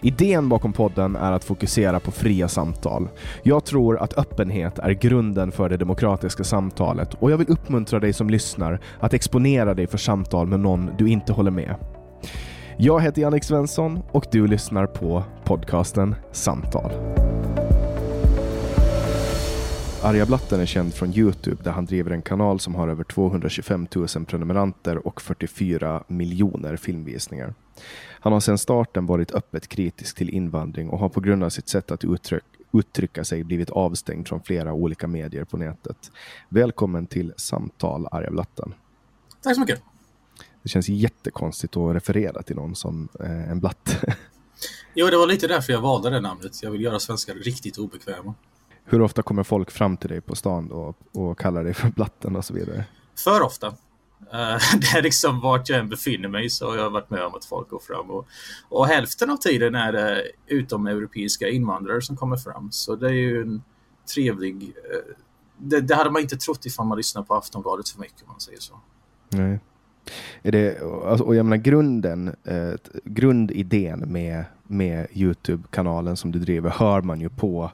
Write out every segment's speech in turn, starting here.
Idén bakom podden är att fokusera på fria samtal. Jag tror att öppenhet är grunden för det demokratiska samtalet och jag vill uppmuntra dig som lyssnar att exponera dig för samtal med någon du inte håller med. Jag heter Jannik Svensson och du lyssnar på podcasten Samtal. Arja Blatten är känd från Youtube där han driver en kanal som har över 225 000 prenumeranter och 44 miljoner filmvisningar. Han har sedan starten varit öppet kritisk till invandring och har på grund av sitt sätt att uttryck, uttrycka sig blivit avstängd från flera olika medier på nätet. Välkommen till Samtal Arja Blatten. Tack så mycket. Det känns jättekonstigt att referera till någon som eh, en blatte. Jo, det var lite därför jag valde det namnet. Jag vill göra svenskar riktigt obekväma. Hur ofta kommer folk fram till dig på stan och, och kallar dig för blatten och så vidare? För ofta. Eh, det är liksom vart jag än befinner mig så har jag varit med om att folk går fram. Och, och hälften av tiden är det utomeuropeiska invandrare som kommer fram. Så det är ju en trevlig... Eh, det, det, hade man inte trott ifall man lyssnar på Aftonbladet för mycket om man säger så. Nej. Är det, alltså, och jag menar grunden, eh, grundidén med, med Youtube-kanalen som du driver hör man ju på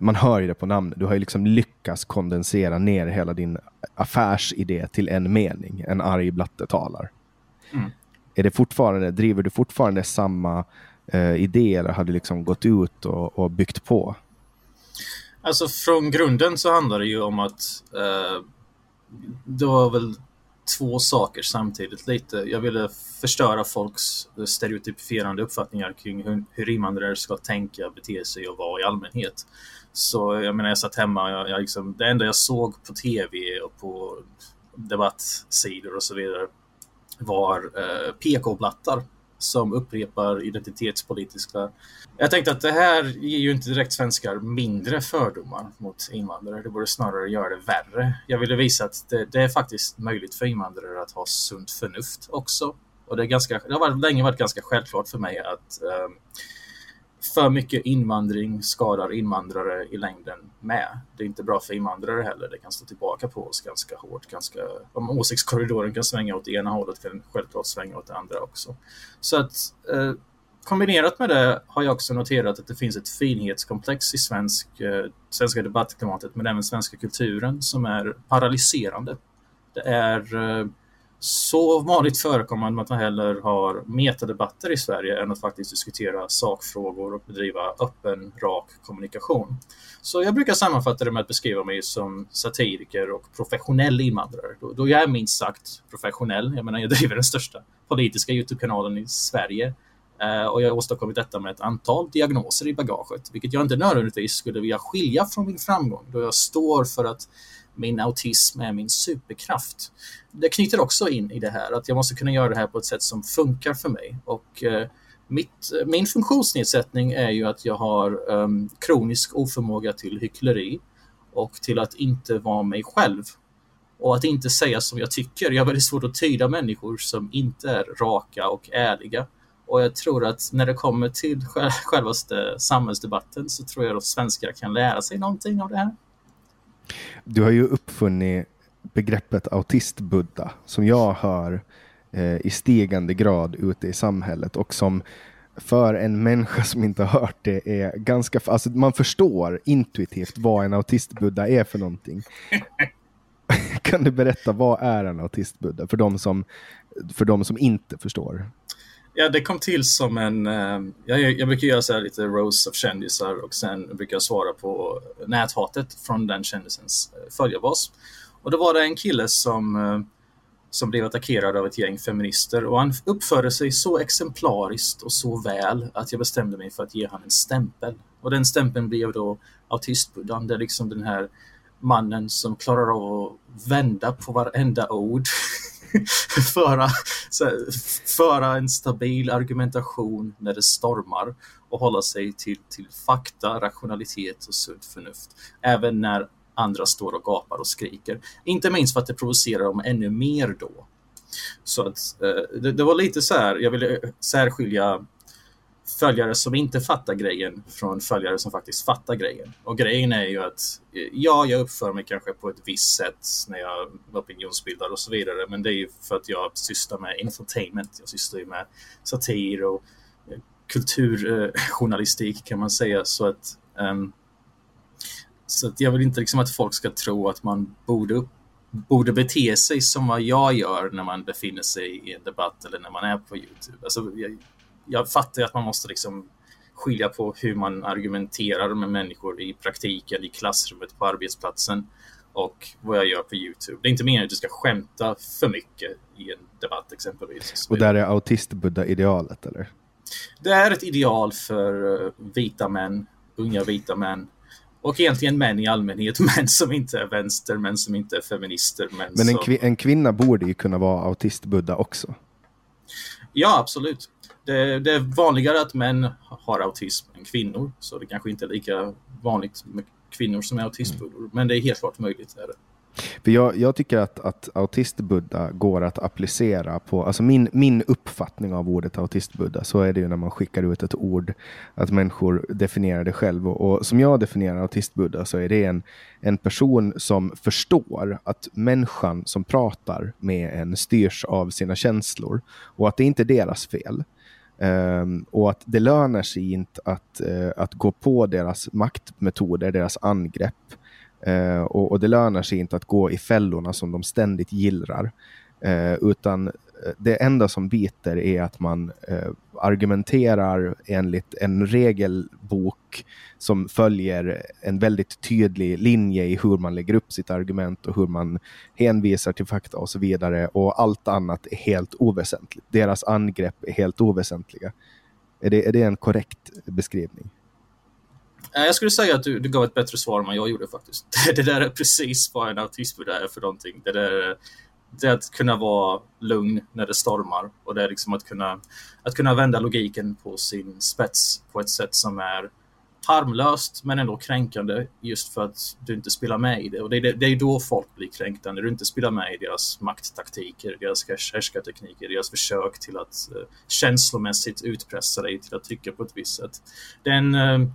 man hör ju det på namnet. Du har ju liksom lyckats kondensera ner hela din affärsidé till en mening. En arg blatte talar. Mm. Är det fortfarande, driver du fortfarande samma eh, idé eller har du liksom gått ut och, och, byggt på? Alltså från grunden så handlar det ju om att eh, det var väl två saker samtidigt lite. Jag ville förstöra folks stereotypifierande uppfattningar kring hur, hur invandrare ska tänka, bete sig och vara i allmänhet. Så jag menar, jag satt hemma, jag, jag liksom, det enda jag såg på tv och på debattsidor och så vidare var eh, PK-blattar som upprepar identitetspolitiska... Jag tänkte att det här ger ju inte direkt svenskar mindre fördomar mot invandrare. Det borde snarare göra det värre. Jag ville visa att det, det är faktiskt möjligt för invandrare att ha sunt förnuft också. Och det, är ganska, det har varit, länge varit ganska självklart för mig att eh, för mycket invandring skadar invandrare i längden med. Det är inte bra för invandrare heller. Det kan stå tillbaka på oss ganska hårt. Ganska, om åsiktskorridoren kan svänga åt det ena hållet kan den självklart svänga åt det andra också. Så att eh, kombinerat med det har jag också noterat att det finns ett finhetskomplex i svensk, eh, svenska debattklimatet men även svenska kulturen som är paralyserande. Det är eh, så vanligt förekommande att man heller har metadebatter i Sverige än att faktiskt diskutera sakfrågor och bedriva öppen, rak kommunikation. Så jag brukar sammanfatta det med att beskriva mig som satiriker och professionell invandrare. Då, då jag är minst sagt professionell. Jag menar, jag driver den största politiska Youtube-kanalen i Sverige eh, och jag har åstadkommit detta med ett antal diagnoser i bagaget, vilket jag inte nödvändigtvis skulle vilja skilja från min framgång, då jag står för att min autism är min superkraft. Det knyter också in i det här att jag måste kunna göra det här på ett sätt som funkar för mig. Och eh, mitt, min funktionsnedsättning är ju att jag har um, kronisk oförmåga till hyckleri och till att inte vara mig själv. Och att inte säga som jag tycker. Jag har väldigt svårt att tyda människor som inte är raka och ärliga. Och jag tror att när det kommer till självaste samhällsdebatten så tror jag att svenskar kan lära sig någonting av det här. Du har ju uppfunnit begreppet autist-Buddha som jag hör eh, i stigande grad ute i samhället och som för en människa som inte har hört det är ganska... Alltså man förstår intuitivt vad en autist-Buddha är för någonting. kan du berätta vad är en autist-Buddha för de som, för de som inte förstår? Ja, det kom till som en... Ehm, jag, jag brukar göra så lite rose av kändisar och sen brukar jag svara på näthatet från den kändisens eh, följarbas. Och då var det en kille som, eh, som blev attackerad av ett gäng feminister och han uppförde sig så exemplariskt och så väl att jag bestämde mig för att ge honom en stämpel. Och den stämpeln blev då autistbuddhan. Det är liksom den här mannen som klarar av att vända på varenda ord föra, här, föra en stabil argumentation när det stormar och hålla sig till, till fakta, rationalitet och sunt förnuft. Även när andra står och gapar och skriker. Inte minst för att det provocerar dem ännu mer då. Så att eh, det, det, var lite så här, jag ville särskilja följare som inte fattar grejen från följare som faktiskt fattar grejen. Och grejen är ju att eh, ja, jag uppför mig kanske på ett visst sätt när jag opinionsbildar och så vidare, men det är ju för att jag sysslar med infotainment. Jag sysslar ju med satir och eh, kulturjournalistik eh, kan man säga. Så att, um, så att jag vill inte liksom att folk ska tro att man borde borde bete sig som vad jag gör när man befinner sig i en debatt eller när man är på Youtube. Alltså, jag, jag fattar att man måste liksom skilja på hur man argumenterar med människor i praktiken, i klassrummet, på arbetsplatsen och vad jag gör på Youtube. Det är inte meningen att du ska skämta för mycket i en debatt exempelvis. Och där är autist-Buddha-idealet eller? Det är ett ideal för eh, vita män, unga vita män och egentligen män i allmänhet, män som inte är vänster, män som inte är feminister. Män Men en, som... en kvinna borde ju kunna vara autist-Buddha också. Ja, absolut det, det, är vanligare att män har autism än kvinnor. Så det kanske inte är lika vanligt med kvinnor som är autistbuddor. Mm. Men det är helt klart möjligt. Är det. För jag, jag tycker att, att autistbuddha går att applicera på, alltså min, min uppfattning av ordet autistbuddha, så är det ju när man skickar ut ett ord, att människor definierar det själv. Och, och som jag definierar autistbuddha så är det en, en person som förstår att människan som pratar med en styrs av sina känslor och att det inte är deras fel. Um, och att det lönar sig inte att, uh, att gå på deras maktmetoder, deras angrepp. Uh, och, och, det lönar sig inte att gå i fällorna som de ständigt gillrar. Uh, utan det enda som biter är att man eh, argumenterar enligt en regelbok som följer en väldigt tydlig linje i hur man lägger upp sitt argument och hur man hänvisar till fakta och så vidare. Och allt annat är helt oväsentligt. Deras angrepp är helt oväsentliga. Är det, är det en korrekt beskrivning? Eh, jag skulle säga att du, du gav ett bättre svar än vad jag gjorde faktiskt. Det där är precis vad en autism är för någonting. Det där det är att kunna vara lugn när det stormar och det är liksom att kunna, att kunna vända logiken på sin spets på ett sätt som är harmlöst men ändå kränkande just för att du inte spelar med i det. Och det är, det är då folk blir kränkta, när du inte spelar med i deras makttaktiker, deras härskartekniker, deras försök till att uh, känslomässigt utpressa dig till att tycka på ett visst sätt. Det är en, uh, eh,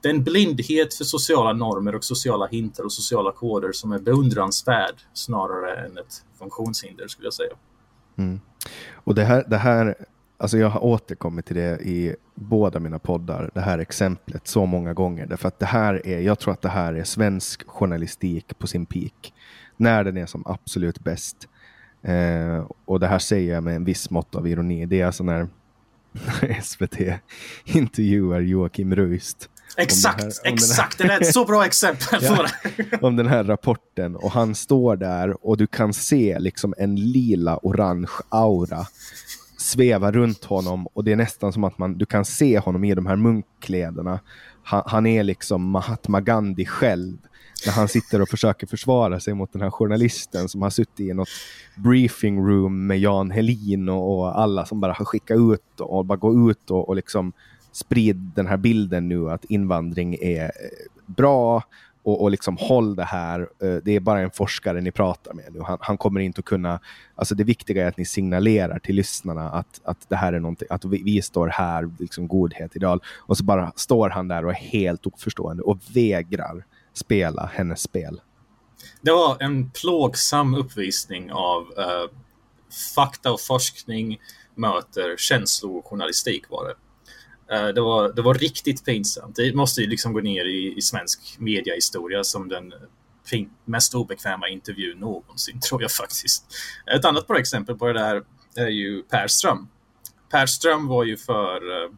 den blindhet för sociala normer och sociala hintar och sociala koder som är beundransvärd snarare än ett funktionshinder skulle jag säga. Mm. Och det här, det här Alltså jag har återkommit till det i båda mina poddar, det här exemplet så många gånger. Därför att det här är, jag tror att det här är svensk journalistik på sin peak. När den är som absolut bäst. Eh, och det här säger jag med en viss mått av ironi. Det är alltså när SVT intervjuar Joakim Ruist. Exakt, här, exakt. Det, här... det är ett så bra exempel på det. om den här rapporten och han står där och du kan se liksom en lila orange aura sväva runt honom och det är nästan som att man, du kan se honom i de här munkkläderna. Han, han, är liksom Mahatma Gandhi själv när han sitter och försöker försvara sig mot den här journalisten som har suttit i något briefing room med Jan Helin och, och alla som bara har skickat ut och, och bara gå ut och, och liksom sprid den här bilden nu att invandring är eh, bra och, och liksom håll det här. Eh, det är bara en forskare ni pratar med nu. Han, han, kommer inte att kunna... Alltså det viktiga är att ni signalerar till lyssnarna att, att det här är någonting, att vi, vi står här, liksom godhet, ideal. Och så bara står han där och är helt oförstående och vägrar spela hennes spel. Det var en plågsam uppvisning av uh, fakta och forskning möter känslojournalistik var det. Eh, det var, det var riktigt pinsamt. Det måste ju liksom gå ner i, i svensk mediahistoria som den mest obekväma intervjun någonsin, tror jag faktiskt. Ett annat bra exempel på det där är ju Per Ström. Per Ström var ju för, eh,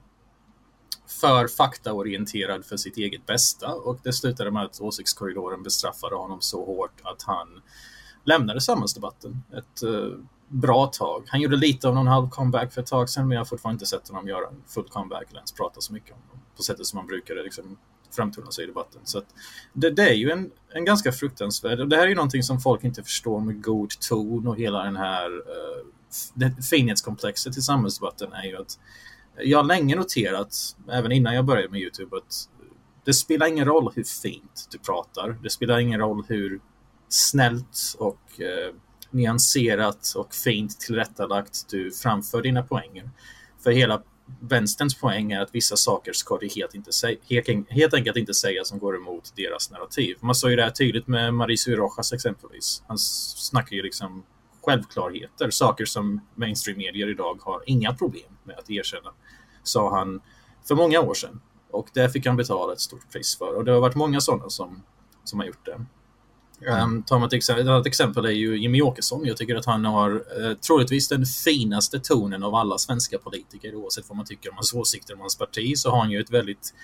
för faktaorienterad för sitt eget bästa och det slutade med att åsiktskorridoren bestraffade honom så hårt att han lämnade samhällsdebatten. Ett eh, bra tag. Han gjorde lite av någon halv comeback för ett tag sedan, men jag har fortfarande inte sett honom göra en full comeback eller ens prata så mycket om dem på sättet som han brukade liksom framtona sig i debatten. Så det, det, är ju en, en ganska fruktansvärd, och det här är ju någonting som folk inte förstår med god ton och hela den här eh, uh, finhetskomplexet i samhällsdebatten är ju att jag har länge noterat, även innan jag började med Youtube, att det spelar ingen roll hur fint du pratar. Det spelar ingen roll hur snällt och uh, nyanserat och fint tillrättalagt du framför dina poänger. För hela vänsterns poäng är att vissa saker ska du helt, inte säga, helt, helt enkelt inte säga som går emot deras narrativ. Man såg ju det här tydligt med Mauricio Rojas exempelvis. Han snackar ju liksom självklarheter, saker som mainstream-medier idag har inga problem med att erkänna, sa han för många år sedan. Och det fick han betala ett stort pris för. Och det har varit många sådana som, som har gjort det. Um, tar man ett, exempel, ett exempel är ju Jimmy Åkesson. Jag tycker att han har eh, troligtvis den finaste tonen av alla svenska politiker. Oavsett vad man tycker om hans åsikter om hans parti så har han ju ett väldigt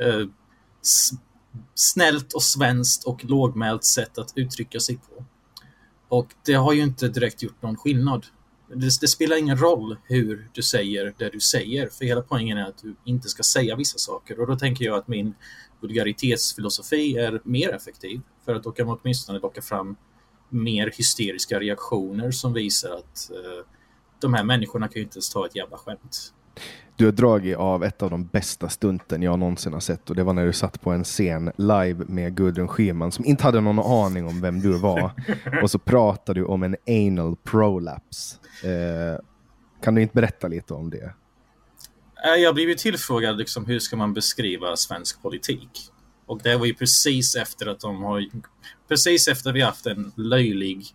eh, snällt och svenskt och lågmält sätt att uttrycka sig på. Och det har ju inte direkt gjort någon skillnad. Det, det, spelar ingen roll hur du säger det du säger, för hela poängen är att du inte ska säga vissa saker. Och då tänker jag att min vulgaritetsfilosofi är mer effektiv. För att då kan man åtminstone locka fram mer hysteriska reaktioner som visar att eh, de här människorna kan ju inte ens ta ett jävla skämt. Du har dragit av ett av de bästa stunten jag någonsin har sett och det var när du satt på en scen live med Gudrun Schyman som inte hade någon aning om vem du var och så pratade du om en anal prolapse. Eh, kan du inte berätta lite om det? Eh, jag blev ju tillfrågad liksom, hur ska man beskriva svensk politik? Och det var ju precis efter att de har... Precis efter vi haft en löjlig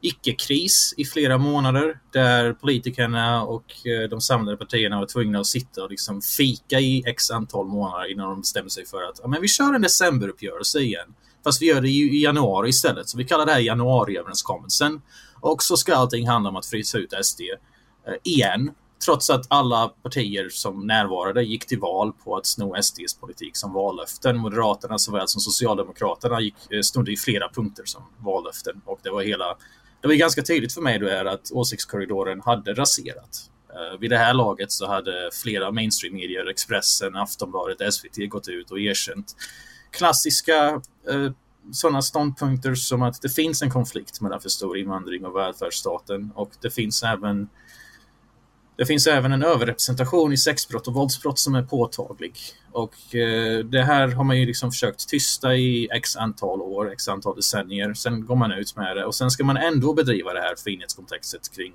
icke-kris i flera månader där politikerna och eh, de samlade partierna var tvungna att sitta och liksom fika i x antal månader innan de bestämde sig för att ja, men vi kör en decemberuppgörelse igen. Fast vi gör det i januari istället, så vi kallar det här januariöverenskommelsen. Och så ska allting handla om att frysa ut SD eh, igen. Trots att alla partier som närvarade gick till val på att sno SDs politik som vallöften. Moderaterna såväl som Socialdemokraterna gick, eh, stod i flera punkter som vallöften. Och det var hela det var ganska tydligt för mig då är att åsiktskorridoren hade raserat. Eh, vid det här laget så hade flera mainstream-medier, Expressen, Aftonbladet, SVT gått ut och erkänt klassiska eh, sådana ståndpunkter som att det finns en konflikt mellan för stor invandring och välfärdsstaten och det finns även det finns även en överrepresentation i sexbrott och våldsbrott som är påtaglig. Och eh, det här har man ju liksom försökt tysta i x antal år, x antal decennier. Sen går man ut med det och sen ska man ändå bedriva det här finhetskontextet kring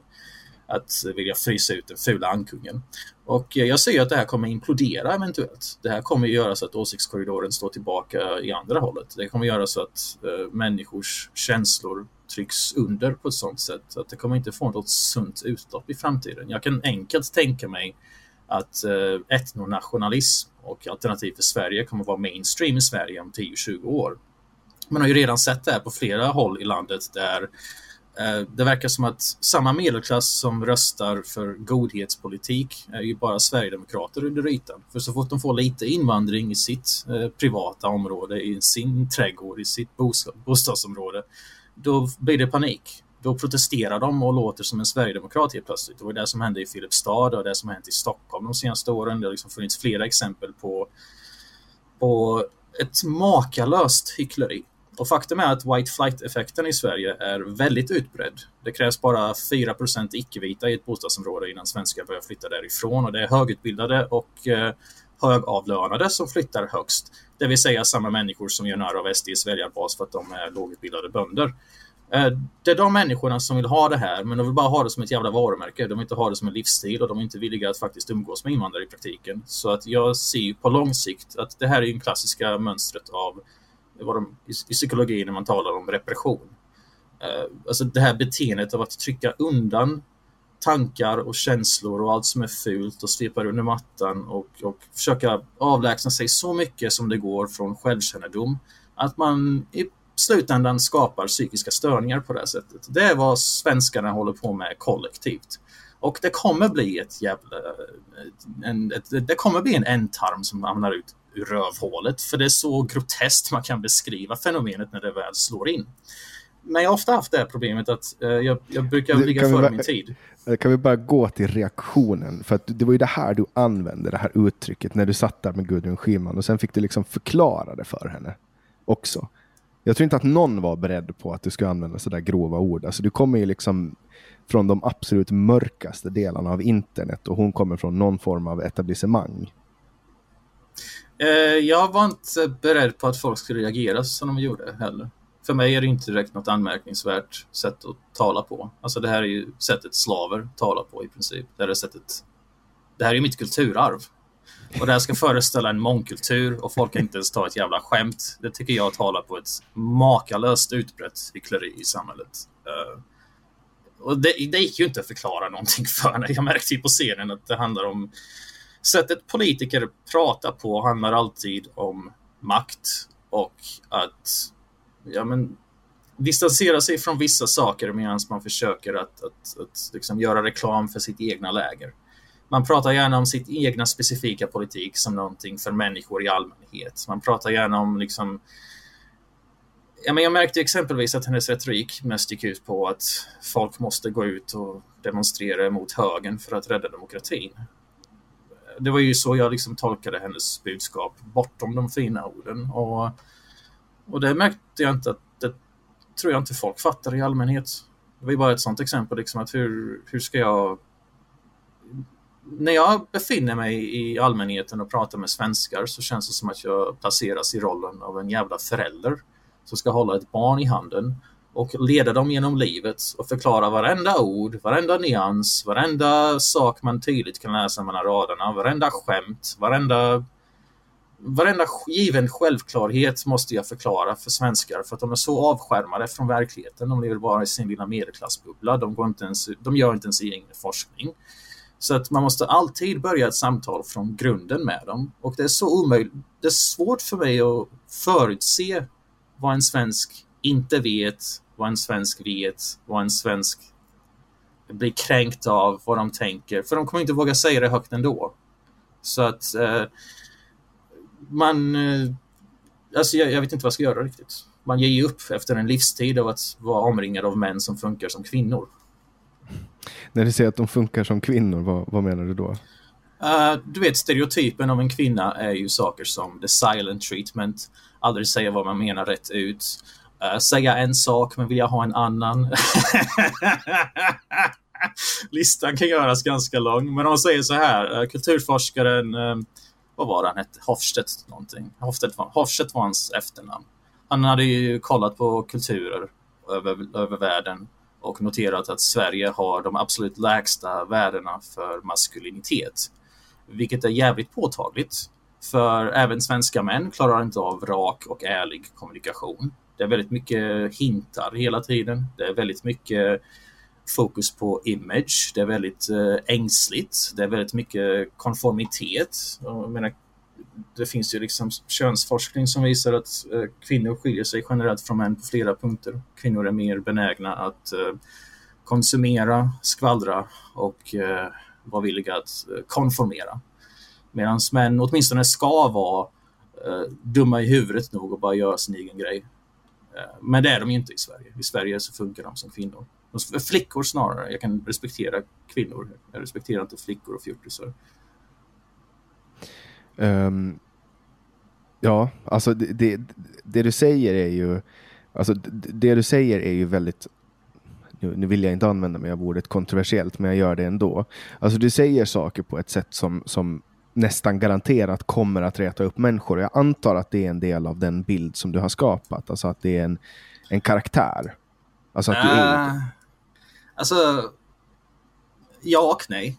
att vilja frysa ut den fula ankungen. Och eh, jag ser att det här kommer implodera eventuellt. Det här kommer göra så att åsiktskorridoren står tillbaka i andra hållet. Det kommer göra så att eh, människors känslor trycks under på ett sådant sätt att det kommer inte få något sunt utlopp i framtiden. Jag kan enkelt tänka mig att eh, etnonationalism och Alternativ för Sverige kommer vara mainstream i Sverige om 10-20 år. Man har ju redan sett det här på flera håll i landet där Eh, det verkar som att samma medelklass som röstar för godhetspolitik är ju bara Sverigedemokrater under ytan. För så fort de får lite invandring i sitt eh, privata område, i sin trädgård, i sitt bostadsområde, då blir det panik. Då protesterar de och låter som en sverigedemokrat helt plötsligt. Det var det som hände i Filipstad och det som hänt i Stockholm de senaste åren. Det har liksom funnits flera exempel på, på ett makalöst hyckleri. Och faktum är att white flight-effekten i Sverige är väldigt utbredd. Det krävs bara 4% icke-vita i ett bostadsområde innan svenskar börjar flytta därifrån och det är högutbildade och eh, högavlönade som flyttar högst. Det vill säga samma människor som gör narr av SDs väljarbas för att de är lågutbildade bönder. Eh, det är de människorna som vill ha det här, men de vill bara ha det som ett jävla varumärke. De vill inte ha det som en livsstil och de är inte villiga att faktiskt umgås med invandrare i praktiken. Så att jag ser på lång sikt att det här är ju klassiska mönstret av vad de, i, psykologin när man talar om repression. Eh, alltså det här beteendet av att trycka undan tankar och känslor och allt som är fult och svepa under mattan och, och försöka avlägsna sig så mycket som det går från självkännedom att man i slutändan skapar psykiska störningar på det här sättet. Det är vad svenskarna håller på med kollektivt. Och det kommer bli ett jävla... En, ett, det kommer bli en ändtarm som hamnar ut ur rövhålet. För det är så groteskt man kan beskriva fenomenet när det väl slår in. Men jag har ofta haft det här problemet att eh, jag, jag brukar ligga före min tid. Eh, kan vi bara gå till reaktionen? För att det var ju det här du använde, det här uttrycket, när du satt där med Gudrun Schyman och sen fick du liksom förklara det för henne också. Jag tror inte att någon var beredd på att du skulle använda sådär grova ord. Alltså du kommer ju liksom från de absolut mörkaste delarna av internet och hon kommer från någon form av etablissemang. Eh, jag var inte beredd på att folk skulle reagera som de gjorde heller. För mig är det inte direkt något anmärkningsvärt sätt att tala på. Alltså det här är ju sättet slaver talar på i princip. Det här är sättet... Det här är mitt kulturarv. Och det här ska föreställa en mångkultur och folk kan inte ens ta ett jävla skämt. Det tycker jag talar på ett makalöst utbrett hyckleri i samhället. Uh, och det, det gick ju inte att förklara någonting för när Jag märkte ju på scenen att det handlar om sättet politiker pratar på handlar alltid om makt och att ja, men, distansera sig från vissa saker medan man försöker att, att, att liksom göra reklam för sitt egna läger. Man pratar gärna om sitt egna specifika politik som någonting för människor i allmänhet. Man pratar gärna om liksom Ja, men jag märkte exempelvis att hennes retorik mest gick ut på att folk måste gå ut och demonstrera mot högern för att rädda demokratin det var ju så jag liksom tolkade hennes budskap bortom de fina orden. Och, och det märkte jag inte att det tror jag inte folk fattar i allmänhet. Det var ju bara ett sånt exempel, liksom, att hur, hur ska jag... När jag befinner mig i allmänheten och pratar med svenskar så känns det som att jag placeras i rollen av en jävla förälder som ska hålla ett barn i handen och leda dem genom livet och förklara varenda ord, varenda nyans, varenda sak man tydligt kan läsa mellan raderna, varenda skämt, varenda Varenda given självklarhet måste jag förklara för svenskar för att de är så avskärmade från verkligheten. De lever bara i sin lilla medelklassbubbla. De, går inte ens, de gör inte ens egen forskning. Så att man måste alltid börja ett samtal från grunden med dem. Och det är så omöjligt. Det är svårt för mig att förutse vad en svensk inte vet, vad en svensk vet, vad en svensk blir kränkt av, vad de tänker. För de kommer inte våga säga det högt ändå. Så att eh, man... Eh, alltså jag, jag, vet inte vad jag ska göra riktigt. Man ger ju upp efter en livstid av att vara omringad av män som funkar som kvinnor. När du säger att de funkar som kvinnor, vad, vad menar du då? Uh, du vet, stereotypen av en kvinna är ju saker som the silent treatment, aldrig säga vad man menar rätt ut, uh, säga en sak men vilja ha en annan. Listan kan göras ganska lång, men man säger så här. Kulturforskaren, vad var det han hette? Hofstedt någonting. Hofstedt var, Hofstedt var hans efternamn. Han hade ju kollat på kulturer över, över världen och noterat att Sverige har de absolut lägsta värdena för maskulinitet. Vilket är jävligt påtagligt. För även svenska män klarar inte av rak och ärlig kommunikation. Det är väldigt mycket hintar hela tiden. Det är väldigt mycket fokus på image. Det är väldigt eh, ängsligt. Det är väldigt mycket konformitet. Jag menar, det finns ju liksom könsforskning som visar att eh, kvinnor skiljer sig generellt från män på flera punkter. Kvinnor är mer benägna att eh, konsumera, skvallra och vara villiga att konformera. Medan män åtminstone ska vara dumma i huvudet nog och bara göra sin egen grej. Men det är de inte i Sverige. I Sverige så funkar de som kvinnor. Flickor snarare. Jag kan respektera kvinnor. Jag respekterar inte flickor och fjortisar. Um, ja, alltså det, det, det, du säger är ju alltså det du säger är ju väldigt nu, nu vill jag inte använda mig av ordet kontroversiellt, men jag gör det ändå. Alltså du säger saker på ett sätt som, som nästan garanterat kommer att reta upp människor. Jag antar att det är en del av den bild som du har skapat, alltså att det är en, en karaktär. Alltså att du är... Alltså, ja och nej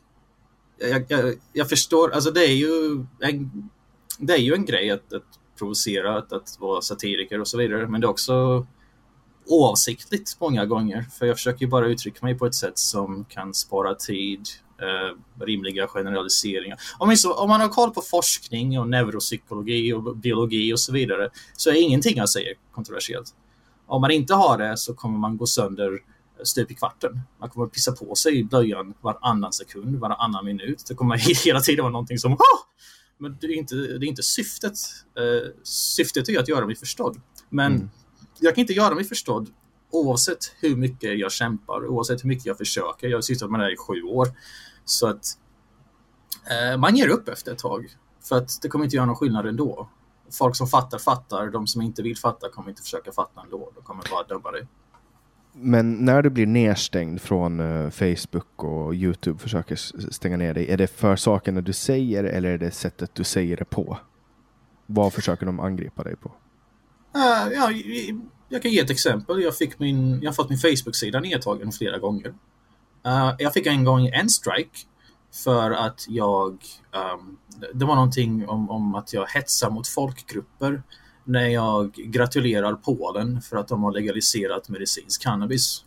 jag, jag, jag, förstår, alltså det är ju en, det är ju en grej att, att provocera, att, att vara satiriker och så vidare, men det är också oavsiktligt många gånger. För jag försöker bara uttrycka mig på ett sätt som kan spara tid, eh, rimliga generaliseringar. Om, så, om man har koll på forskning och neuropsykologi och biologi och så vidare så är ingenting jag säger kontroversiellt. Om man inte har det så kommer man gå sönder stup i kvarten. Man kommer att pissa på sig i blöjan varannan sekund, varannan minut. Det kommer hela tiden vara någonting som Åh! Men det är inte, det är inte syftet. Uh, syftet är att göra mig förstådd. Men mm. jag kan inte göra mig förstådd oavsett hur mycket jag kämpar, oavsett hur mycket jag försöker. Jag har sysslat med det här i sju år. Så att uh, man ger upp efter ett tag. För att det kommer inte göra någon skillnad ändå. Folk som fattar, fattar. De som inte vill fatta kommer inte försöka fatta ändå. De kommer bara döma dig. Men när du blir nedstängd från eh, Facebook och Youtube försöker stänga ner dig, är det för sakerna du säger eller är det sättet du säger det på? Vad försöker de angripa dig på? Uh, ja, jag kan ge ett exempel. Jag, fick min, jag har fått min Facebook-sida nedtagen flera gånger. Uh, jag fick en gång en strike för att jag... Um, det var någonting om, om att jag hetsar mot folkgrupper när jag gratulerar Polen för att de har legaliserat medicinsk cannabis.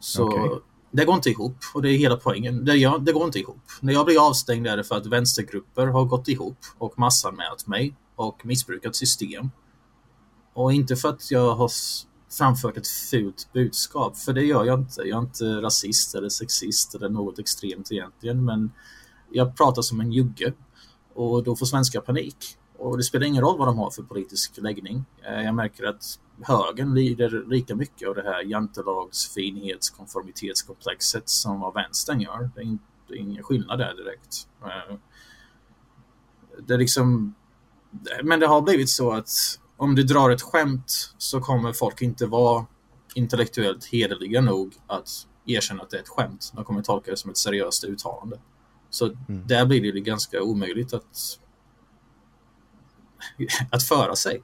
Så okay. det går inte ihop och det är hela poängen. Det, ja, det går inte ihop. När jag blir avstängd är det för att vänstergrupper har gått ihop och massanmält mig och missbrukat system. Och inte för att jag har framfört ett fult budskap, för det gör jag inte. Jag är inte rasist eller sexist eller något extremt egentligen, men jag pratar som en jugge och då får svenskar panik. Och det spelar ingen roll vad de har för politisk läggning. Eh, jag märker att högern lider lika mycket av det här jantelags, finhets, konformitetskomplexet som vad vänstern gör. Det är, inte, det är ingen skillnad där direkt. Eh, det är liksom... Men det har blivit så att om du drar ett skämt så kommer folk inte vara intellektuellt hederliga nog att erkänna att det är ett skämt. De kommer tolka det som ett seriöst uttalande. Så mm. där blir det ganska omöjligt att att föra sig.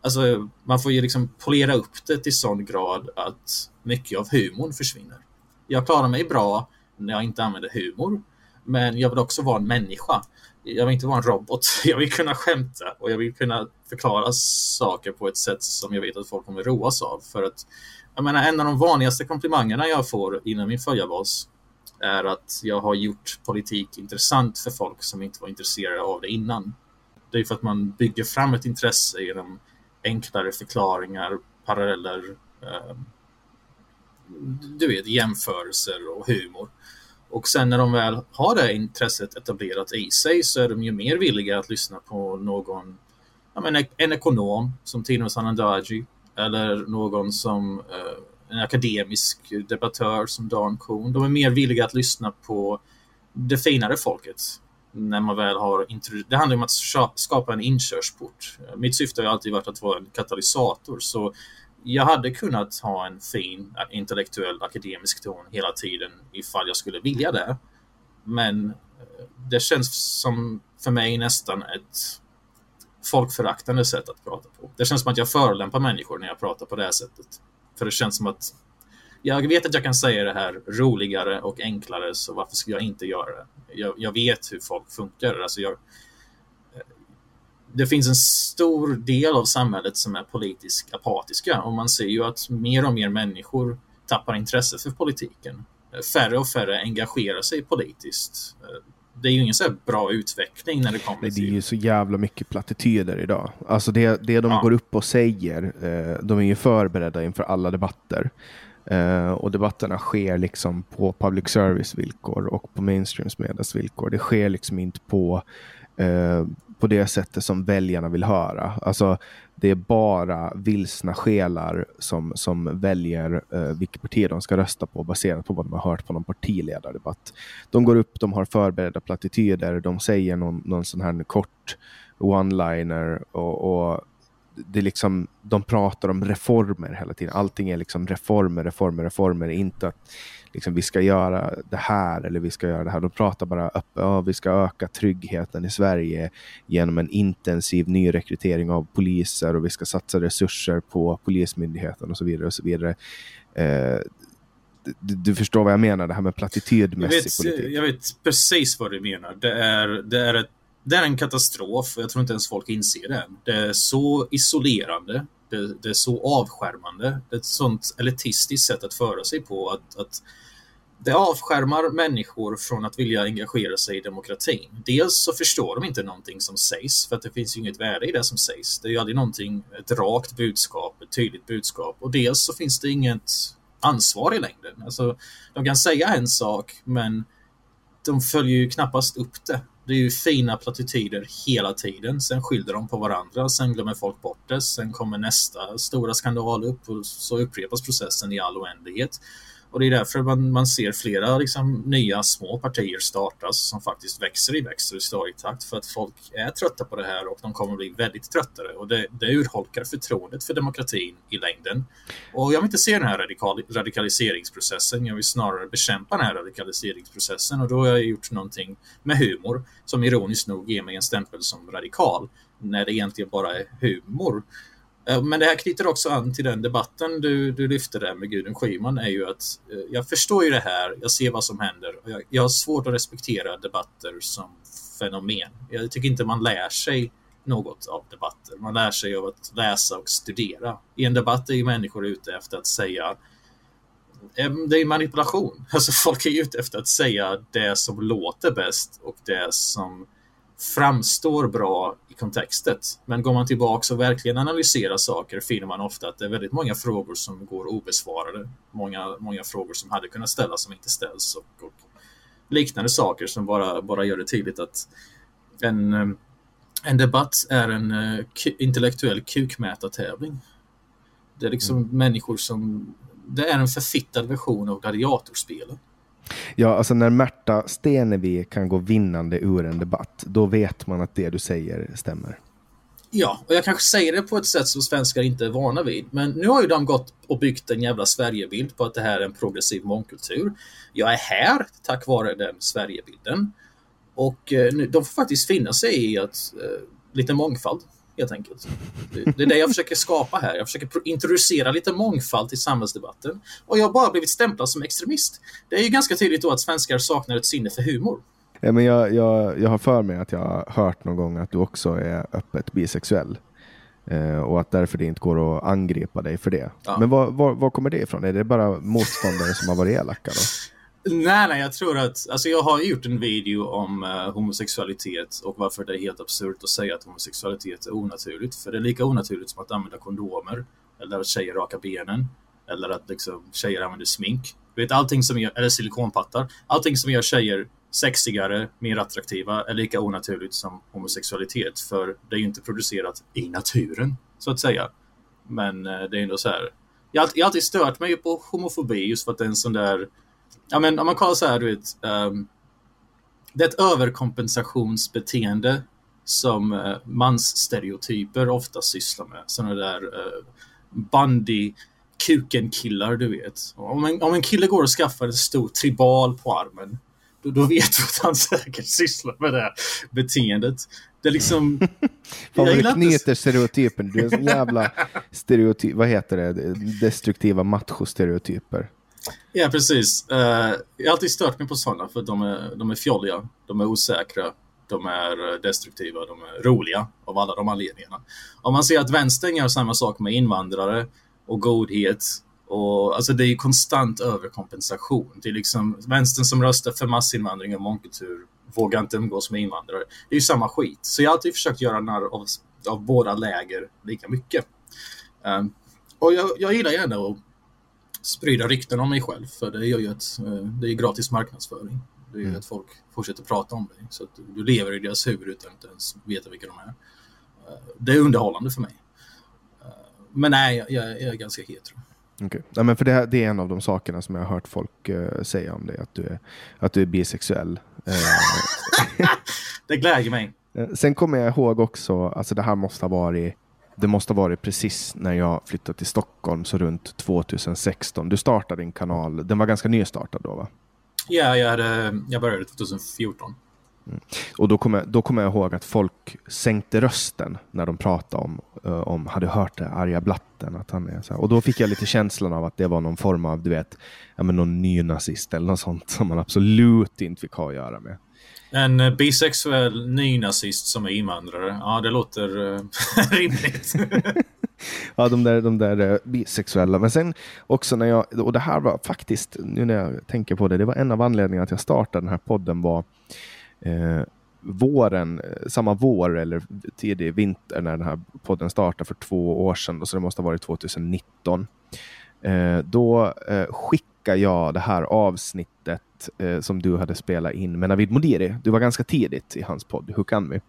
Alltså, man får ju liksom polera upp det till sån grad att mycket av humorn försvinner. Jag klarar mig bra när jag inte använder humor, men jag vill också vara en människa. Jag vill inte vara en robot. Jag vill kunna skämta och jag vill kunna förklara saker på ett sätt som jag vet att folk kommer roas av. För att, jag menar, en av de vanligaste komplimangerna jag får inom min följarbas är att jag har gjort politik intressant för folk som inte var intresserade av det innan. Det är för att man bygger fram ett intresse genom enklare förklaringar, paralleller, eh, du vet, jämförelser och humor. Och sen när de väl har det intresset etablerat i sig så är de ju mer villiga att lyssna på någon, ja, men en ekonom som Tino Sanandaji eller någon som eh, en akademisk debattör som Dan Kuhn. De är mer villiga att lyssna på det finare folket när man väl har Det handlar om att skapa en inkörsport. Mitt syfte har alltid varit att vara en katalysator. Så jag hade kunnat ha en fin intellektuell akademisk ton hela tiden ifall jag skulle vilja det. Men eh, det känns som för mig nästan ett folkföraktande sätt att prata på. Det känns som att jag förolämpar människor när jag pratar på det här sättet. För det känns som att jag vet att jag kan säga det här roligare och enklare, så varför skulle jag inte göra det? Jag, jag vet hur folk funkar. Alltså jag, det finns en stor del av samhället som är politiskt apatiska och man ser ju att mer och mer människor tappar intresse för politiken. Färre och färre engagerar sig politiskt. Det är ju ingen så bra utveckling när det kommer Nej, till... Det är ju så jävla mycket plattityder idag. Alltså det, det de ja. går upp och säger, eh, de är ju förberedda inför alla debatter. Eh, och debatterna sker liksom på public service villkor och på mainstreams medias villkor. Det sker liksom inte på, eh, på det sättet som väljarna vill höra. Alltså, det är bara vilsna själar som, som väljer eh, vilket parti de ska rösta på baserat på vad de har hört på någon partiledardebatt. De går upp, de har förberedda plattityder, de säger någon, någon sån här kort one-liner och, och det liksom, de pratar om reformer hela tiden. Allting är liksom reformer, reformer, reformer. Inte att liksom, vi ska göra det här eller vi ska göra det här. De pratar bara upp, ja, vi ska öka tryggheten i Sverige genom en intensiv nyrekrytering av poliser och vi ska satsa resurser på Polismyndigheten och så vidare. och så vidare. Eh, du, du, förstår vad jag menar, det här med plattitydmässig politik. Jag vet precis vad du menar. Det är, det är ett det är en katastrof och jag tror inte ens folk inser det. Det är så isolerande. Det, det, är så avskärmande. Det är ett sånt elitistiskt sätt att föra sig på. Att, att det avskärmar människor från att vilja engagera sig i demokratin. Dels så förstår de inte någonting som sägs, för att det finns ju inget värde i det som sägs. Det är ju aldrig någonting, ett rakt budskap, ett tydligt budskap. Och dels så finns det inget ansvar i längden. Alltså, de kan säga en sak, men de följer ju knappast upp det. Det är ju fina plattityder hela tiden. Sen skyller de på varandra, sen glömmer folk bort det. Sen kommer nästa stora skandal upp och så upprepas processen i all oändlighet. Och det är därför man, man ser flera liksom, nya små partier startas som faktiskt växer i växer i stadig takt för att folk är trötta på det här och de kommer bli väldigt tröttare och det, det urholkar förtroendet för demokratin i längden. Och jag vill inte se den här radikal, radikaliseringsprocessen, jag vill snarare bekämpa den här radikaliseringsprocessen och då har jag gjort någonting med humor som ironiskt nog ger mig en stämpel som radikal när det egentligen bara är humor. Eh, men det här knyter också an till den debatten du, du lyfte där med Gudrun Schyman är ju att eh, jag förstår ju det här, jag ser vad som händer och jag, jag har svårt att respektera debatter som fenomen. Jag tycker inte man lär sig något av debatter. Man lär sig av att läsa och studera. I en debatt är ju människor ute efter att säga eh, det är manipulation. Alltså folk är ute efter att säga det som låter bäst och det som framstår bra kontextet. Men går man tillbaka och verkligen analyserar saker finner man ofta att det är väldigt många frågor som går obesvarade. Många, många frågor som hade kunnat ställas som inte ställs och, och liknande saker som bara, bara gör det tydligt att en, en debatt är en uh, intellektuell kukmätartävling. Det är liksom mm. människor som... Det är en förfittad version av gladiatorspelet. Ja, alltså när Märta Stenevi kan gå vinnande ur en debatt, då vet man att det du säger stämmer. Ja, och jag kanske säger det på ett sätt som svenskar inte är vana vid. Men nu har ju de gått och byggt en jävla Sverigebild på att det här är en progressiv mångkultur. Jag är här tack vare den Sverigebilden. Och eh, de får faktiskt finna sig i att eh, lite mångfald helt enkelt. Det är det jag försöker skapa här. Jag försöker introducera lite mångfald till samhällsdebatten. Och jag har bara blivit stämplad som extremist. Det är ju ganska tydligt då att svenskar saknar ett sinne för humor. Ja, men jag, jag, jag har för mig att jag har hört någon gång att du också är öppet bisexuell. Eh, och att därför det inte går att angripa dig för det. Ja. Men var, var, var, kommer det ifrån? Är det bara motståndare som har varit elaka? Då? Nej, nej, jag tror att... Alltså jag har gjort en video om uh, homosexualitet och varför det är helt absurt att säga att homosexualitet är onaturligt. För det är lika onaturligt som att använda kondomer, eller att tjejer rakar benen, eller att liksom, tjejer använder smink. Du vet, allting som gör, eller silikonpattar. Allting som gör tjejer sexigare, mer attraktiva är lika onaturligt som homosexualitet. För det är ju inte producerat i naturen, så att säga. Men uh, det är ändå så här. Jag har, jag har alltid stört mig på homofobi just för att det är en sån där ja, men om man kollar så här, du vet, um, det är ett överkompensationsbeteende som uh, mansstereotyper ofta sysslar med. Sådana där uh, bandy kuken-killar, du vet. Om en, om en kille går och skaffar en stor tribal på armen, då, då vet du att han säkert sysslar med det här beteendet. Det är liksom... Fan vad du knyter stereotypen. Du är en jävla stereotyp... Vad heter det? Destruktiva macho-stereotyper. Ja, precis. Uh, jag har alltid stört mig på sådana för de är, de är fjolliga, de är osäkra, de är eh, destruktiva, de är roliga av alla de anledningarna. Om man ser att vänstern gör samma sak med invandrare och godhet och, alltså det är konstant överkompensation. Det är liksom vänstern som röstar för massinvandring och mångkultur vågar inte umgås med invandrare. Det är ju samma skit. Så jag har alltid försökt göra narr av, av båda läger lika mycket. Um, och jag, jag gillar gärna att sprida rykten om mig själv, för det gör ju att uh, det är gratis marknadsföring. Det är ju mm. att folk fortsätter prata om dig. Så att du, lever i deras huvud utan att ens veta vilka de är. Uh, det är underhållande för mig. Uh, men nej, jag, jag, är ganska hetero. Okay. Ja, men för det, det, är en av de sakerna som jag har hört folk uh, säga om dig, att du är, att du är bisexuell. det glädjer mig. Sen kommer jag ihåg också, alltså det här måste ha varit det måste ha varit precis när jag flyttade till Stockholm, så runt 2016. Du startade din kanal, den var ganska nystartad då va? Ja, jag, hade, jag började 2014. Mm. Och då kommer, då kommer jag ihåg att folk sänkte rösten när de pratade om, uh, om hade hört det, arga blatten. Att han är så här. Och då fick jag lite känslan av att det var någon form av, du vet, ja, men någon nynazist eller något sånt som man absolut inte fick ha att göra med. En eh, bisexuell nynazist som är invandrare. Ja, det låter eh, rimligt. ja, de där, de där eh, bisexuella. Men sen också när jag, och det här var faktiskt, nu när jag tänker på det, det var en av anledningarna att jag startade den här podden var eh, våren, samma vår eller tidig vinter när den här podden startade för två år sedan, så det måste ha varit 2019. Eh, då eh, skickade jag det här avsnittet eh, som du hade spelat in med Navid Modiri. Du var ganska tidigt i hans podd, Who Can Me?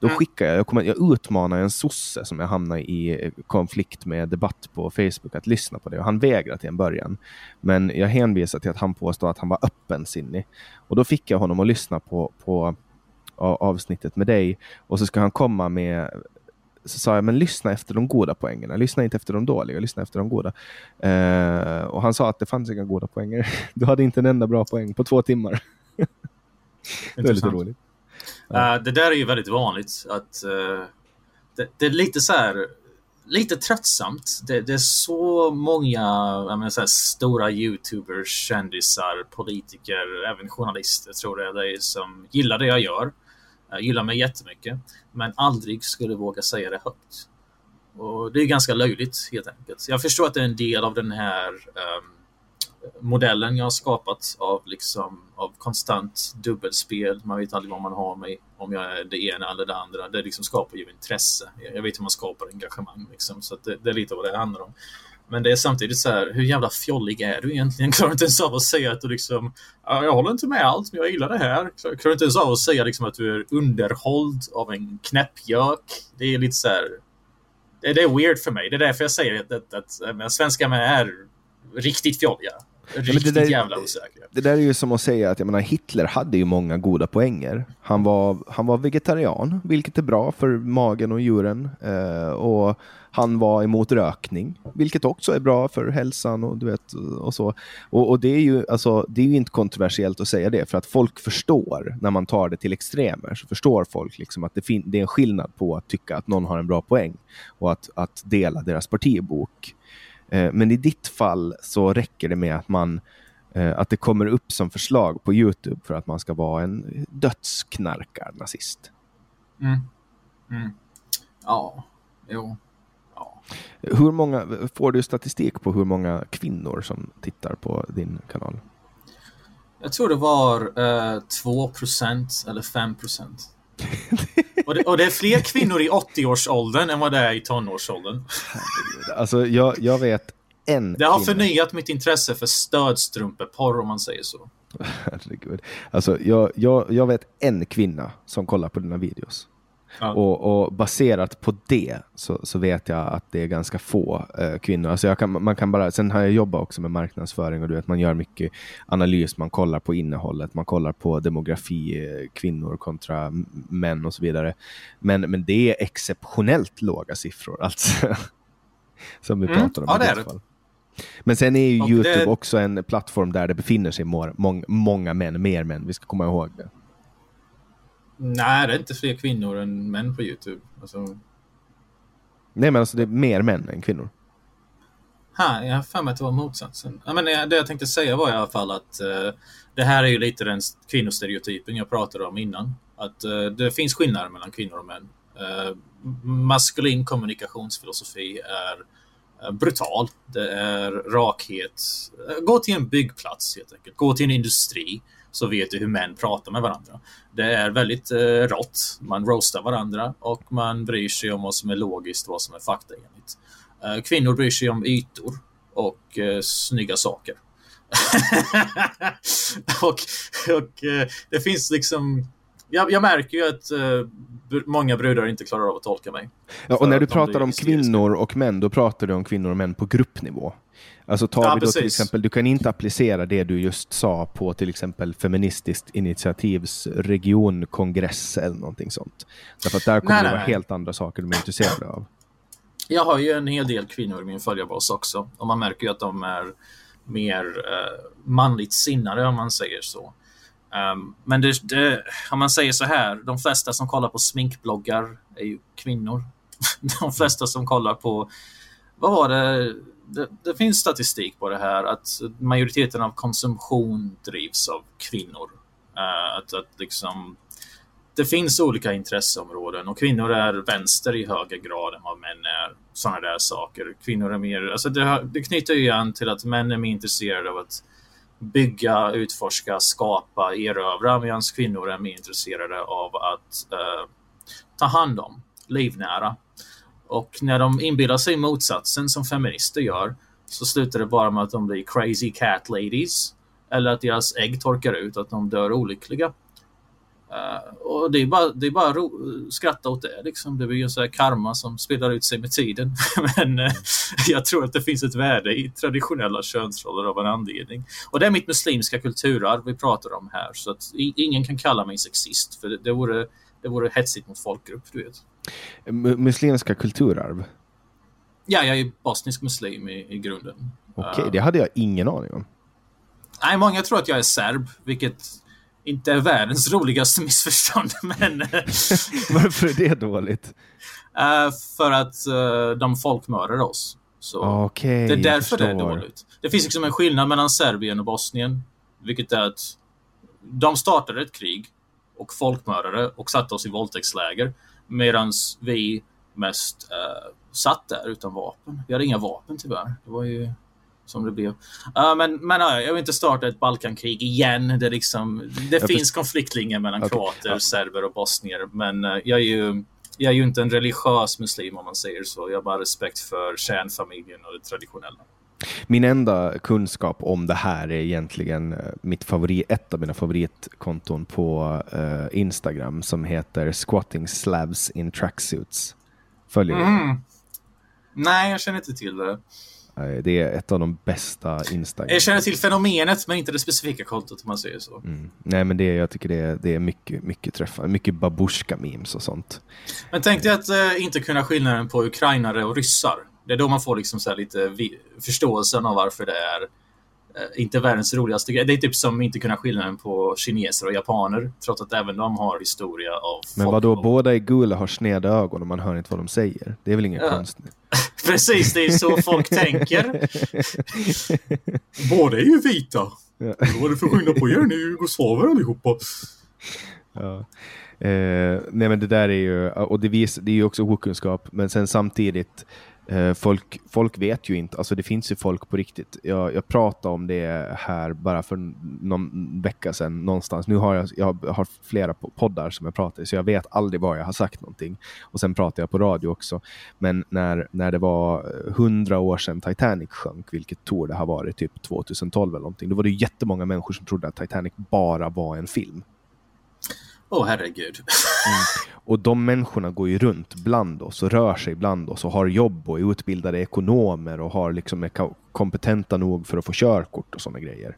Då mm. skickade jag, jag, kom, jag utmanade en sosse som jag hamnade i konflikt med debatt på Facebook att lyssna på det. Och han vägrade till en början. Men jag hänvisade till att han påstod att han var öppensinnig. Och då fick jag honom att lyssna på, på avsnittet med dig och så ska han komma med så sa jag, men lyssna efter de goda poängerna. Lyssna inte efter de dåliga, lyssna efter de goda. Uh, och han sa att det fanns inga goda poänger. Du hade inte en enda bra poäng på två timmar. det är lite roligt. Ja. Uh, det där är ju väldigt vanligt. att uh, det, det, är lite så här, lite tröttsamt. Det, det är så många menar, så stora youtubers, kändisar, politiker, även journalister tror jag det är som gillar det jag gör. Jag gillar mig jättemycket, men aldrig skulle våga säga det högt. Och Det är ganska löjligt helt enkelt. Jag förstår att det är en del av den här um, modellen jag har skapat av, liksom, av konstant dubbelspel. Man vet aldrig vad man har mig om jag är det ena eller det andra. Det liksom skapar ju intresse. Jag vet hur man skapar engagemang. Liksom, så det, det, är lite vad det handlar om. Men det är samtidigt så här, hur jävla fjollig är du egentligen? Klarar du inte ens av att säga att du liksom, jag håller inte med allt, men jag gillar det här. Klarar du inte ens av att säga liksom att du är underhålld av en knäppgök? Det är lite så här, det, det, är weird för mig. Det är därför jag säger att, att, att, att svenskar med är riktigt fjolliga. Riktigt ja, där, jävla osäkra. Det där är ju som att säga att jag menar, Hitler hade ju många goda poänger. Han var, han var vegetarian, vilket är bra för magen och djuren. Eh, och han var emot rökning, vilket också är bra för hälsan och, du vet, och så. Och, och, det, är ju, alltså, det är ju inte kontroversiellt att säga det, för att folk förstår när man tar det till extremer, så förstår folk liksom att det, fin- det är en skillnad på att tycka att någon har en bra poäng och att, att dela deras partibok. Eh, men i ditt fall så räcker det med att man eh, att det kommer upp som förslag på Youtube för att man ska vara en dödsknarkarnazist. Mm. Mm. Ja, jo. Ja. Hur många, får du statistik på hur många kvinnor som tittar på din kanal? Jag tror det var eh, 2 eller 5 och, det, och det är fler kvinnor i 80-årsåldern än vad det är i tonårsåldern. Alltså, jag, jag vet en Det har förnyat mitt intresse för stödstrumpeporr om man säger så. Herregud. Alltså, jag, jag, jag vet en kvinna som kollar på dina videos. Ja. Och, och, baserat på det så, så, vet jag att det är ganska få eh, kvinnor. Alltså kan, man kan bara, sen har jag jobbat också med marknadsföring och du vet, man gör mycket analys, man kollar på innehållet, man kollar på demografi, eh, kvinnor kontra män och så vidare. Men, men det är exceptionellt låga siffror. Alltså. Som vi Mm, pratar om ja, i det ditt det. fall. Men sen är ju Och Youtube det- också en plattform där det befinner sig må- mång- många män, mer män. Vi ska komma ihåg det. Nej, det är inte fler kvinnor än män på Youtube. Alltså, Nej men alltså det är mer män än kvinnor. Ha, jag har för mig att det var motsatsen. Ja, men det det jag tänkte säga var i alla fall att eh, det här är ju lite den kvinnostereotypen jag pratade om innan. Att eh, det finns skillnader mellan kvinnor och män. Eh, maskulin kommunikationsfilosofi är eh, brutal. Det är rakhet. Eh, Gå till en byggplats helt enkelt. Gå till en industri så vet du hur män pratar med varandra. Det är väldigt eh, rått. Man roastar varandra och man bryr sig om vad som är logiskt och vad som är faktaenligt. Eh, Kvinnor bryr sig om ytor och eh, snygga saker. och och eh, det finns liksom... Jag, jag märker ju att br- många brudar inte klarar av att tolka mig. Ja, och när du pratar om kvinnor och män, då pratar du om kvinnor och män på gruppnivå. Alltså tar Ja, vi då till exempel, du kan inte applicera det du just sa på till exempel Feministiskt initiativs regionkongress eller någonting sånt. Därför att där kommer Nej, det vara nej. helt andra saker de är intresserade av. Jag har ju en hel del kvinnor i min följarbas också. Och man märker ju att de är mer eh, manligt sinnade om man säger så. Ehm, men det, det, om man säger så här, de flesta som kollar på sminkbloggar är ju kvinnor. De flesta som kollar på, vad var det? Det, det finns statistik på det här att majoriteten av konsumtion drivs av kvinnor. Uh, att, att liksom det finns olika intresseområden och kvinnor är vänster i högre grad än vad män är. Sådana där saker. Kvinnor är mer, alltså det, det knyter ju an till att män är mer intresserade av att bygga, utforska, skapa, erövra medan kvinnor är mer intresserade av att uh, ta hand om, livnära. Och när de inbillar sig motsatsen som feminister gör så slutar det bara med att de blir crazy cat ladies eller att deras ägg torkar ut, att de dör olyckliga. Uh, och det är bara, det är bara ro, skratta åt det. Liksom. Det blir ju så här karma som spelar ut sig med tiden. Men uh, jag tror att det finns ett värde i traditionella könsroller av en anledning. Och det är mitt muslimska kulturarv vi pratar om här. Så att i, ingen kan kalla mig sexist. För det, det, vore, det vore hetsigt mot folkgrupp, du vet. Mu- Muslimska kulturarv. Ja, jag är bosnisk muslim i, i grunden. Okej, Eh, det hade jag ingen aning om. Nej, många tror att jag är serb, vilket inte är världens roligaste missförstånd. Men eh, Varför är det dåligt? Eh, för att uh, de folkmördade oss. Så Okej, det är därför det är dåligt. Det finns liksom en skillnad mellan Serbien och Bosnien. Vilket är att de startade ett krig och folkmördade och satte oss i våldtäktsläger. Medan vi mest eh, satt där utan vapen. Vi hade inga vapen tyvärr. Det var ju som det blev. Eh, men men ja, jag vill inte starta ett Balkankrig igen. Det, liksom, det Jag finns konfliktlinjer mellan Okej. kroater, Ja. serber och bosnier. Men eh, jag är ju jag är ju inte en religiös muslim om man säger så. Jag har bara respekt för kärnfamiljen och det traditionella. Min enda kunskap om det här är egentligen eh, mitt favorit, ett av mina favoritkonton på eh, Instagram som heter Squatting Slabs in Tracksuits. Följer du? Mm. Nej, jag känner inte till det. Det är ett av de bästa Instagram. Jag känner till fenomenet, men inte det specifika kontot om man säger så. Mm. Nej men det, är- jag tycker det är, det är mycket, mycket träffande. Mycket babushka-memes och sånt. Men tänk dig att eh, inte kunna skillnaden på ukrainare och ryssar. Det är då man får liksom så här lite förståelsen av varför det är eh, inte världens roligaste grej. Det är typ som inte kunna skillnaden på kineser och japaner, trots att även de har historia av Men vad då båda är gula har sneda ögon och man hör inte vad de säger. Det är väl inget Ja. konstigt? Precis, det är så folk tänker. Båda är ju vita. Ja. Vad är det för skillnad på er? Ni är ju jugoslaver allihopa. Ja. Eh, nej men det där är ju, och det, vis, det är ju också okunskap, men sen samtidigt, Eh, folk, folk vet ju inte, alltså det finns ju folk på riktigt. Jag, jag pratade om det här bara för någon vecka sedan någonstans. Nu har jag, jag har flera poddar som jag pratar i, så jag vet aldrig var jag har sagt någonting. Och sen pratar jag på radio också. Men när, när det var hundra år sedan Titanic sjönk, vilket tror det har varit typ 2012 eller någonting, då var det jättemånga människor som trodde att Titanic bara var en film. Åh herregud. Och de människorna går ju runt bland oss och rör sig bland oss och har jobb och är utbildade ekonomer och har liksom är kompetenta nog för att få körkort och sådana grejer.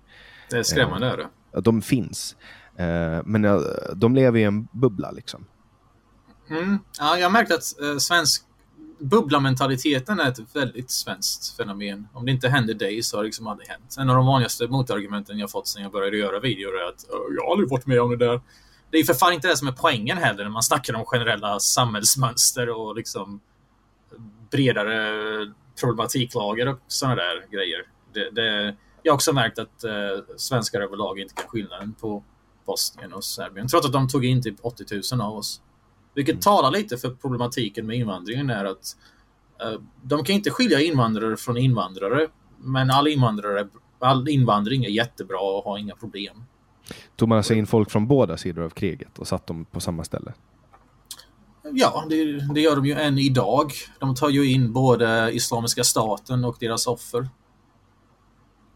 Det är skrämmande det. Ja, De finns. Eh, Men eh, de lever i en bubbla liksom. Mm. Ja, jag har märkt att eh, svensk, bubblamentaliteten är ett väldigt svenskt fenomen. Om det inte händer dig så har det liksom aldrig hänt. En av de vanligaste motargumenten jag fått sedan jag började göra videor är att jag har aldrig varit med om det där. Det är för fan inte det som är poängen heller när man snackar om generella samhällsmönster och liksom bredare problematiklager och sådana där grejer. Det, det, jag har också märkt att eh, svenskar överlag inte kan skillnaden på Bosnien och Serbien. Trots att de tog in typ 80 000 av oss. Vilket mm. talar lite för problematiken med invandringen är att uh, de kan inte skilja invandrare från invandrare. Men all, invandrare, all invandring är jättebra och har inga problem. Tog man alltså in folk från båda sidor av kriget och satt dem på samma ställe? Ja, det, det, gör de ju än idag. De tar ju in både Islamiska staten och deras offer.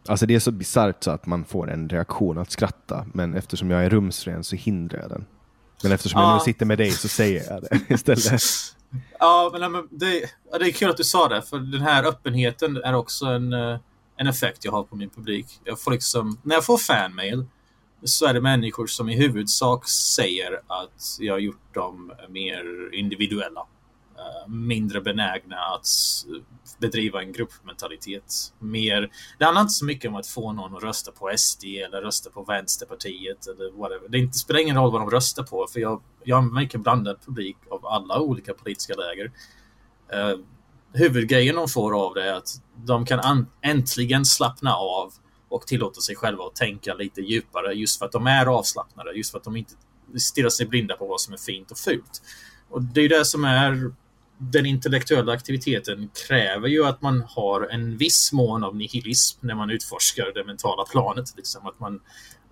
Alltså det är så bisarrt så att man får en reaktion att skratta, men eftersom jag är rumsren så hindrar jag den. Men eftersom ja. jag nu sitter med dig så säger jag det istället. Ja, men det, det är kul att du sa det, för den här öppenheten är också en, eh, en effekt jag har på min publik. Jag får liksom, när jag får fanmail så är det människor som i huvudsak säger att jag har gjort dem mer individuella. Eh, mindre benägna att bedriva en gruppmentalitet. Mer, det handlar inte så mycket om att få någon att rösta på SD eller rösta på Vänsterpartiet eller whatever. Det inte, spelar ingen roll vad de röstar på för jag, jag har en mycket blandad publik av alla olika politiska läger. Uh, huvudgrejen de får av det är att de kan äntligen slappna av och tillåta sig själva att tänka lite djupare just för att de är avslappnade, just för att de inte stirrar sig blinda på vad som är fint och fult. Och det är det som är den intellektuella aktiviteten kräver ju att man har en viss mån av nihilism när man utforskar det mentala planet. Liksom. Att, man,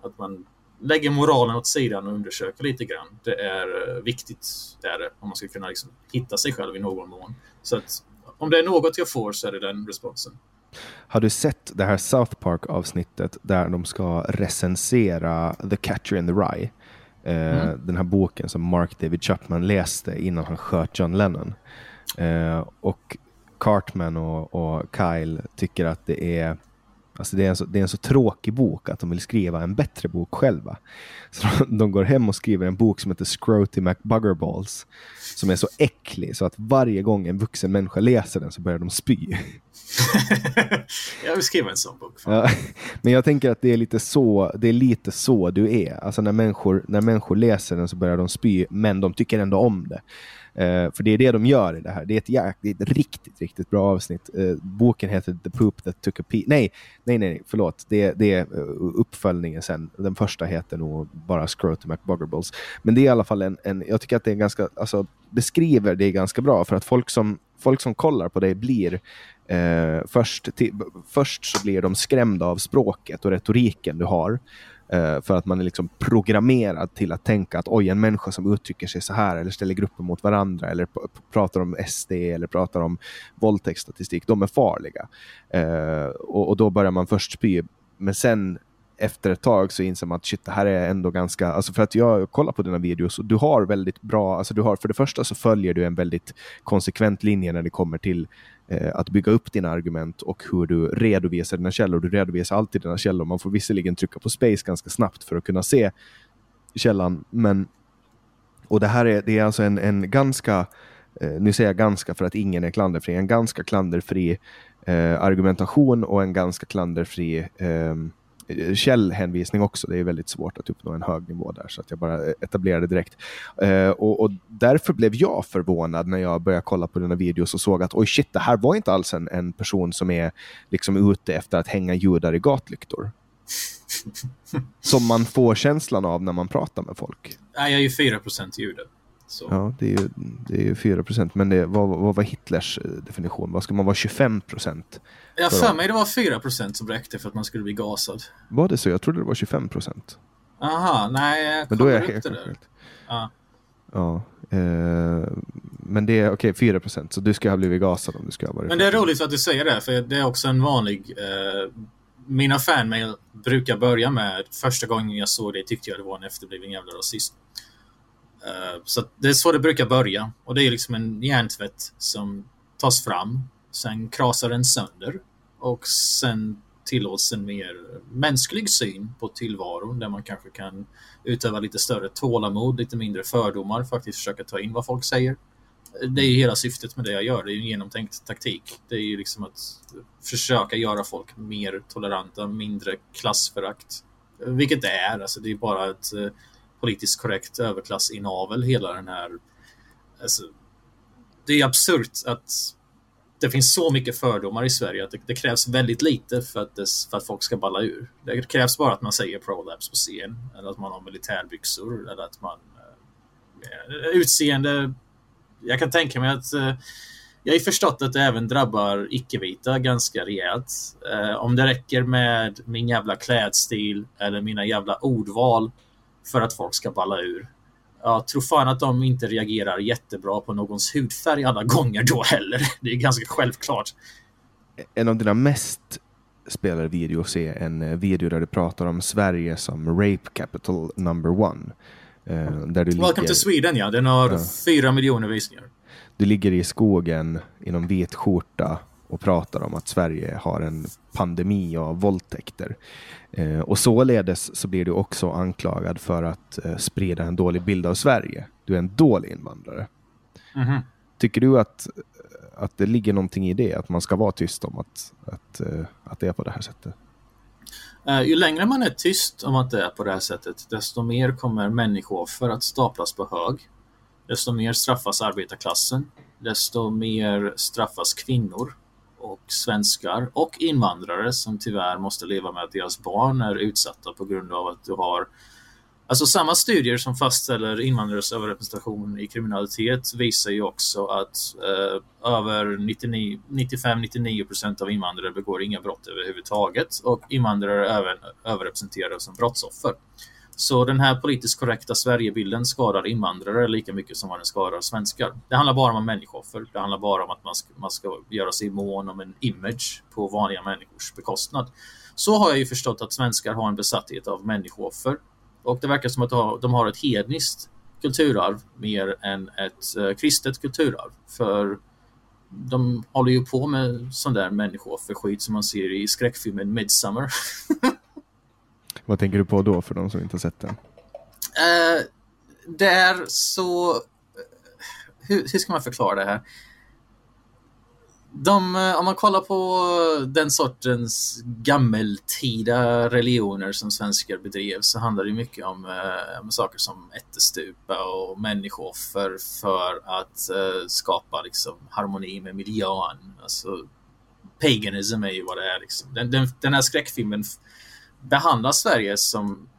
att man lägger moralen åt sidan och undersöker lite grann. Det är eh, viktigt, det är det, om man ska kunna liksom hitta sig själv i någon mån. Så att om det är något jag får så är det den responsen. Har du sett det här South Park-avsnittet där de ska recensera The Catcher in the Rye? Eh, mm. Den här boken som Mark David Chapman läste innan han sköt John Lennon. Eh, och Cartman och, och, Kyle tycker att det är Alltså det, är en så, det är en så tråkig bok att de vill skriva en bättre bok själva. Så de, de går hem och skriver en bok som heter Scroty McBuggerballs. Som är så äcklig så att varje gång en vuxen människa läser den så börjar de spy. jag vill skriva en sån bok. Ja, men jag tänker att det är lite så, det är lite så du är. Alltså när människor, när människor läser den så börjar de spy, men de tycker ändå om det. Eh, för det är det de gör i det här. Det är ett, jäk, det är ett riktigt, riktigt bra avsnitt. Eh, boken heter The Poop That Took a Pee. Nej, nej, nej, förlåt. Det, det är eh, uppföljningen sen. Den första heter nog bara Scrotum McBuggerballs. Men det är i alla fall en, en, jag tycker att det är ganska, alltså beskriver det ganska bra för att folk som, folk som kollar på dig blir eh, först, till, först så blir de skrämda av språket och retoriken du har. Eh, för att man är liksom programmerad till att tänka att oj, en människa som uttrycker sig så här eller ställer grupper mot varandra eller pratar om SD eller pratar om våldtäktsstatistik, de är farliga. Eh, och, och, då börjar man först spy. Men sen efter ett tag så inser man att shit, det här är ändå ganska, alltså för att jag kollar på dina videos och du har väldigt bra, alltså du har, för det första så följer du en väldigt konsekvent linje när det kommer till eh, att bygga upp dina argument och hur du redovisar dina källor. Du redovisar alltid dina källor. Man får visserligen trycka på space ganska snabbt för att kunna se källan, men och det här är, det är alltså en, en ganska, eh, nu säger jag ganska för att ingen är klanderfri, en ganska klanderfri eh, argumentation och en ganska klanderfri eh, källhänvisning också. Det är väldigt svårt att uppnå en hög nivå där, så att jag bara etablerade direkt. Uh, och, och, därför blev jag förvånad när jag började kolla på dina videos och såg att oj shit, det här var inte alls en, en person som är liksom ute efter att hänga judar i gatlyktor. som man får känslan av när man pratar med folk. Nej, jag är ju 4 jude. Så. Ja, det är ju, det är ju 4 procent. Men det, vad, vad var Hitlers eh, definition? Vad ska man vara 25 procent? Jag för mig det var 4 procent som räckte för att man skulle bli gasad. Var det så? Jag trodde det var 25 procent. Aha, nej, jag Men då är jag helt det där. Ja. ja eh, men det är okej, okay, 4 procent. Så du ska ha blivit gasad om du ska ha varit... Men det är roligt att du säger det, för det är också en vanlig... Eh, mina fanmail brukar börja med första gången jag såg det tyckte jag det var en efterbliven jävla rasist. Uh, så det är så det brukar börja. Och det är liksom en hjärntvätt som tas fram. Sen krasar den sönder. Och sen tillåts en mer mänsklig syn på tillvaron där man kanske kan utöva lite större tålamod, lite mindre fördomar, faktiskt försöka ta in vad folk säger. Det är ju hela syftet med det jag gör. Det är ju en genomtänkt taktik. Det är ju liksom att försöka göra folk mer toleranta, mindre klassförakt. Vilket det är. Alltså det är bara ett eh, politiskt korrekt överklassinavel, hela den här... Alltså, det är absurt att det finns så mycket fördomar i Sverige att det, det krävs väldigt lite för att, det, för att folk ska balla ur. Det krävs bara att man säger ProLabs på scen, eller att man har militärbyxor, eller att man... eh, utseende... Jag kan tänka mig att... eh, jag har förstått att det även drabbar icke-vita ganska rejält. Eh, om det räcker med min jävla klädstil eller mina jävla ordval för att folk ska balla ur jag tror fan att de inte reagerar jättebra på någons hudfärg alla gånger då heller. Det är ganska självklart. En av dina mest spelade videos är en eh, video där du pratar om Sverige som rape capital number one. Eh, där du Welcome ligger... to Sweden ja, den har ja. fyra miljoner visningar. Du ligger i skogen inom vit skjorta och pratar om att Sverige har en pandemi av våldtäkter. Eh, och således så blir du också anklagad för att eh, sprida en dålig bild av Sverige. Du är en dålig invandrare. Mm -hmm. Tycker du att, att det ligger någonting i det, att man ska vara tyst om att, att, eh, att det är på det här sättet? Uh, ju längre man är tyst om att det är på det här sättet, desto mer kommer människooffer att staplas på hög. Desto mer straffas arbetarklassen. Desto mer straffas kvinnor och svenskar och invandrare som tyvärr måste leva med att deras barn är utsatta på grund av att du har Alltså samma studier som fastställer invandrares överrepresentation i kriminalitet visar ju också att eh, över 95-99% av invandrare begår inga brott överhuvudtaget och invandrare är även överrepresenterade som brottsoffer. Så den här politiskt korrekta Sverigebilden skadar invandrare lika mycket som vad den skadar svenskar. Det handlar bara om människooffer. Det handlar bara om att man ska, man ska göra sig mån om en image på vanliga människors bekostnad. Så har jag ju förstått att svenskar har en besatthet av människooffer. Och det verkar som att de har ett hedniskt kulturarv mer än ett eh, kristet kulturarv. För de håller ju på med sån där människoofferskit som man ser i skräckfilmen Midsummer. Vad tänker du på då för de som inte har sett den? Uh, det är så... Hur, hur, ska man förklara det här? De, eh, om man kollar på den sortens gammeltida religioner som svenskar bedrev så handlar det mycket om, eh, om saker som ättestupa och människooffer för att eh, skapa liksom, harmoni med miljön. Alltså, paganism är ju vad det är. Liksom. Den, den, den här skräckfilmen behandlar Sverige som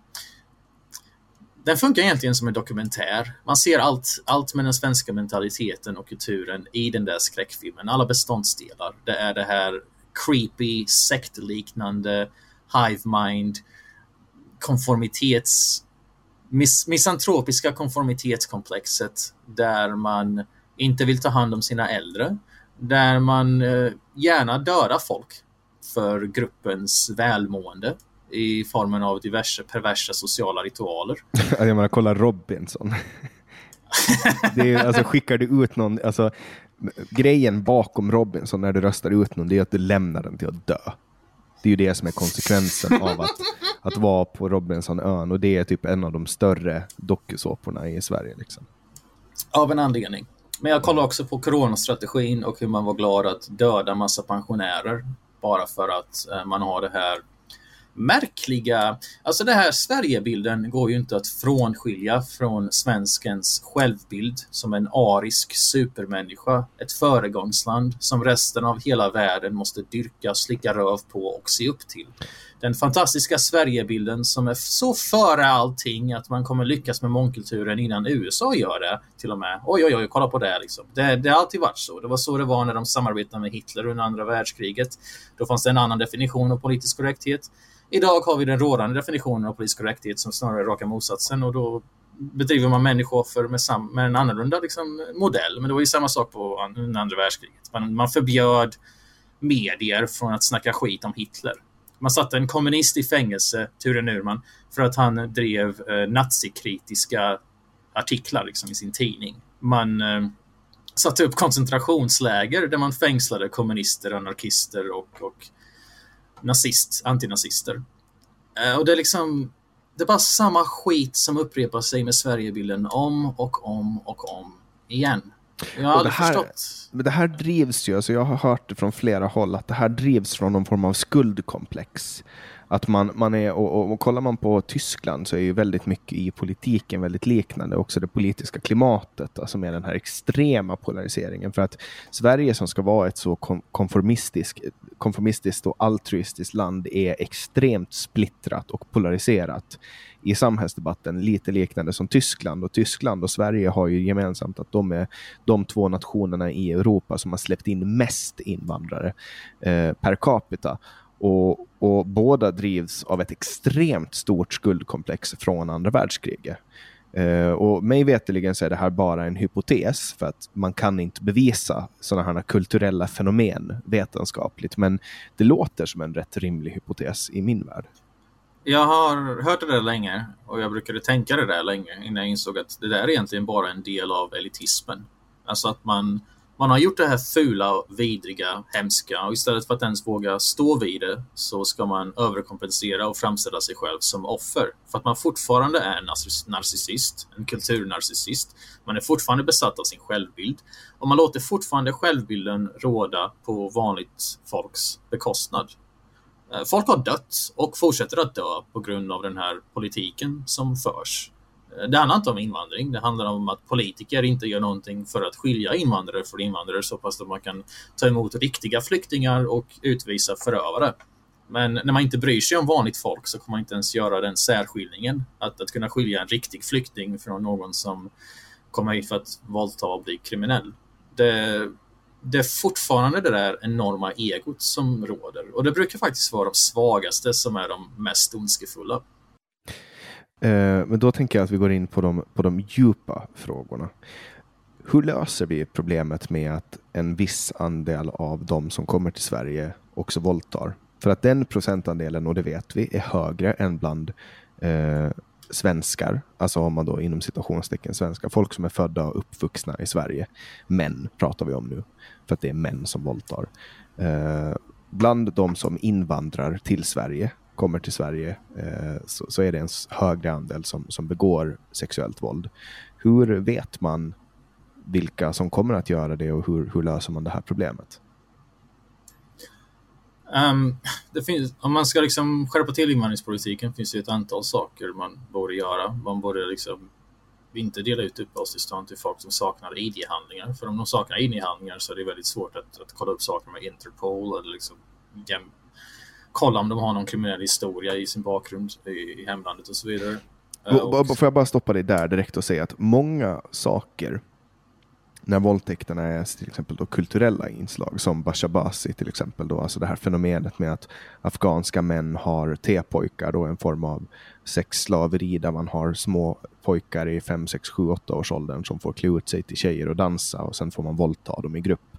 den funkar egentligen som en dokumentär. Man ser allt, allt med den svenska mentaliteten och kulturen i den där skräckfilmen. Alla beståndsdelar. Det är det här creepy, sektliknande, hive mind, konformitets... Mis misantropiska konformitetskomplexet där man inte vill ta hand om sina äldre. Där man eh, gärna dödar folk för gruppens välmående i formen av diverse perversa sociala ritualer. jag menar, kolla Robinson. det är, alltså, skickar du ut någon, alltså, grejen bakom Robinson när du röstar ut någon, det är att du lämnar den till att dö. Det är ju det som är konsekvensen av att, att vara på Robinsonön och det är typ en av de större dokusåporna i Sverige. Liksom. Av en anledning. Men jag kollar också på coronastrategin och hur man var glad att döda massa pensionärer bara för att eh, man har det här märkliga... Alltså det här Sverigebilden går ju inte att frånskilja från svenskens självbild som en arisk supermänniska. Ett föregångsland som resten av hela världen måste dyrka, slicka röv på och se upp till. Den fantastiska Sverigebilden som är så före allting att man kommer lyckas med mångkulturen innan USA gör det till och med. Oj, oj, oj, kolla på det liksom. Det, det har alltid varit så. Det var så det var när de samarbetade med Hitler under andra världskriget. Då fanns det en annan definition av politisk korrekthet. Idag har vi den rådande definitionen av politisk korrekthet som snarare är raka motsatsen och då bedriver man människooffer med, sam med en annorlunda liksom, modell. Men det var ju samma sak på andra världskriget. Man, man förbjöd medier från att snacka skit om Hitler. Man satte en kommunist i fängelse, Ture Nurman, för att han drev eh, nazikritiska artiklar liksom, i sin tidning. Man eh, satte upp koncentrationsläger där man fängslade kommunister, anarkister och, och nazist, antinazister. Eh, och det är liksom, det är bara samma skit som upprepar sig med Sverigebilden om och om och om igen. Jag har aldrig det här, förstått. Men det här drivs ju, alltså jag har hört det från flera håll, att det här drivs från någon form av skuldkomplex. Att man, man är, och, och, och kollar man på Tyskland så är ju väldigt mycket i politiken väldigt liknande, också det politiska klimatet, alltså med den här extrema polariseringen. För att Sverige som ska vara ett så konformistiskt, konformistiskt och altruistiskt land är extremt splittrat och polariserat i samhällsdebatten, lite liknande som Tyskland. Och Tyskland och Sverige har ju gemensamt att de är de två nationerna i Europa som har släppt in mest invandrare eh, per capita. Och, och båda drivs av ett extremt stort skuldkomplex från andra världskriget. Uh, och mig veterligen så är det här bara en hypotes för att man kan inte bevisa sådana här kulturella fenomen vetenskapligt. Men det låter som en rätt rimlig hypotes i min värld. Jag har hört det där länge och jag brukade tänka det där länge innan jag insåg att det där är egentligen bara en del av elitismen. Alltså att man man har gjort det här fula, vidriga, hemska och istället för att ens våga stå vid det så ska man överkompensera och framställa sig själv som offer. För att man fortfarande är en narcissist, en kulturnarcissist. Man är fortfarande besatt av sin självbild och man låter fortfarande självbilden råda på vanligt folks bekostnad. Eh, folk har dött och fortsätter att dö på grund av den här politiken som förs. Det handlar inte om invandring. Det handlar om att politiker inte gör någonting för att skilja invandrare från invandrare så pass att man kan ta emot riktiga flyktingar och utvisa förövare. Men när man inte bryr sig om vanligt folk så kommer man inte ens göra den särskiljningen. Att, att kunna skilja en riktig flykting från någon som kommer hit för att våldta och bli kriminell. Det, det är fortfarande det där enorma egot som råder. Och det brukar faktiskt vara de svagaste som är de mest ondskefulla. Eh, men då tänker jag att vi går in på de, på de djupa frågorna. Hur löser vi problemet med att en viss andel av de som kommer till Sverige också våldtar? För att den procentandelen, och det vet vi, är högre än bland eh, svenskar, alltså om man då inom citationstecken svenskar, folk som är födda och uppvuxna i Sverige. Män pratar vi om nu, för att det är män som våldtar. Eh, bland de som invandrar till Sverige kommer till Sverige eh, så, så, är det en högre andel som, som begår sexuellt våld. Hur vet man vilka som kommer att göra det och hur, hur löser man det här problemet? Um, det finns, om man ska liksom skärpa till invandringspolitiken finns det ett antal saker man borde göra. Man borde liksom inte dela ut uppehållstillstånd till folk som saknar ID-handlingar. För om de saknar ID-handlingar så är det väldigt svårt att, att kolla upp saker med Interpol eller liksom kolla om de har någon kriminell historia i sin bakgrund i hemlandet och så vidare. Och, får jag bara stoppa dig där direkt och säga att många saker när våldtäkterna är till exempel då kulturella inslag som Bashabasi till exempel då, alltså det här fenomenet med att afghanska män har T-pojkar då en form av sexslaveri där man har små pojkar i 5, 6, 7, 8 års åldern som får klä ut sig till tjejer och dansa och sen får man våldta dem i grupp.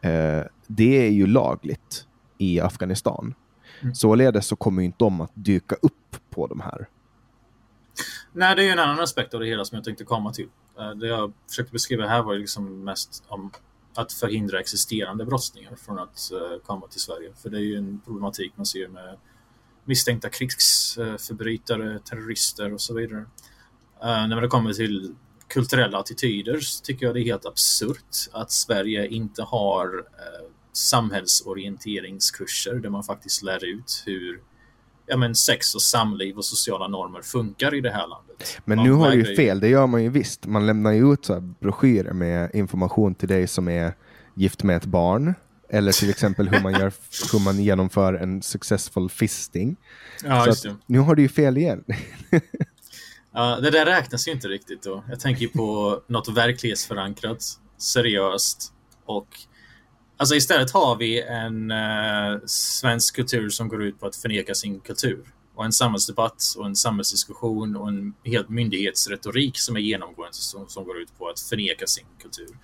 Eh, det är ju lagligt i Afghanistan. Mm. Således så kommer inte de att dyka upp på de här. Nej, det är ju en annan aspekt av det hela som jag tänkte komma till. Eh, det jag försökte beskriva här var liksom mest om att förhindra existerande brottslingar från att uh, komma till Sverige. För det är ju en problematik man ser med misstänkta krigsförbrytare, terrorister och så vidare. Uh, när det kommer till kulturella attityder så tycker jag det är helt absurt att Sverige inte har samhällsorienteringskurser där man faktiskt lär ut hur ja, men sex och samliv och sociala normer funkar i det här landet. Men nu har du ju fel, det gör man ju visst. Man lämnar ju ut så broschyrer med information till dig som är gift med ett barn. Eller till exempel hur man, gör, hur man genomför en successful fisting. Ja, just det. Nu har du ju fel igen. ja, det där räknas ju inte riktigt då. Jag tänker på något verklighetsförankrat, seriöst och Alltså istället har vi en eh, svensk kultur som går ut på att förneka sin kultur. Och en samhällsdebatt och en samhällsdiskussion och en helt myndighetsretorik som är genomgående som, som går ut på att förneka sin kultur.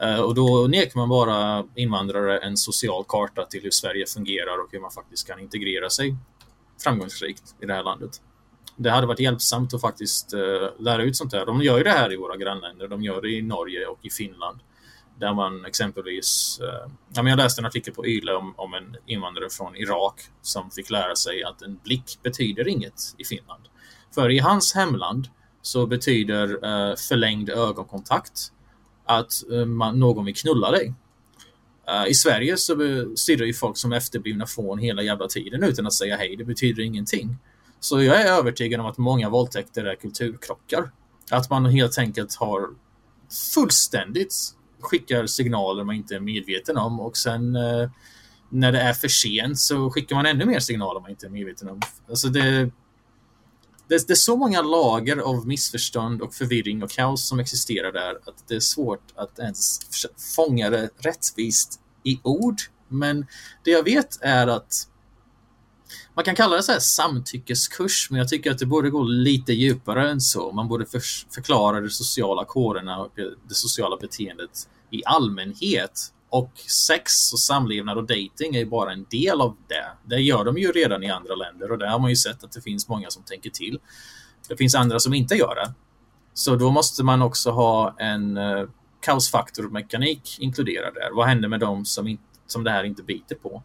Eh, och då nekar man bara invandrare en social karta till hur Sverige fungerar och hur man faktiskt kan integrera sig framgångsrikt i det här landet. Det hade varit hjälpsamt att faktiskt eh, lära ut sånt här. De gör ju det här i våra grannländer. De gör det i Norge och i Finland. Där man exempelvis, eh, ja, men jag läste en artikel på YLE om, om en invandrare från Irak som fick lära sig att en blick betyder inget i Finland. För i hans hemland så betyder eh, förlängd ögonkontakt att eh, man, någon vill knulla dig. Eh, I Sverige så stirrar ju folk som efterblivna fån hela jävla tiden utan att säga hej. Det betyder ingenting. Så jag är övertygad om att många våldtäkter är kulturkrockar. Att man helt enkelt har fullständigt skickar signaler man inte är medveten om och sen eh, när det är för sent så skickar man ännu mer signaler man inte är medveten om. Alltså det, det, det, är så många lager av missförstånd och förvirring och kaos som existerar där att det är svårt att ens fånga det rättvist i ord. Men det jag vet är att man kan kalla det så här samtyckeskurs, men jag tycker att det borde gå lite djupare än så. Man borde för, förklara de sociala koderna och det sociala beteendet i allmänhet. Och sex och samlevnad och dating är ju bara en del av det. Det gör de ju redan i andra länder och där har man ju sett att det finns många som tänker till. Det finns andra som inte gör det. Så då måste man också ha en uh, kaosfaktormekanik inkluderad där. Vad händer med dem som, in, som det här inte biter på?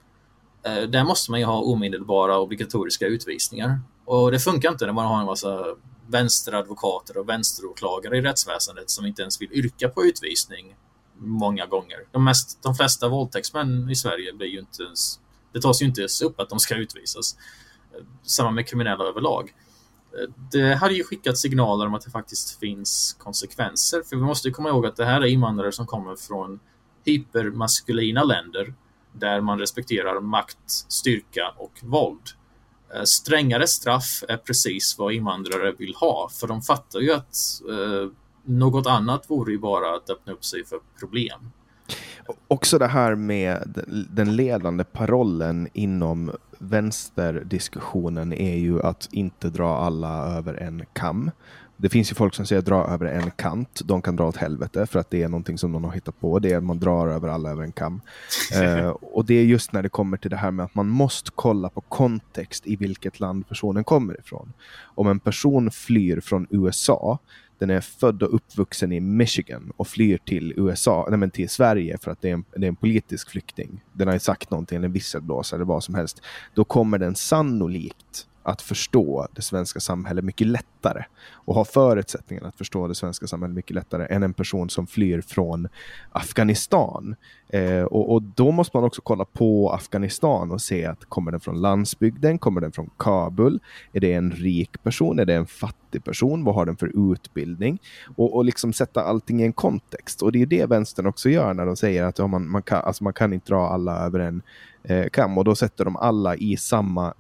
Eh, där måste man ju ha omedelbara obligatoriska utvisningar. Och det funkar inte när man har en massa vänsteradvokater och vänsteråklagare i rättsväsendet som inte ens vill yrka på utvisning många gånger. De, mest, de flesta våldtäktsmän i Sverige blir ju inte ens, det tas ju inte ens upp att de ska utvisas. Eh, samma med kriminella överlag. Eh, det hade ju skickat signaler om att det faktiskt finns konsekvenser. För vi måste komma ihåg att det här är invandrare som kommer från hypermaskulina länder där man respekterar makt, styrka och våld. Eh, strängare straff är precis vad invandrare vill ha, för de fattar ju att eh, något annat vore ju bara att öppna upp sig för problem. Också det här med den ledande parollen inom vänsterdiskussionen är ju att inte dra alla över en kam. Det finns ju folk som säger dra över en kant. De kan dra åt helvete för att det är någonting som någon har hittat på. Det är att man drar över alla över en kam. uh, och det är just när det kommer till det här med att man måste kolla på kontext i vilket land personen kommer ifrån. Om en person flyr från USA den är född och uppvuxen i Michigan och flyr till USA, nej men till Sverige för att det är en, det är en politisk flykting. Den har ju sagt någonting, eller en visselblåsare eller vad som helst. Då kommer den sannolikt att förstå det svenska samhället mycket lättare och ha förutsättningar att förstå det svenska samhället mycket lättare än en person som flyr från Afghanistan. Eh, och, och, då måste man också kolla på Afghanistan och se att kommer den från landsbygden? Kommer den från Kabul? Är det en rik person? Är det en fattig person? Vad har den för utbildning? Och, och liksom sätta allting i en kontext. Och det är det vänstern också gör när de säger att ja, man, man, kan, alltså man kan inte dra alla över en eh, kam och då sätter de alla i samma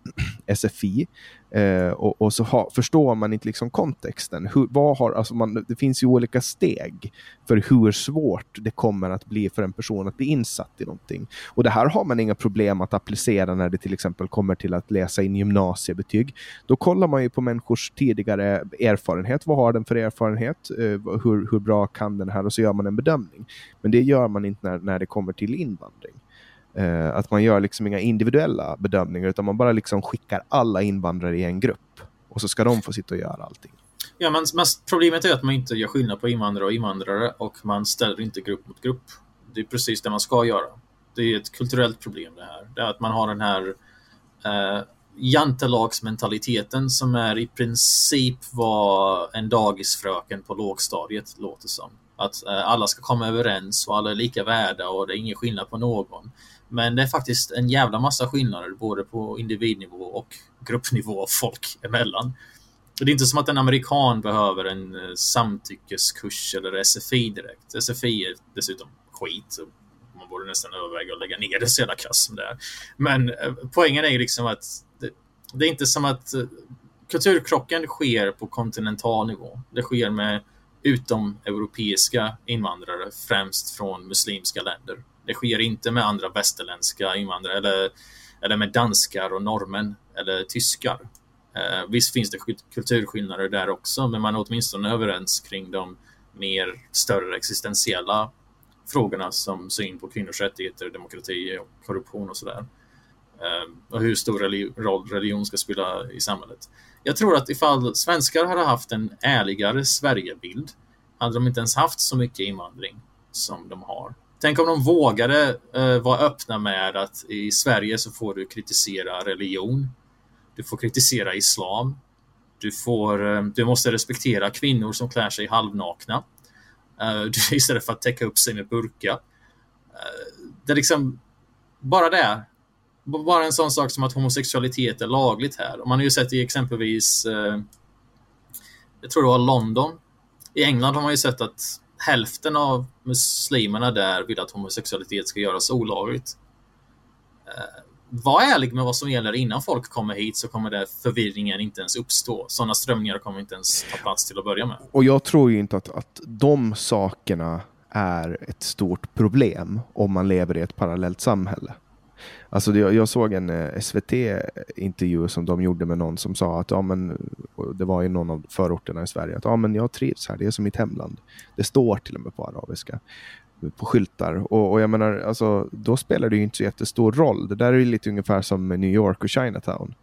SFI. Eh, och, och, så ha, förstår man inte liksom kontexten. Hur, vad har, alltså man, det finns ju olika steg för hur svårt det kommer att bli för en person att bli insatt i någonting. Och det här har man inga problem att applicera när det till exempel kommer till att läsa in gymnasiebetyg. Då kollar man ju på människors tidigare erfarenhet. Vad har den för erfarenhet? Eh, hur, hur bra kan den här? Och så gör man en bedömning. Men det gör man inte när, när det kommer till invandring. Eh, att man gör liksom inga individuella bedömningar utan man bara liksom skickar alla invandrare i en grupp och så ska de få sitta och göra allting. Ja, men, men problemet är att man inte gör skillnad på invandrare och invandrare och man ställer inte grupp mot grupp. Det är precis det man ska göra. Det är ett kulturellt problem det här. Det är att man har den här eh, jantelagsmentaliteten som är i princip vad en dagisfröken på lågstadiet låter som. Att eh, alla ska komma överens och alla är lika värda och det är ingen skillnad på någon. Men det är faktiskt en jävla massa skillnader både på individnivå och gruppnivå folk emellan. Det är inte som att en amerikan behöver en eh, samtyckeskurs eller SFI direkt. SFI är dessutom skit. Man borde nästan överväga att lägga ner det så jävla kass som det är. Men eh, poängen är ju liksom att det, det är inte som att eh, kulturkrocken sker på kontinental nivå. Det sker med utomeuropeiska invandrare, främst från muslimska länder. Det sker inte med andra västerländska invandrare eller, eller med danskar och norrmän eller tyskar. Eh, visst finns det kulturskillnader där också, men man är åtminstone överens kring de mer större existentiella frågorna som syn på kvinnors rättigheter, demokrati och korruption och sådär. Eh, och hur stor roll religion ska spela i samhället. Jag tror att ifall svenskar hade haft en ärligare Sverigebild hade de inte ens haft så mycket invandring som de har. Tänk om de vågade eh, vara öppna med att i Sverige så får du kritisera religion. Du får kritisera islam. Du, får, eh, du måste respektera kvinnor som klär sig halvnakna. eh, istället för att täcka upp sig med burka. Eh, det är liksom bara det. Bara en sån sak som att homosexualitet är lagligt här. Och man har ju sett i exempelvis, eh, jag tror det var London. I England har man ju sett att hälften av muslimerna där vill att homosexualitet ska göras olagligt. Eh, var ärlig med vad som gäller innan folk kommer hit så kommer det förvirringen inte ens uppstå. Sådana strömningar kommer inte ens ta plats till att börja med. Och jag tror ju inte att, att de sakerna är ett stort problem om man lever i ett parallellt samhälle. Alltså jag, jag såg en eh, SVT-intervju som de gjorde med någon som sa att ja, men, det var i någon av förorterna i Sverige att ja, men jag trivs här, det är som mitt hemland. Det står till och med på arabiska eh, på skyltar. Och, och, jag menar, alltså, då spelar det ju inte så jättestor roll. Det där är ju lite ungefär som New York och Chinatown.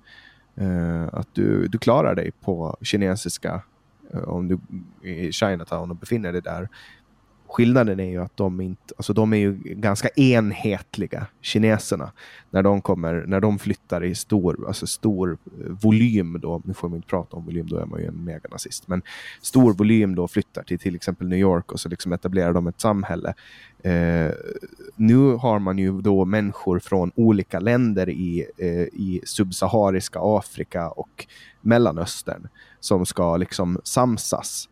Uh, att du, du klarar dig på kinesiska uh, om du är i Chinatown och befinner dig där Skillnaden är ju att de inte, alltså de är ju ganska enhetliga, kineserna, när de kommer, när de flyttar i stor, alltså stor eh, volym då, nu får man inte prata om volym, då är man ju en meganazist, men stor volym då flyttar till till exempel New York och så liksom etablerar de ett samhälle. Eh, nu har man ju då människor från olika länder i, eh, i subsahariska Afrika och Mellanöstern som ska liksom samsas.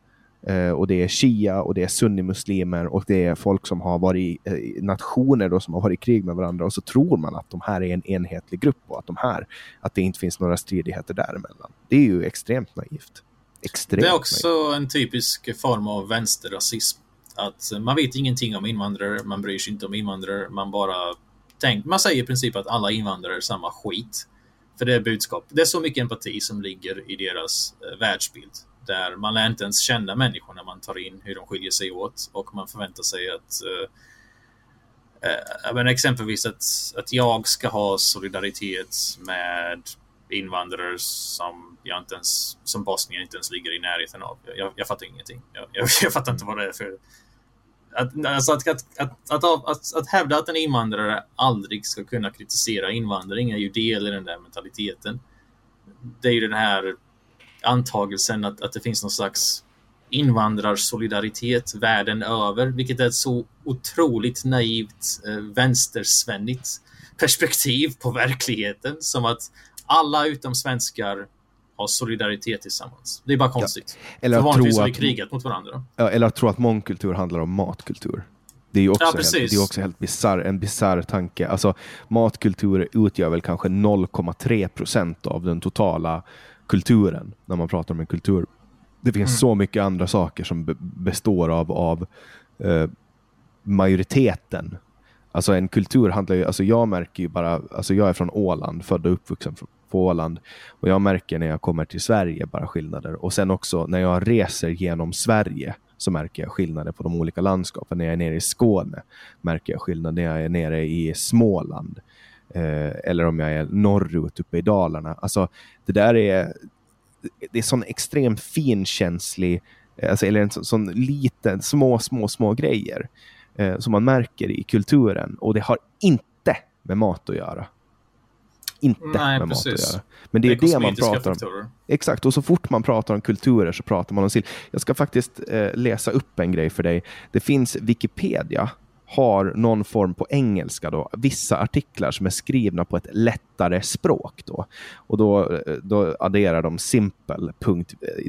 Uh, och det är shia och det är sunnimuslimer och det är folk som har varit uh, nationer då, som har varit i krig med varandra och så tror man att de här är en enhetlig grupp och att de här, att det inte finns några stridigheter däremellan. Det är ju extremt naivt. Extremt det är också naivt. en typisk form av vänsterrasism. Att man vet ingenting om invandrare, man bryr sig inte om invandrare, man bara tänker, man säger i princip att alla invandrare är samma skit. För det är budskap. Det är så mycket empati som ligger i deras uh, världsbild där man lär inte ens känna människor när man tar in hur de skiljer sig åt och man förväntar sig att eh, uh, exempelvis att, att jag ska ha solidaritet med invandrare som jag inte ens, som Bosnien inte ens ligger i närheten av. Jag, jag fattar ingenting. Jag, jag, jag, fattar inte vad det är för... Att, alltså att, att, att, att, att, hävda att en invandrare aldrig ska kunna kritisera invandring är ju del i den där mentaliteten. Det är ju den här antagelsen att, att det finns någon slags invandrarsolidaritet världen över, vilket är ett så otroligt naivt eh, vänstersvennigt perspektiv på verkligheten som att alla utom svenskar har solidaritet tillsammans. Det är bara konstigt. Ja. Eller För vanligtvis har vi krigat mot varandra. Ja, eller att tro att mångkultur handlar om matkultur. Det är ju också, ja, helt, det är också helt bizarr, en bisarr tanke. Alltså, matkultur utgör väl kanske 0,3 procent av den totala kulturen, när man pratar om en kultur. Det finns mm. så mycket andra saker som består av, av eh, majoriteten. Alltså en kultur handlar ju, alltså jag märker ju bara, alltså jag är från Åland, född och uppvuxen på Åland. Och jag märker när jag kommer till Sverige bara skillnader. Och sen också när jag reser genom Sverige så märker jag skillnader på de olika landskapen. När jag är nere i Skåne märker jag skillnad när jag är nere i Småland. Eh, eller om jag är norrut uppe i Dalarna. Alltså, det där är, det är sån extremt finkänslig, alltså, eller en sån, sån liten, små, små, små grejer eh, som man märker i kulturen. Och det har inte med mat att göra. Inte Nej, med precis. mat att göra. Men det är det, är det man pratar om. Exakt, och så fort man pratar om kulturer så pratar man om sill. Jag ska faktiskt eh, läsa upp en grej för dig. Det finns Wikipedia har någon form på engelska då, vissa artiklar som är skrivna på ett lättare språk då. Och då, då adderar de simple eh,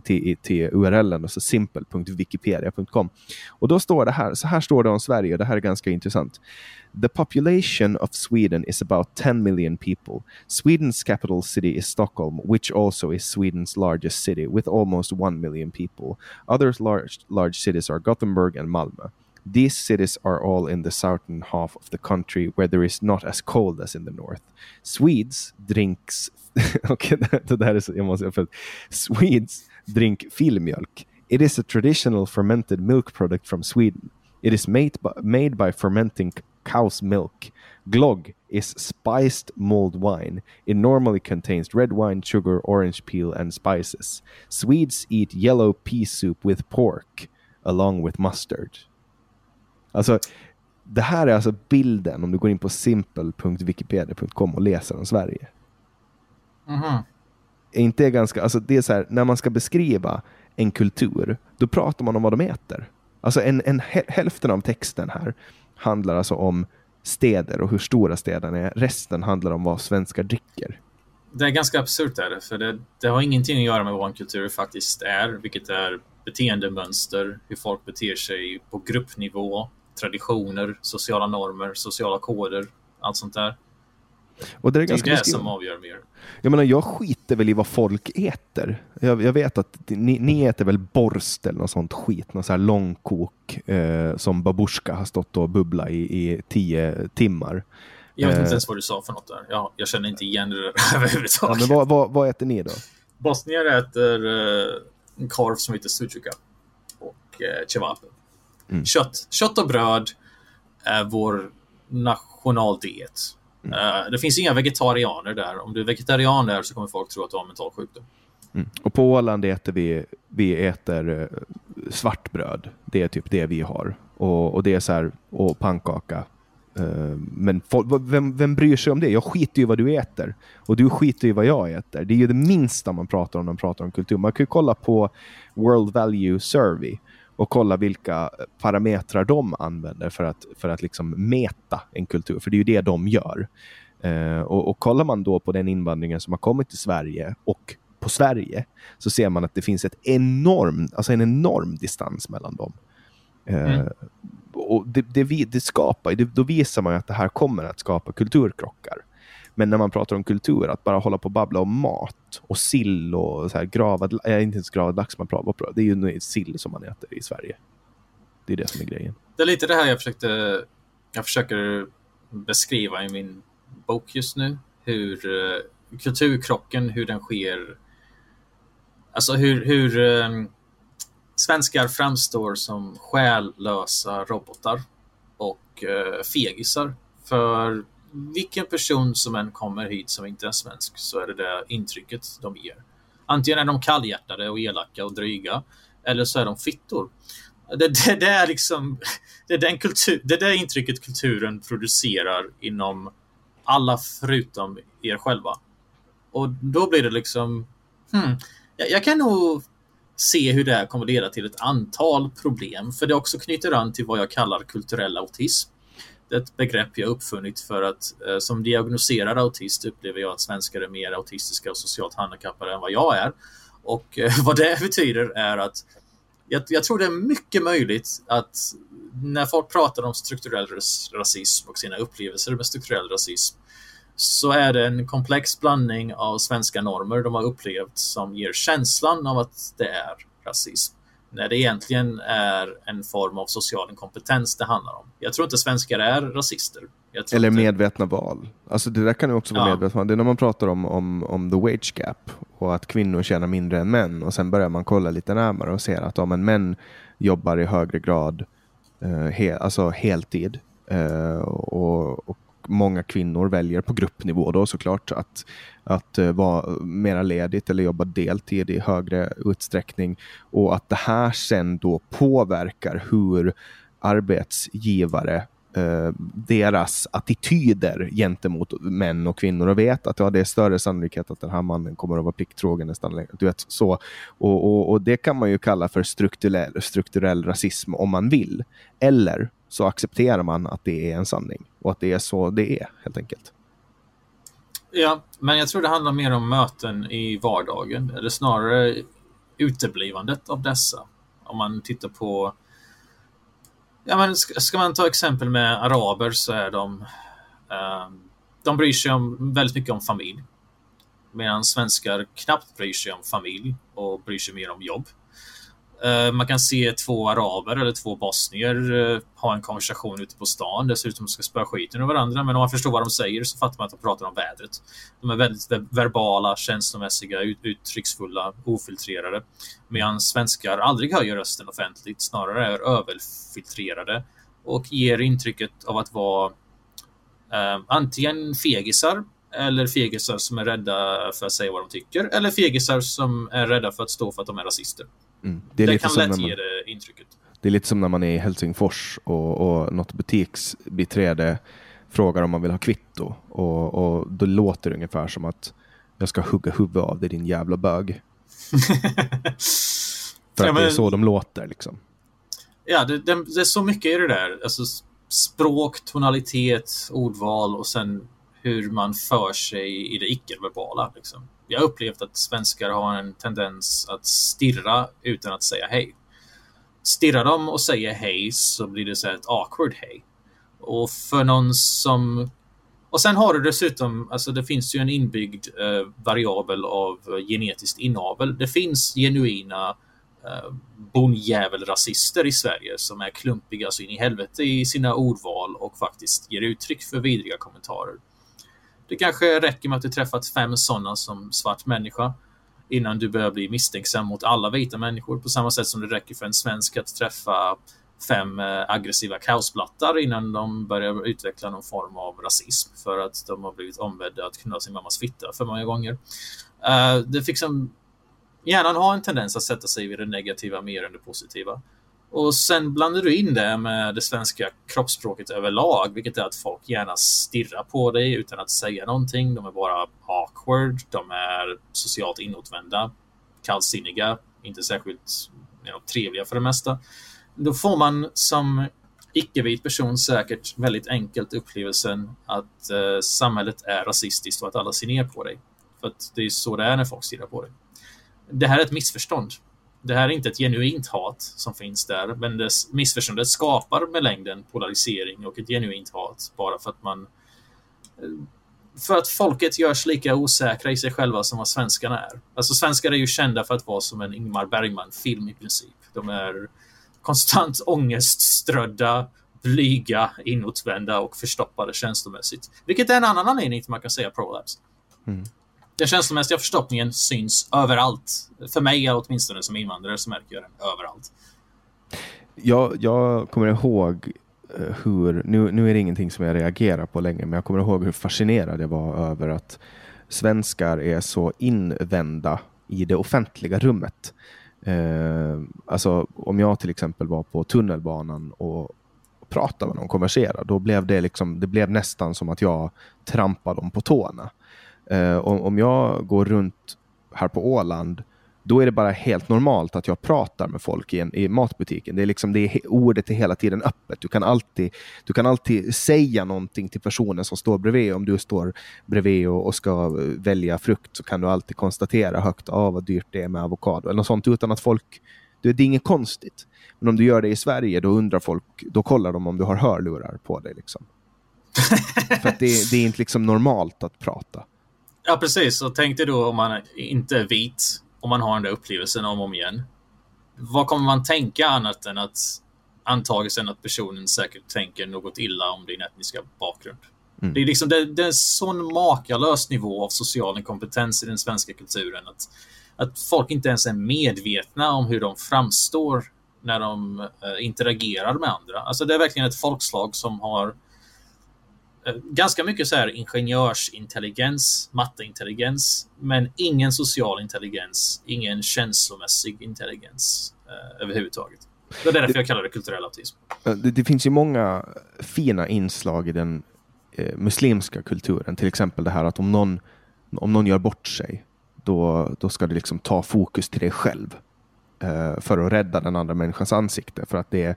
till, till URLen, alltså simple.wikipedia.com. Och då står det här, så här står det om Sverige, det här är ganska intressant. The population of Sweden is about 10 million people. Sweden's capital city is Stockholm, which also is Sweden's largest city, with almost 1 million people. Other large, large cities are Gothenburg and Malmö. These cities are all in the southern half of the country where there is not as cold as in the north. Swedes drinks... okay, det där Swedes drink filmjölk. It is a traditional fermented milk product from Sweden. It is made by, made by fermenting cow's milk. Glog is spiced mulled wine. It normally contains red wine, sugar, orange peel, and spices. Swedes eat yellow pea soup with pork, along with mustard. Alltså, det här är alltså bilden om du går in på simple.wikipedia.com och läser om Sverige. Mm -hmm. Är inte ganska, alltså det är så här, när man ska beskriva en kultur, då pratar man om vad de äter. Alltså en, en hälften av texten här handlar alltså om städer och hur stora städerna är. Resten handlar om vad svenskar dricker. Det är ganska absurt är för det, det har ingenting att göra med vad en kultur faktiskt är, vilket är beteendemönster, hur folk beter sig på gruppnivå, traditioner, sociala normer, sociala koder, allt sånt där. Och det är, det, är det som avgör mer. Jag menar, jag skiter väl i vad folk äter. Jag, jag vet att ni, ni, äter väl borst eller något sånt skit, något så här långkok eh, som babushka har stått och bubblat i, i tio timmar. Jag vet inte eh. ens vad du sa för något där. Jag, jag känner inte igen det överhuvudtaget. Ja, men vad, vad, vad, äter ni då? Bosnier äter eh, en korv som heter sujuka och eh, kebab. Mm. Kött. Kött och bröd är vår nationaldiet. Mm. Uh, det finns inga vegetarianer där. Om du är vegetarian där så kommer folk tro att du har mental sjukdom. Mm. Och på Åland äter vi, vi äter uh, svartbröd. Det är typ det vi har. Och, och det är så här, och pannkaka. Uh, men folk, vem, vem bryr sig om det? Jag skiter ju vad du äter. Och du skiter i vad jag äter. Det är ju det minsta man pratar om när man pratar om kultur. Man kan ju kolla på World Value Survey och kolla vilka parametrar de använder för att, för att liksom mäta en kultur, för det är ju det de gör. Eh, och, och kollar man då på den invandringen som har kommit till Sverige och på Sverige så ser man att det finns ett enorm, alltså en enorm distans mellan dem. Eh, mm. och det, det, det skapar, det, då visar man att det här kommer att skapa kulturkrockar. Men när man pratar om kultur, att bara hålla på och babbla om mat och sill och så här gravad, äh, inte ens gravad lax man pratar om. Det är ju sill som man äter i Sverige. Det är det som är grejen. Det är lite det här jag försökte, jag försöker beskriva i min bok just nu. Hur uh, kulturkrocken, hur den sker. Alltså hur, hur eh, svenskar framstår som själlösa robotar och uh, fegisar. För vilken person som än kommer hit som inte är svensk så är det det intrycket de ger. Antingen är de kallhjärtade och elaka och dryga eller så är de fittor. Det, det, det är liksom det är, den kultur, det är det intrycket kulturen producerar inom alla förutom er själva. Och då blir det liksom hmm, jag, jag kan nog se hur det här kommer leda till ett antal problem, för det också knyter an till vad jag kallar kulturell autism ett begrepp jag uppfunnit för att eh, som diagnoserad autist upplever jag att svenskar är mer autistiska och socialt handikappade än vad jag är. Och eh, vad det betyder är att jag, jag, tror det är mycket möjligt att när folk pratar om strukturell rasism och sina upplevelser med strukturell rasism så är det en komplex blandning av svenska normer de har upplevt som ger känslan av att det är rasism när det egentligen är en form av social inkompetens det handlar om. Jag tror inte svenskar är rasister. Eller inte... medvetna val. Alltså det där kan ju också vara ja. medvetna Det är när man pratar om, om, om the wage gap och att kvinnor tjänar mindre än män och sen börjar man kolla lite närmare och ser att ja, men män jobbar i högre grad eh, he, alltså heltid eh, och, och många kvinnor väljer på gruppnivå då såklart att, att eh, vara mera ledigt eller jobba deltid i högre utsträckning och att det här sen då påverkar hur arbetsgivare Uh, deras attityder gentemot män och kvinnor och vet att ja, det är större sannolikhet att den här mannen kommer att vara plikttrogen nästan längre. Du vet, så. Och, och, och, det kan man ju kalla för strukturell, strukturell rasism om man vill. Eller så accepterar man att det är en sanning och att det är så det är helt enkelt. Ja, men jag tror det handlar mer om möten i vardagen eller snarare uteblivandet av dessa. Om man tittar på Ja, men ska man ta exempel med araber så är de eh, de bryr sig om, väldigt mycket om familj. Medan svenskar knappt bryr sig om familj och bryr sig mer om jobb. Eh, man kan se två araber eller två bosnier eh, ha en konversation ute på stan. Dessutom ska spöa skiten ur varandra. Men om man förstår vad de säger så fattar man att de pratar om vädret. De är väldigt verbala, känslomässiga, uttrycksfulla, ofiltrerade. Medan svenskar aldrig höjer rösten offentligt, snarare är överfiltrerade och ger intrycket av att vara eh, antingen fegisar eller fegisar som är rädda för att säga vad de tycker eller fegisar som är rädda för att stå för att de är rasister. Mm. Det, är det lite kan lätt man, ge det intrycket. Det är lite som när man är i Helsingfors och, och något butiksbiträde frågar om man vill ha kvitto och, och då låter det ungefär som att jag ska hugga huvudet av dig din jävla bög. För att ja, men... det är så de låter liksom. ja, det, det, det, är så mycket i det där. Alltså, språk, tonalitet, ordval och sen hur man för sig i det icke-verbala. Liksom. Jag har upplevt att svenskar har en tendens att stirra utan att säga hej. Stirrar de och säger hej så blir det så ett awkward hej. Och för någon som... Och sen har du dessutom, alltså det finns ju en inbyggd eh, variabel av eh, genetiskt inavel. Det finns genuina eh, bonjävelrasister i Sverige som är klumpiga så in i helvete i sina ordval och faktiskt ger uttryck för vidriga kommentarer. Det kanske räcker med att du träffat fem sådana som svart människa innan du börjar bli misstänksam mot alla vita människor på samma sätt som det räcker för en svensk att träffa fem eh, aggressiva kaosblattar innan de börjar utveckla någon form av rasism för att de har blivit ombedda att knulla sin mammas fitta för många gånger. Uh, det fick som hjärnan har en tendens att sätta sig vid det negativa mer än det positiva. Och sen blandar du in det med det svenska kroppsspråket överlag, vilket är att folk gärna stirrar på dig utan att säga någonting. De är bara awkward, de är socialt inåtvända, kallsinniga, inte särskilt you know, trevliga för det mesta. Då får man som icke-vit person säkert väldigt enkelt upplevelsen att eh, samhället är rasistiskt och att alla ser ner på dig. För att det är så det är när folk stirrar på dig. Det här är ett missförstånd det här är inte ett genuint hat som finns där, men det missförståndet skapar med längden polarisering och ett genuint hat bara för att man eh, för att folket görs lika osäkra i sig själva som vad svenskarna är. Alltså svenskar är ju kända för att vara som en Ingmar Bergman-film i princip. De är konstant ångestströdda, blyga, inåtvända och förstoppade känslomässigt. Vilket är en annan anledning till man kan säga prolapse. Mm. Den känslomässiga förstoppningen syns överallt. För mig åtminstone som invandrare så märker jag den överallt. Jag, jag kommer ihåg eh, hur, nu, nu är det ingenting som jag reagerar på längre, men jag kommer ihåg hur fascinerad jag var över att svenskar är så invända i det offentliga rummet. Eh, alltså om jag till exempel var på tunnelbanan och pratade med någon, konverserade, då blev det, liksom, det blev nästan som att jag trampade dem på tårna. Eh, om, om jag går runt här på Åland, då är det bara helt normalt att jag pratar med folk i, en, i matbutiken. Det är liksom, det är, ordet är hela tiden öppet. Du kan, alltid, du kan alltid säga någonting till personen som står bredvid. Om du står bredvid och, och ska eh, välja frukt så kan du alltid konstatera högt ah, vad dyrt det är med avokado eller något sånt utan att folk... Det, är inget konstigt. Men om du gör det i Sverige, då undrar folk, då kollar de om du har hörlurar på dig. Liksom. För det, det, är inte liksom normalt att prata. Ja, precis. Och tänk dig då om man inte är vit, om man har den där upplevelsen om och om igen. Vad kommer man tänka annat än att antagelsen att personen säkert tänker något illa om din etniska bakgrund? Mm. Det är liksom det, det är en sån makalös nivå av social inkompetens i den svenska kulturen att, att folk inte ens är medvetna om hur de framstår när de äh, interagerar med andra. Alltså det är verkligen ett folkslag som har Eh, ganska mycket så här ingenjörsintelligens, matteintelligens, men ingen social intelligens, ingen känslomässig intelligens eh, överhuvudtaget. Det är därför jag kallar det kulturell autism. Det, det, finns ju många fina inslag i den eh, muslimska kulturen, till exempel det här att om någon, om någon gör bort sig, då, då ska du liksom ta fokus till dig själv eh, för att rädda den andra människans ansikte. För att det är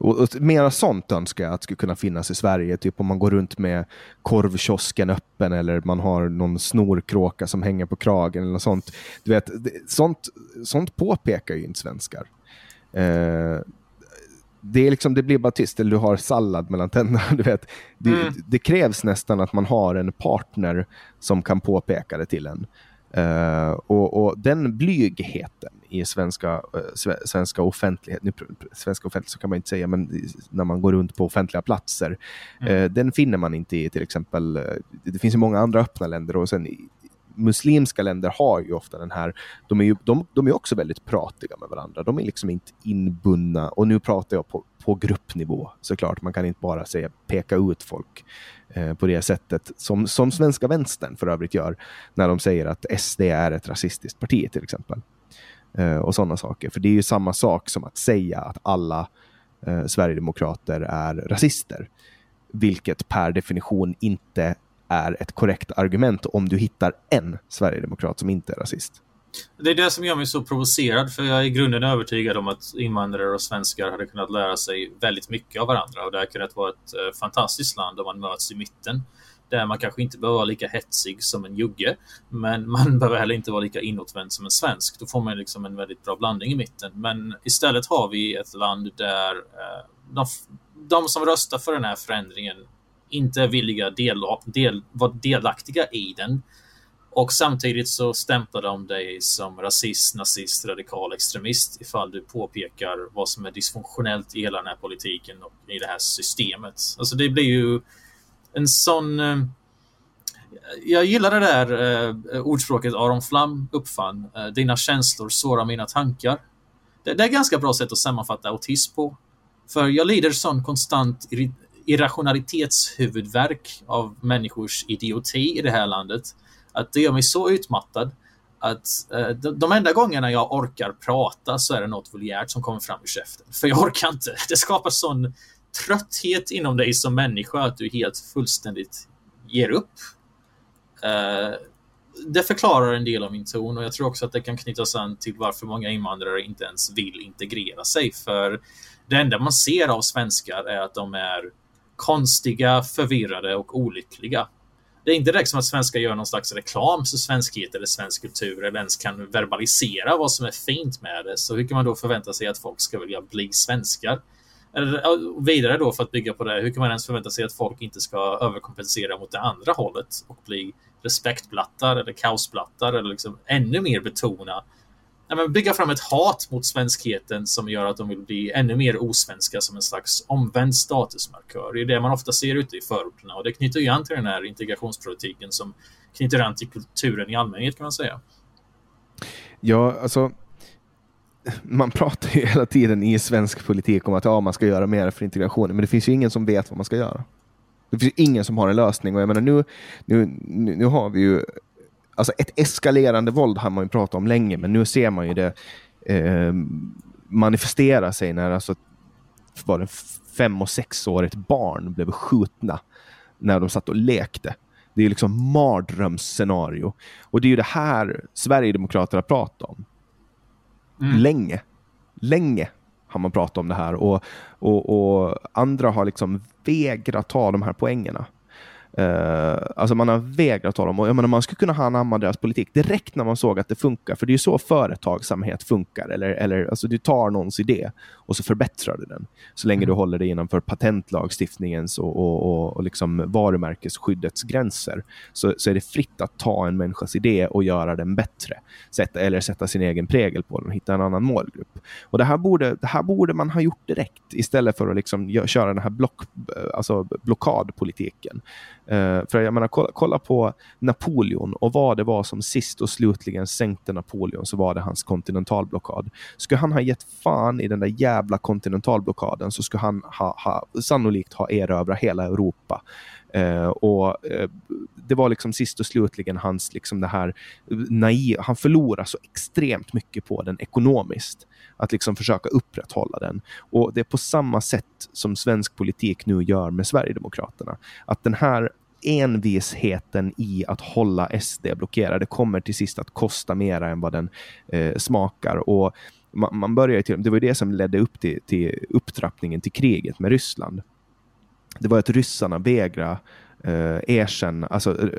och, och mera sånt önskar jag att skulle kunna finnas i Sverige. Typ om man går runt med korvkiosken öppen eller man har någon snorkråka som hänger på kragen eller något sånt. Du vet, sånt, sånt påpekar ju inte svenskar. Eh, det, är liksom, det blir bara tyst, eller du har sallad mellan tänderna. Du vet. Det, mm. det, krävs nästan att man har en partner som kan påpeka det till en. Uh, och, och, den blygheten i svenska, uh, svenska offentlighet, nu, svenska offentlighet så kan man inte säga, men när man går runt på offentliga platser, mm. uh, den finner man inte i till exempel, det finns ju många andra öppna länder och sen muslimska länder har ju ofta den här, de är ju de, de är också väldigt pratiga med varandra. De är liksom inte inbundna, och nu pratar jag på, på gruppnivå såklart. Man kan inte bara säga peka ut folk eh, på det sättet som, som svenska vänstern för övrigt gör när de säger att SD är ett rasistiskt parti till exempel. Eh, och sådana saker. För det är ju samma sak som att säga att alla eh, sverigedemokrater är rasister. Vilket per definition inte är ett korrekt argument om du hittar en sverigedemokrat som inte är rasist. Det är det som gör mig så provocerad, för jag är i grunden övertygad om att invandrare och svenskar hade kunnat lära sig väldigt mycket av varandra och det hade kunnat vara ett eh, fantastiskt land om man möts i mitten. Där man kanske inte behöver vara lika hetsig som en jugge, men man behöver heller inte vara lika inåtvänd som en svensk. Då får man liksom en väldigt bra blandning i mitten. Men istället har vi ett land där eh, de, de som röstar för den här förändringen inte är villiga del, del, vara delaktiga i den. Och samtidigt så stämplar de dig som rasist, nazist, radikal extremist ifall du påpekar vad som är dysfunktionellt i hela den här politiken och i det här systemet. Alltså det blir ju en sån... Eh, jag gillar det där eh, ordspråket Aron Flam uppfann. Eh, Dina känslor sårar mina tankar. Det, det är ett ganska bra sätt att sammanfatta autism på. För jag lider sån konstant irrationalitetshuvudvärk av människors idioti i det här landet att det gör mig så utmattad att eh, de, enda gångerna jag orkar prata så är det något vulgärt som kommer fram ur käften. För jag orkar inte. Det skapar sån trötthet inom dig som människa att du helt fullständigt ger upp. Uh, det förklarar en del av min ton och jag tror också att det kan knytas an till varför många invandrare inte ens vill integrera sig. För det enda man ser av svenskar är att de är konstiga, förvirrade och olyckliga. Det är inte direkt som att svenskar gör någon slags reklam för svenskhet eller svensk kultur eller ens kan verbalisera vad som är fint med det. Så hur kan man då förvänta sig att folk ska vilja bli svenskar? Vidare då för att bygga på det, hur kan man ens förvänta sig att folk inte ska överkompensera mot det andra hållet och bli respektblattar eller kaosblattar eller liksom ännu mer betona ja, men bygga fram ett hat mot svenskheten som gör att de vill bli ännu mer osvenska som en slags omvänd statusmarkör. Det är det man ofta ser ute i förorterna och det knyter ju an till den här integrationspolitiken som knyter an till kulturen i allmänhet kan man säga. Ja, alltså man pratar ju hela tiden i svensk politik om att ja, man ska göra mer för integrationen, men det finns ju ingen som vet vad man ska göra. Det finns ju ingen som har en lösning och jag menar nu, nu, nu, nu har vi ju alltså ett eskalerande våld har man ju pratat om länge, men nu ser man ju det eh, manifestera sig när alltså, var det fem och sexårigt barn blev skjutna när de satt och lekte. Det är ju liksom mardrömsscenario. Och det är ju det här Sverigedemokraterna pratar om. Mm. Länge. Länge har man pratat om det här och, och, och andra har liksom vägrat ta de här poängerna. Uh, alltså man har vägrat ta dem. och jag menar, man skulle kunna anamma deras politik direkt när man såg att det funkar, för det är ju så företagsamhet funkar. Eller, eller, alltså du tar någons idé och så förbättrar du den, så länge mm. du håller dig innanför patentlagstiftningens och, och, och, och liksom varumärkesskyddets gränser, så, så är det fritt att ta en människas idé och göra den bättre. Sätta, eller sätta sin egen prägel på den och hitta en annan målgrupp. Och det här borde, det här borde man ha gjort direkt, istället för att liksom köra den här block, alltså blockadpolitiken. Uh, för jag menar, kolla, kolla, på Napoleon och vad det var som sist och slutligen sänkte Napoleon så var det hans kontinentalblockad. Skulle han ha gett fan i den där jävla kontinentalblockaden så skulle han ha, ha, sannolikt ha erövrat hela Europa. Uh, och uh, Det var liksom sist och slutligen hans liksom det här naiv, han förlorar så extremt mycket på den ekonomiskt att liksom försöka upprätthålla den. Och Det är på samma sätt som svensk politik nu gör med Sverigedemokraterna. Att den här envisheten i att hålla SD blockerade kommer till sist att kosta mera än vad den eh, smakar. Och man, man började till, det var ju det som ledde upp till, till upptrappningen till kriget med Ryssland. Det var att ryssarna vägrade eh, erkänna, alltså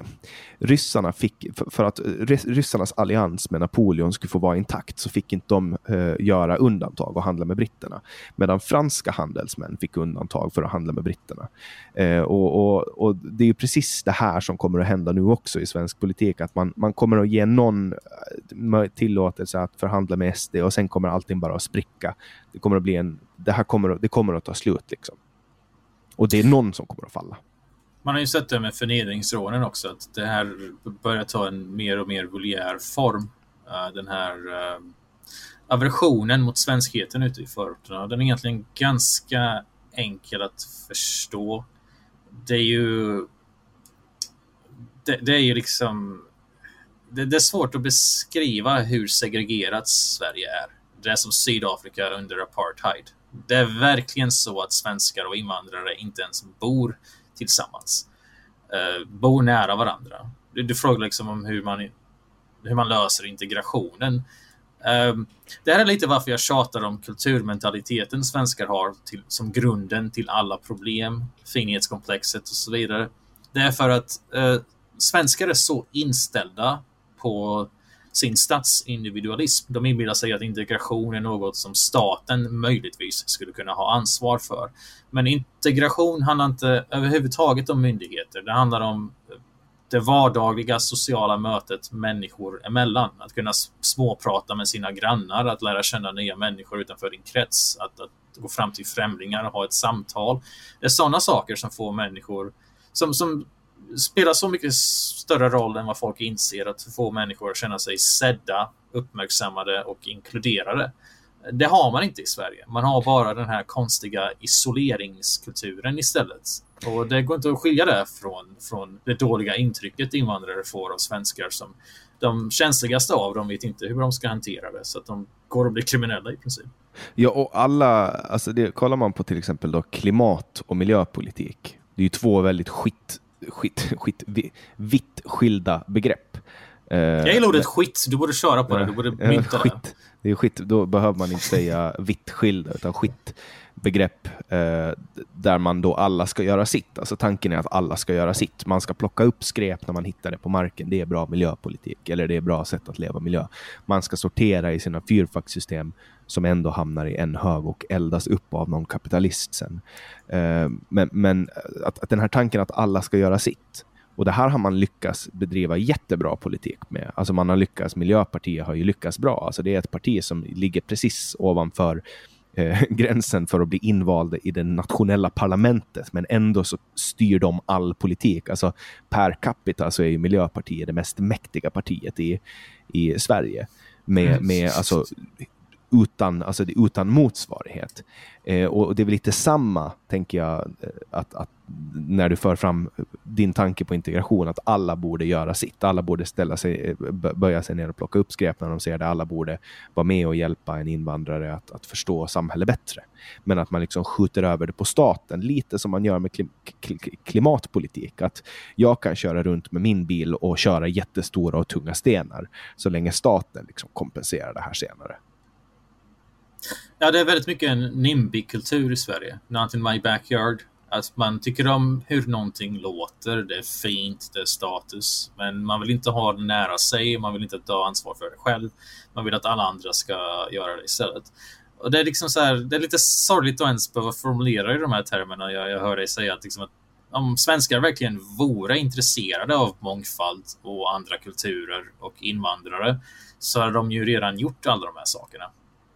ryssarna fick, för, för att ryssarnas allians med Napoleon skulle få vara intakt så fick inte de eh, göra undantag och handla med britterna. Medan franska handelsmän fick undantag för att handla med britterna. Eh, och, och, och, det är precis det här som kommer att hända nu också i svensk politik, att man, man kommer att ge någon eh, tillåtelse att förhandla med SD och sen kommer allting bara att spricka. Det kommer att bli en, det här kommer, det kommer att ta slut liksom. Och det är någon som kommer att falla. Man har ju sett det med förnedringsrånen också, att det här börjar ta en mer och mer vulgär form. Eh, den här eh, aversionen mot svenskheten ute i förorterna. Den är egentligen ganska enkel att förstå. Det är ju... Det, det är ju liksom... Det, det, är svårt att beskriva hur segregerat Sverige är. Det är som Sydafrika under apartheid. Det är verkligen så att svenskar och invandrare inte ens bor tillsammans. Eh, bor nära varandra. Du, du frågar liksom om hur man hur man löser integrationen. Ehm, det här är lite varför jag tjatar om kulturmentaliteten svenskar har till, som grunden till alla problem, finhetskomplexet och så vidare. Det är för att eh, svenskar är så inställda på sin statsindividualism. De inbillar sig att integration är något som staten möjligtvis skulle kunna ha ansvar för. Men integration handlar inte överhuvudtaget om myndigheter. Det handlar om eh, det vardagliga sociala mötet människor emellan. Att kunna småprata med sina grannar, att lära känna nya människor utanför din krets, att, att gå fram till främlingar och ha ett samtal. Det är sådana saker som får människor som, som spelar så mycket större roll än vad folk inser att få människor att känna sig sedda, uppmärksammade och inkluderade. Det har man inte i Sverige. Man har bara den här konstiga isoleringskulturen istället. Och det går inte att skilja det från, från det dåliga intrycket invandrare får av svenskar som de känsligaste av dem vet inte hur de ska hantera det så att de går och blir kriminella i princip. Ja, och alla, alltså det, kollar man på till exempel då klimat och miljöpolitik. Det är ju två väldigt skit, skit, skit, vitt skilda begrepp. Jag gillar ordet skit, du borde köra på det, du borde mynta det. Det är skit, då behöver man inte säga vitt skilda utan skitbegrepp eh, där man då alla ska göra sitt. Alltså tanken är att alla ska göra sitt. Man ska plocka upp skräp när man hittar det på marken. Det är bra miljöpolitik eller det är bra sätt att leva miljö. Man ska sortera i sina fyrfacksystem som ändå hamnar i en hög och eldas upp av någon kapitalist sen. Eh, men men att, att den här tanken att alla ska göra sitt och det här har man lyckats bedriva jättebra politik med. Alltså man har lyckats, Miljöpartiet har ju lyckats bra. Alltså det är ett parti som ligger precis ovanför eh, gränsen för att bli invalda i det nationella parlamentet, men ändå så styr de all politik. Alltså per capita så är ju Miljöpartiet det mest mäktiga partiet i, i Sverige. Med, mm. med alltså, utan, alltså, utan motsvarighet. Eh, och det är väl lite samma, tänker jag, eh, att, att när du för fram din tanke på integration, att alla borde göra sitt. Alla borde ställa sig, eh, böja sig ner och plocka upp skräp när de ser det. Alla borde vara med och hjälpa en invandrare att, att förstå samhället bättre. Men att man liksom skjuter över det på staten, lite som man gör med klim, klimatpolitik. Att jag kan köra runt med min bil och köra jättestora och tunga stenar, så länge staten liksom kompenserar det här senare. Ja, det är väldigt mycket en NIMBY-kultur i Sverige. Not in my backyard. Att man tycker om hur någonting låter, det är fint, det är status. Men man vill inte ha det nära sig, man vill inte ta ansvar för det själv. Man vill att alla andra ska göra det istället. Och det är liksom så här, det är lite sorgligt att ens behöva formulera i de här termerna. Jag, jag hör dig säga att liksom att om svenskar verkligen vore intresserade av mångfald och andra kulturer och invandrare så hade de ju redan gjort alla de här sakerna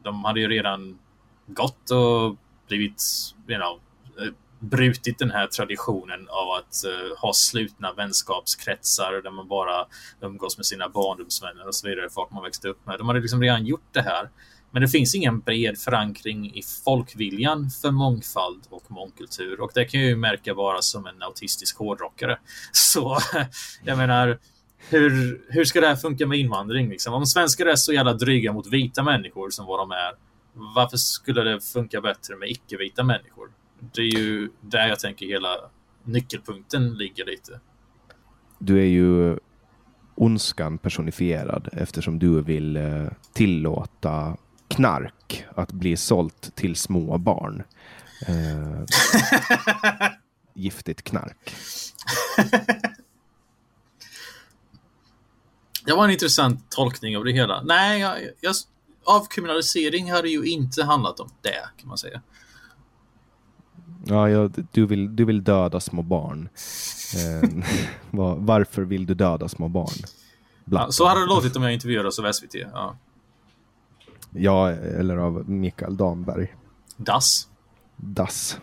de hade ju redan gått och blivit, you know, brutit den här traditionen av att uh, ha slutna vänskapskretsar där man bara umgås med sina barndomsvänner och så vidare, folk man växte upp med. De hade liksom redan gjort det här. Men det finns ingen bred förankring i folkviljan för mångfald och mångkultur och det kan jag ju märka bara som en autistisk hårdrockare. Så jag menar, hur, hur ska det här funka med invandring? Liksom? Om svenskar är så jävla dryga mot vita människor som vad de är, varför skulle det funka bättre med icke-vita människor? Det är ju där jag tänker hela nyckelpunkten ligger lite. Du är ju ondskan personifierad eftersom du vill eh, tillåta knark att bli sålt till små barn. Eh, giftigt knark. Det var en intressant tolkning av det hela. Nej, jag, jag, avkriminalisering hade ju inte handlat om det, kan man säga. Ja, ja du, vill, du vill döda små barn. Eh, var, varför vill du döda små barn? Ja, så hade det låtit om jag intervjuades av SVT. Ja, ja eller av Mikael Damberg. Das. Das.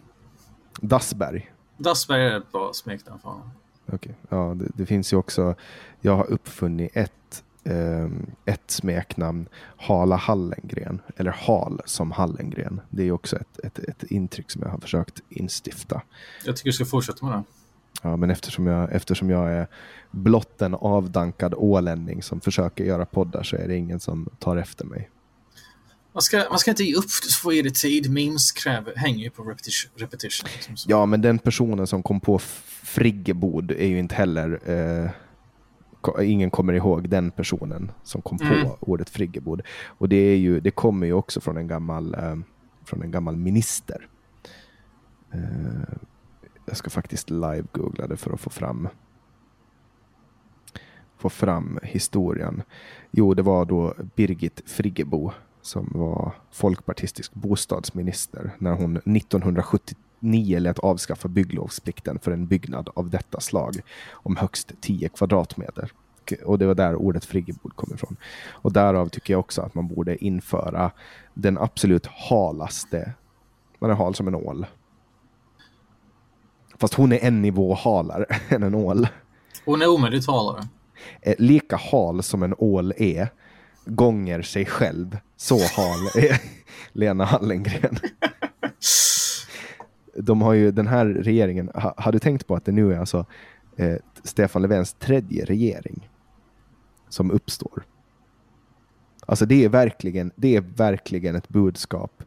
Dassberg. Dassberg är ett bra smeknamn för honom. Okay. Ja, det, det, finns ju också, jag har uppfunnit ett, ett smeknamn, Hala Hallengren, eller Hal som Hallengren. Det är också ett, ett, ett intryck som jag har försökt instifta. Jag tycker du ska fortsätta med det. Ja, men eftersom jag, eftersom jag är blott en avdankad ålänning som försöker göra poddar så är det ingen som tar efter mig. Man ska, man ska inte ge upp, får ge det tid. Memes kräver, hänger ju på repetition. repetition Ja, men den personen som kom på Friggebod är ju inte heller eh, ingen kommer ihåg den personen som kom Mm. på ordet friggebod. Och det, är ju, det kommer ju också från en gammal, eh, från en gammal minister. Eh, jag ska faktiskt live-googla det för att få fram få fram historien. Jo, det var då Birgit Friggebo som var folkpartistisk bostadsminister när hon 1979 lät avskaffa bygglovsplikten för en byggnad av detta slag om högst 10 kvadratmeter. Och det var där ordet friggebod kom ifrån. Och därav tycker jag också att man borde införa den absolut halaste, man är hal som en ål. Fast hon är en nivå halare än en ål. Hon är omöjligt talare. Eh, lika hal som en ål är, gånger sig själv. Så hal är Lena Hallengren. De har ju, den här regeringen, ha, har du tänkt på att det nu är alltså eh, Stefan Löfvens tredje regering som uppstår? Alltså det är verkligen, det är verkligen ett budskap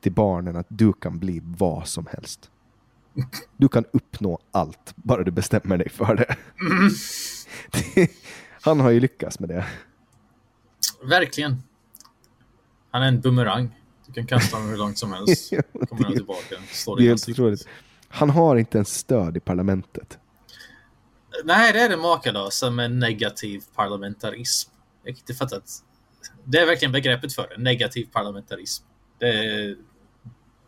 till barnen att du kan bli vad som helst. Du kan uppnå allt, bara du bestämmer dig för det. Det- Han har ju lyckats med det. Verkligen. Han är en bumerang. Du kan kasta honom hur långt som helst. Kommer han tillbaka. Slår Det är helt otroligt. Han har inte ens stöd i parlamentet. Nej, det är det makalösa med negativ parlamentarism. Jag kan inte fatta att... Det är verkligen begreppet för det. Negativ parlamentarism. Det är,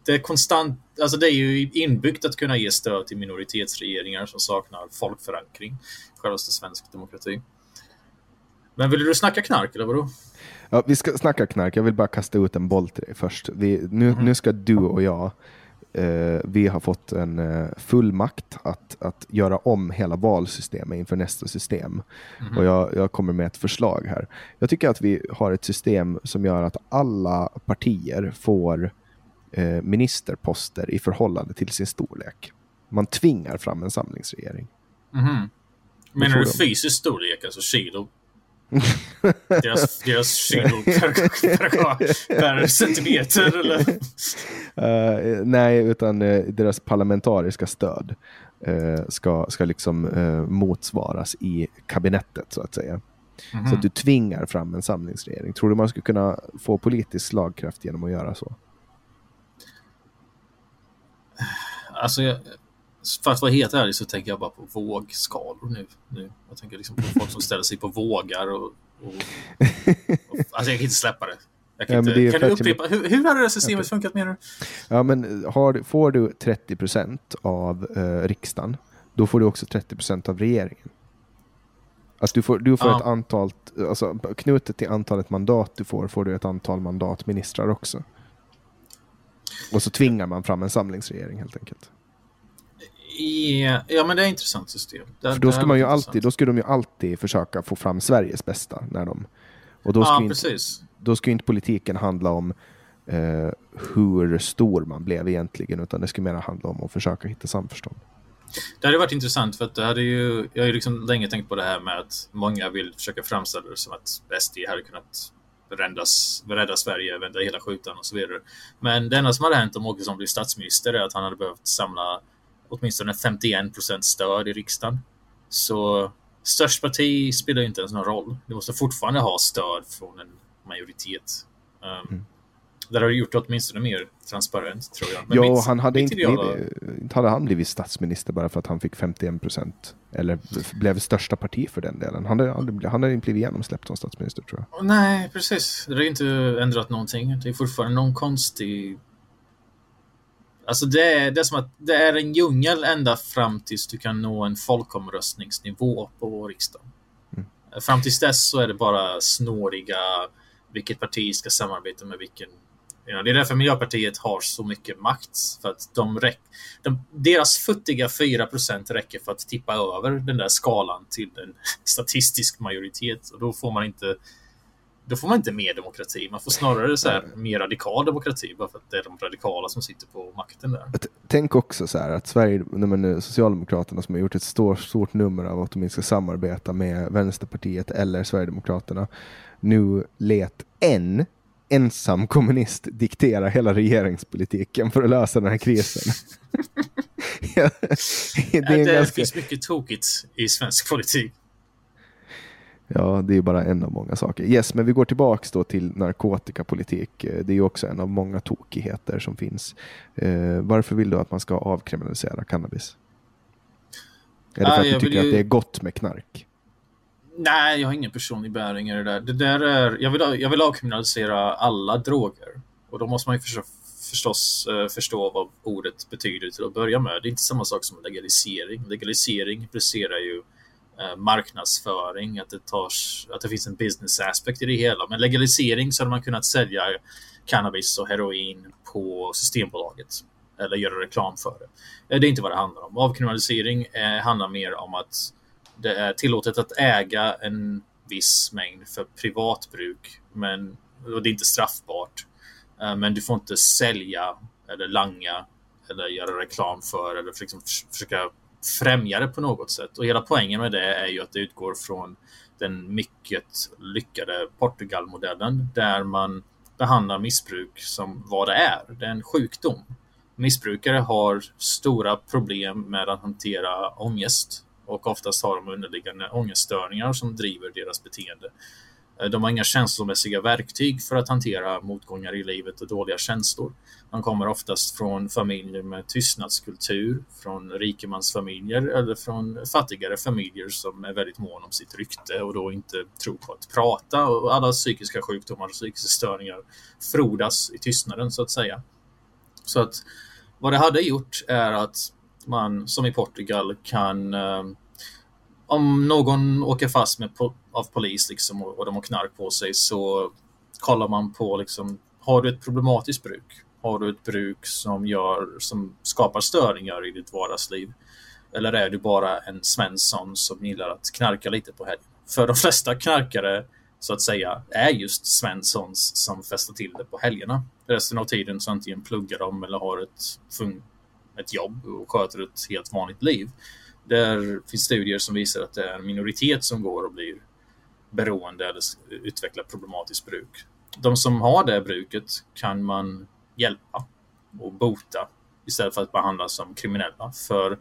det är konstant... Alltså det är ju inbyggt att kunna ge stöd till minoritetsregeringar som saknar folkförankring. Självaste svensk demokrati. Men vill du snacka knark eller vadå? Ja, vi ska snacka knark. Jag vill bara kasta ut en boll till dig först. Vi, nu, nu ska du och jag, eh, vi har fått en eh, fullmakt att, att göra om hela valsystemet inför nästa system. Och jag, jag kommer med ett förslag här. Jag tycker att vi har ett system som gör att alla partier får eh, ministerposter i förhållande till sin storlek. Man tvingar fram en samlingsregering. Mhm. Menar du de? fysisk storlek, alltså kilo? Deras, deras kilo per, per, per centimeter eller? Eh, nej, utan eh, deras parlamentariska stöd eh, ska, ska liksom motsvaras i kabinettet så att säga. Så att du tvingar fram en samlingsregering. Tror du man skulle kunna få politisk slagkraft genom att göra så? Alltså, jag, för att vara helt ärlig så tänker jag bara på vågskalor nu. nu. Jag tänker liksom på folk som ställer sig på vågar och... och, och alltså jag kan inte släppa det. Kan Ja, inte, kan du upprepa? Hur, hur hade det här systemet funkat menar du? Ja, men har, får du 30 procent av eh, riksdagen, då får du också 30 procent av regeringen. Att du får, du får Ja. ett antal, alltså knutet till antalet mandat du får, får du ett antal mandatministrar också. Och så tvingar man fram en samlingsregering helt enkelt. Ja, ja, men det är ett intressant system. Det, För då ska, man ju alltid, då ska de ju alltid försöka få fram Sveriges bästa. När de, och då ska, Ja, inte, precis. då ska ju inte politiken handla om eh, hur stor man blev egentligen, utan det ska mer handla om att försöka hitta samförstånd. Det hade varit intressant för att det hade ju, jag har ju liksom länge tänkt på det här med att många vill försöka framställa det som att SD hade kunnat räddas, rädda Sverige, vända hela skjutan och så vidare. Men det enda som hade hänt om Åkesson blev statsminister är att han hade behövt samla åtminstone 51 procent stöd i riksdagen. Så störst parti spelar inte ens någon roll. Du måste fortfarande ha stöd från en majoritet. Um, Det hade gjort det åtminstone mer transparent, tror jag. Men Ja, mitt- han hade inte blivit, inte hade han blivit statsminister bara för att han fick 51 procent. Eller blev största parti för den delen. Han hade, han hade inte blivit genomsläppt som statsminister tror jag. Nej, precis. Det har inte ändrat någonting. Det är fortfarande någon konstig... Alltså det är, det är som att det är en djungel ända fram tills du kan nå en folkomröstningsnivå på riksdagen. Fram tills dess så är det bara snåriga vilket parti ska samarbeta med vilken. Ja, det är därför Miljöpartiet har så mycket makt. För att de räck, de, deras futtiga 4 räcker för att tippa över den där skalan till en statistisk majoritet. Och då får man inte då får man inte mer demokrati. Man får snarare så här, mer radikal demokrati bara för att det är de radikala som sitter på makten där. Tänk också så här att Sverige, eh, Socialdemokraterna som har gjort ett stort, stort nummer av att de inte ska samarbeta med Vänsterpartiet eller Sverigedemokraterna nu let en ensam kommunist diktera hela regeringspolitiken för att lösa den här krisen. Det Det, ganska, finns mycket tokigt i svensk politik. Ja, det är bara en av många saker. Yes, men vi går tillbaks då till narkotikapolitik. Eh, det är ju också en av många tokigheter som finns. Eh, varför vill du att man ska avkriminalisera cannabis? Är det för att du tycker ju... att det är gott med knark? Nej, jag har ingen personlig bäring i det där. Det där är, jag, vill, jag vill avkriminalisera alla droger. Och då måste man ju förstå, förstås uh, förstå vad ordet betyder till att börja med. Det är inte samma sak som legalisering. Legalisering implicerar ju Eh, marknadsföring, att det, tars, att det finns en business aspect i det hela. Men legalisering så hade man kunnat sälja cannabis och heroin på Systembolaget eller göra reklam för det. Eh, det är inte vad det handlar om. Avkriminalisering eh, handlar mer om att det är tillåtet att äga en viss mängd för privat bruk men och det är inte straffbart. Men du får inte sälja eller langa eller göra reklam för eller liksom försöka främja det på något sätt. Och hela poängen med det är ju att det utgår från den mycket lyckade Portugalmodellen där man behandlar missbruk som vad det är. Det är en sjukdom missbrukare har stora problem med att hantera ångest och oftast har de underliggande ångeststörningar som driver deras beteende. Eh, de har inga känslomässiga verktyg för att hantera motgångar i livet och dåliga känslor. De kommer oftast från familjer med tystnadskultur, från rikemansfamiljer eller från fattigare familjer som är väldigt mån om sitt rykte och då inte tror på att prata. Och alla psykiska sjukdomar och psykiska störningar frodas i tystnaden så att säga. Så att vad det hade gjort är att man, som i Portugal, kan eh, om någon åker fast med po av polis liksom, och, och de har knark på sig så kollar man på liksom, har du ett problematiskt bruk? Har du ett bruk som, gör, som skapar störningar i ditt vardagsliv? Eller är du bara en Svensson som gillar att knarka lite på helgen? För de flesta knarkare så att säga är just Svenssons som festar till det på helgerna. Resten av tiden så antingen pluggar de eller har ett, ett jobb och sköter ett helt vanligt liv. Där finns studier som visar att det är en minoritet som går och blir beroende eller utvecklar problematiskt bruk. De som har det bruket kan man hjälpa och bota istället för att behandla som kriminella. För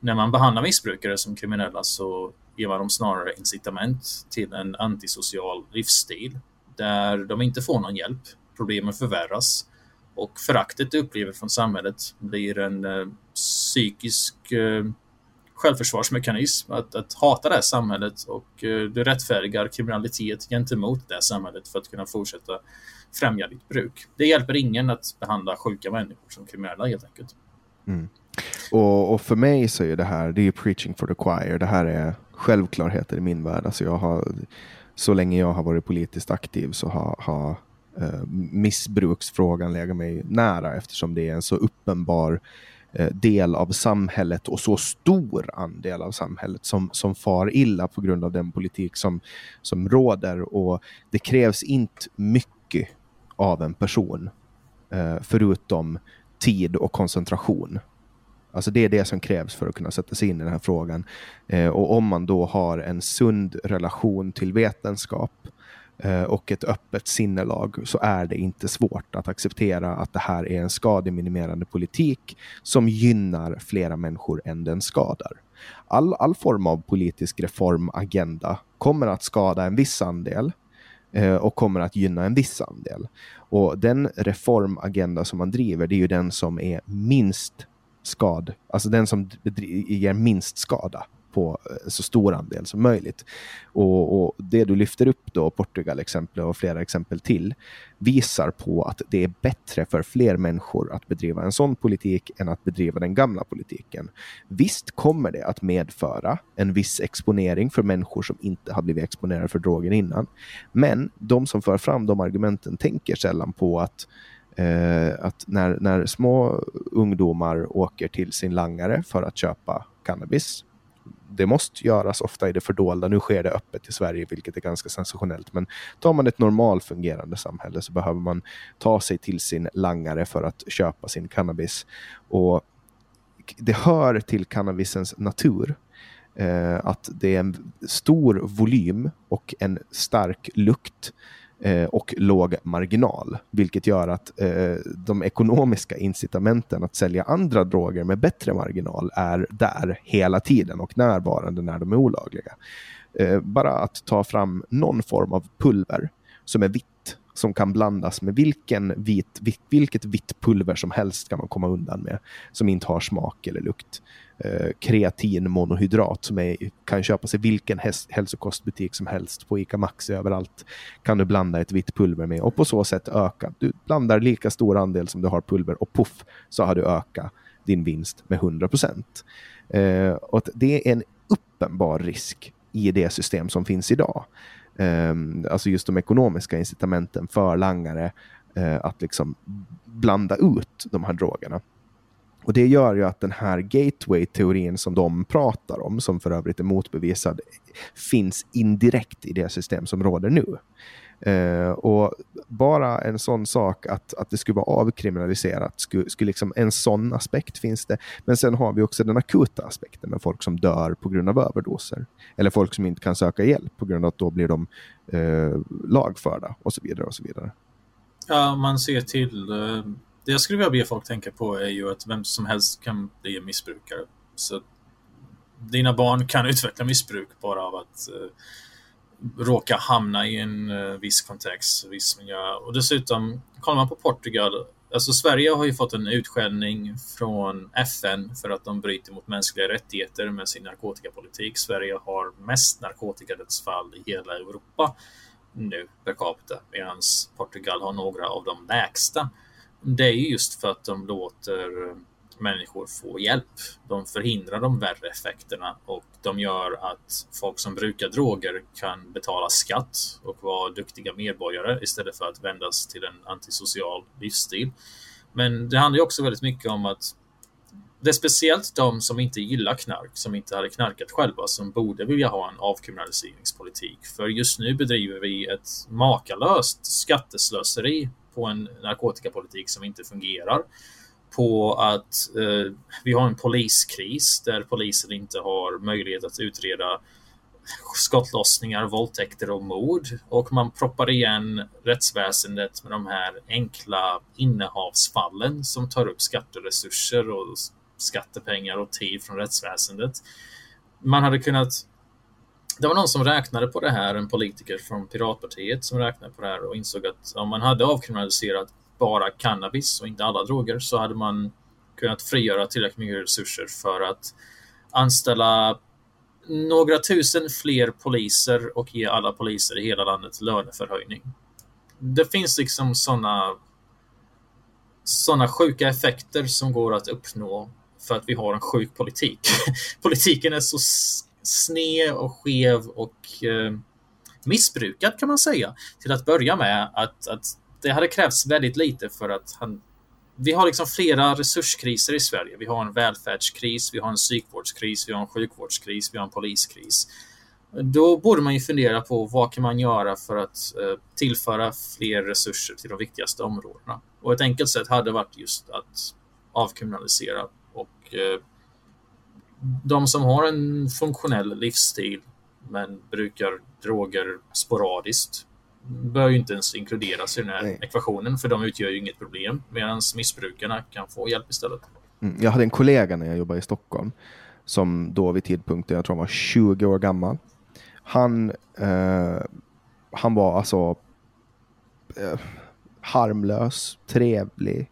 när man behandlar missbrukare som kriminella så ger man dem snarare incitament till en antisocial livsstil där de inte får någon hjälp. Problemen förvärras och föraktet de upplever från samhället blir en eh, psykisk eh, självförsvarsmekanism. Att, att hata det här samhället och eh, du rättfärdigar kriminalitet gentemot det här samhället för att kunna fortsätta främja ditt bruk. Det hjälper ingen att behandla sjuka människor som kriminella helt enkelt. Mm. Och, och, för mig så är det här, det är preaching for the choir. Det här är självklarheter i min värld. Alltså jag har, så länge jag har varit politiskt aktiv så har, har eh, missbruksfrågan legat mig nära eftersom det är en så uppenbar eh, Eh, del av samhället och så stor andel av samhället som, som far illa på grund av den politik som, som råder. Och det krävs inte mycket av en person eh, förutom tid och koncentration. Alltså det är det som krävs för att kunna sätta sig in i den här frågan. Eh, och om man då har en sund relation till vetenskap eh, Eh, och ett öppet sinnelag så är det inte svårt att acceptera att det här är en skademinimerande politik som gynnar flera människor än den skadar. All, all form av politisk reformagenda kommer att skada en viss andel eh, och kommer att gynna en viss andel. Och den reformagenda som man driver, det är ju den som är minst skad, alltså den som ger minst skada på eh, så stor andel som möjligt. Och, och, Det du lyfter upp då, Portugal exempel och flera exempel till, visar på att det är bättre för fler människor att bedriva en sån politik än att bedriva den gamla politiken. Visst kommer det att medföra en viss exponering för människor som inte har blivit exponerade för droger innan. Men de som för fram de argumenten tänker sällan på att Eh, att när, när små ungdomar åker till sin langare för att köpa cannabis, det måste göras ofta i det fördolda. Nu sker det öppet i Sverige, vilket är ganska sensationellt. Men tar man ett normalt fungerande samhälle så behöver man ta sig till sin langare för att köpa sin cannabis. Och det hör till cannabisens natur eh, att det är en stor volym och en stark lukt eh, och låg marginal, vilket gör att eh, de ekonomiska incitamenten att sälja andra droger med bättre marginal är där hela tiden och närvarande när de är olagliga. Eh, bara att ta fram någon form av pulver som är vitt som kan blandas med vilken vit, vit, vilket vitt pulver som helst kan man komma undan med, som inte har smak eller lukt. Eh, kreatinmonohydrat som är, kan köpas i vilken hälsokostbutik som helst på ICA Maxi överallt kan du blanda ett vitt pulver med och på så sätt öka. Du blandar lika stor andel som du har pulver och puff så har du ökat din vinst med 100 procent. Eh, det är en uppenbar risk i det system som finns idag. Eh, alltså just de ekonomiska incitamenten för langare eh, att liksom blanda ut de här drogerna. Och Det gör ju att den här gateway-teorin som de pratar om, som för övrigt är motbevisad, finns indirekt i det system som råder nu. Uh, och bara en sån sak att, att det skulle vara avkriminaliserat, skulle, skulle liksom, en sån aspekt finns det. Men sen har vi också den akuta aspekten med folk som dör på grund av överdoser. Eller folk som inte kan söka hjälp på grund av att då blir de uh, lagförda och så vidare. och så vidare. Ja, man ser till... Uh, det jag skulle vilja be folk tänka på är ju att vem som helst kan bli missbrukare. Så dina barn kan utveckla missbruk bara av att eh, råka hamna i en uh, viss kontext, viss miljö. Och dessutom, kollar man på Portugal, alltså Sverige har ju fått en utskällning från FN för att de bryter mot mänskliga rättigheter med sin narkotikapolitik. Sverige har mest narkotikadödsfall i hela Europa nu per capita, medan Portugal har några av de lägsta. Det är just för att de låter eh, människor få hjälp. De förhindrar de värre effekterna och de gör att folk som brukar droger kan betala skatt och vara duktiga medborgare istället för att vändas till en antisocial livsstil. Men det handlar också väldigt mycket om att det är speciellt de som inte gillar knark, som inte hade knarkat själva, som borde vilja ha en avkriminaliseringspolitik. För just nu bedriver vi ett makalöst skatteslöseri på en narkotikapolitik som inte fungerar på att eh, vi har en poliskris där polisen inte har möjlighet att utreda skottlossningar, våldtäkter och mord. Och man proppar igen rättsväsendet med de här enkla innehavsfallen som tar upp skatteresurser och skattepengar och tid från rättsväsendet. Man hade kunnat det var någon som räknade på det här, en politiker från Piratpartiet som räknade på det här och insåg att om man hade avkriminaliserat bara cannabis och inte alla droger så hade man kunnat frigöra tillräckligt mycket resurser för att anställa några tusen fler poliser och ge alla poliser i hela landet löneförhöjning. Det finns liksom sådana sådana sjuka effekter som går att uppnå för att vi har en sjuk politik. Politiken är så sned och skev och eh, missbrukad kan man säga till att börja med att, att det hade krävts väldigt lite för att han... Vi har liksom flera resurskriser i Sverige. Vi har en välfärdskris, vi har en psykvårdskris, vi har en sjukvårdskris, vi har en poliskris. Då borde man ju fundera på vad kan man göra för att eh, tillföra fler resurser till de viktigaste områdena. Och ett enkelt sätt hade varit just att avkriminalisera och eh, de som har en funktionell livsstil men brukar droger sporadiskt bör ju inte ens inkluderas i den här Nej. ekvationen för de utgör ju inget problem medan missbrukarna kan få hjälp istället. Mm. Jag hade en kollega när jag jobbade i Stockholm som då vid tidpunkten, jag tror han var 20 år gammal. Han, eh, han var alltså eh, harmlös, trevlig,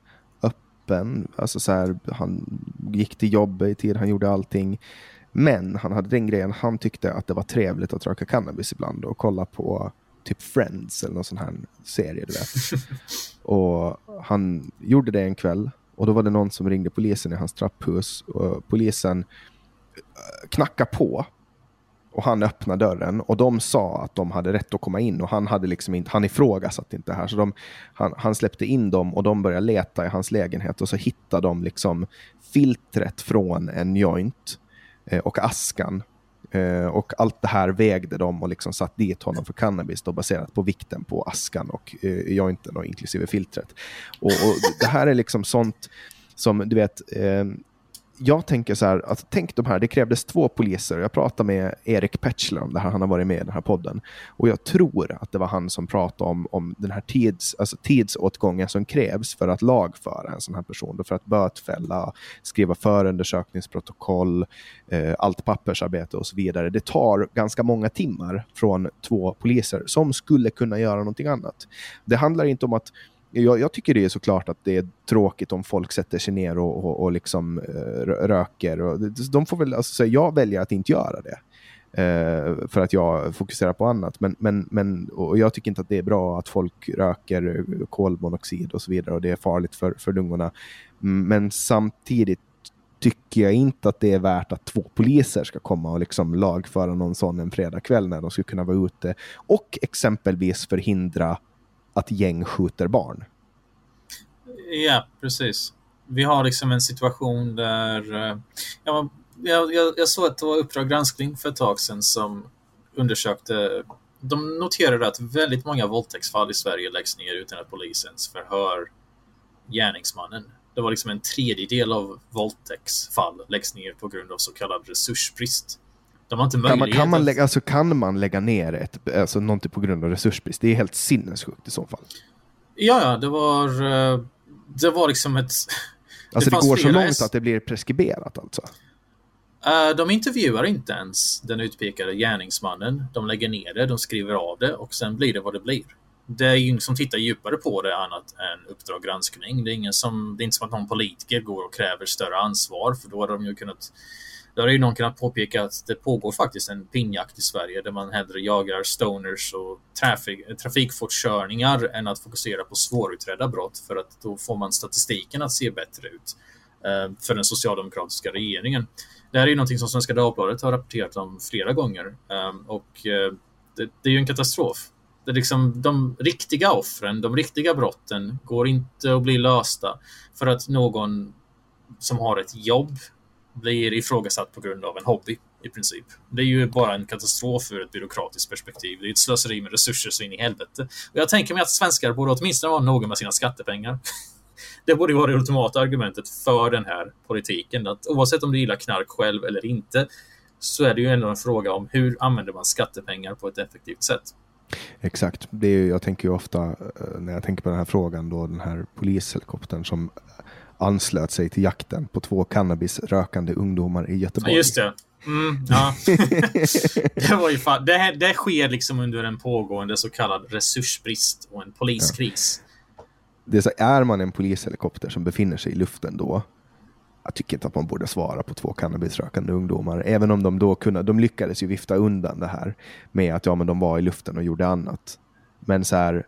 öppen. Alltså så här, han gick till jobbet i tid, han gjorde allting. Men han hade den grejen, han tyckte att det var trevligt att röka cannabis ibland och kolla på typ Friends eller någon sån här serie. Du vet. och han gjorde det en kväll och då var det någon som ringde polisen i hans trapphus. Och polisen eh, knackade på och han öppnade dörren och de sa att de hade rätt att komma in och han, hade liksom inte, han ifrågasatte inte det här. Så de, han, han, släppte in dem och de började leta i hans lägenhet och så hittade de liksom filtret från en joint eh, och askan Eh, och allt det här vägde de och liksom satt dit honom för cannabis då, baserat på vikten på askan och eh, jointen och inklusive filtret. Och, och, det här är liksom sånt som, du vet, eh, jag tänker så här, alltså, tänk de här, det krävdes två poliser. Jag pratade med Erik Petschler om det här, han har varit med i den här podden. Och jag tror att det var han som pratade om, om den här tids, alltså tidsåtgången som krävs för att lagföra en sån här person. Då, för att bötfälla, skriva förundersökningsprotokoll, eh, allt pappersarbete och så vidare. Det tar ganska många timmar från två poliser som skulle kunna göra någonting annat. Det handlar inte om att jag, jag, tycker det är såklart att det är tråkigt om folk sätter sig ner och, och, och liksom eh, röker. Och de får väl, alltså, jag väljer att inte göra det. Uh, för att jag fokuserar på annat. Men, men, men, och jag tycker inte att det är bra att folk röker kolmonoxid och så vidare och det är farligt för, för lungorna. Men samtidigt tycker jag inte att det är värt att två poliser ska komma och liksom lagföra någon sån en fredagkväll när de skulle kunna vara ute och exempelvis förhindra att gäng skjuter barn. Ja, precis. Vi har liksom en situation där... Eh, ja, jag, jag, jag såg att det var Uppdrag granskning för ett tag sedan som undersökte... De noterade att väldigt många våldtäktsfall i Sverige läggs ner utan att polisen förhör gärningsmannen. Det var liksom en tredjedel av våldtäktsfall läggs ner på grund av så kallad resursbrist. De har inte kan man, kan, man lägga, alltså, kan man lägga ner ett, alltså, någonting på grund av resursbrist? Det är helt sinnessjukt i så fall. Ja, ja, det var, eh, det var liksom ett... Alltså det, det går så långt att det blir preskriberat alltså? Uh, de intervjuar inte ens den utpekade gärningsmannen. De lägger ner det, de skriver av det och sen blir det vad det blir. Det är ingen som tittar djupare på det annat än Uppdrag granskning. Det är, ingen som, det är inte som att någon politiker går och kräver större ansvar för då hade de ju kunnat där har ju någon kunnat påpeka att det pågår faktiskt en pinjakt i Sverige där man hellre jagar stoners och trafik, trafikfortkörningar än att fokusera på svårutredda brott för att då får man statistiken att se bättre ut eh, för den socialdemokratiska regeringen. Det här är ju någonting som Svenska Dagbladet har rapporterat om flera gånger eh, och eh, det, det är ju en katastrof. Det är liksom de riktiga offren, de riktiga brotten går inte att bli lösta för att någon som har ett jobb blir ifrågasatt på grund av en hobby i princip. Det är ju bara en katastrof ur ett byråkratiskt perspektiv. Det är ett slöseri med resurser så in i helvete. Och jag tänker mig att svenskar borde åtminstone vara noga med sina skattepengar. Det borde vara det ultimata argumentet för den här politiken. Att oavsett om du gillar knark själv eller inte så är det ju ändå en fråga om hur använder man skattepengar på ett effektivt sätt. Exakt. Det är, jag tänker ju ofta eh, när jag tänker på den här frågan då den här polishelikoptern som anslöt sig till jakten på två cannabisrökande ungdomar i Göteborg. Just det. Mm, ja. det, var ju fan, det, det sker liksom under en pågående så kallad resursbrist och en poliskris. Ja. Det är, så, är man en polishelikopter som befinner sig i luften då, jag tycker inte att man borde svara på två cannabisrökande ungdomar. Även om de då kunde, de lyckades ju vifta undan det här med att ja, men de var i luften och gjorde annat. Men så här,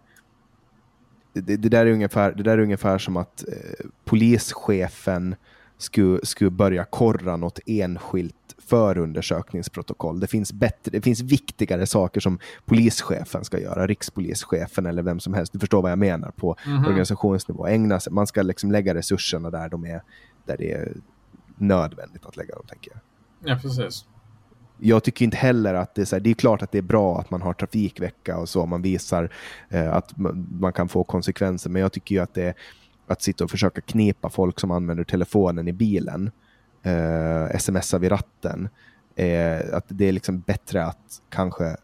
det, det, där är ungefär, det där är ungefär som att eh, polischefen skulle, skulle börja korra något enskilt förundersökningsprotokoll. Det finns, bättre, det finns viktigare saker som polischefen ska göra, rikspolischefen eller vem som helst. Du förstår vad jag menar på mm -hmm. organisationsnivå. Ägna sig, man ska liksom lägga resurserna där, de är, där det är nödvändigt att lägga dem, tänker jag. Ja, precis jag tycker inte heller att det är så här, det är klart att det är bra att man har trafikvecka och så, man visar eh, att man kan få konsekvenser, men jag tycker ju att det är att sitta och försöka knipa folk som använder telefonen i bilen, eh, smsa vid ratten, eh, att det är liksom bättre att kanske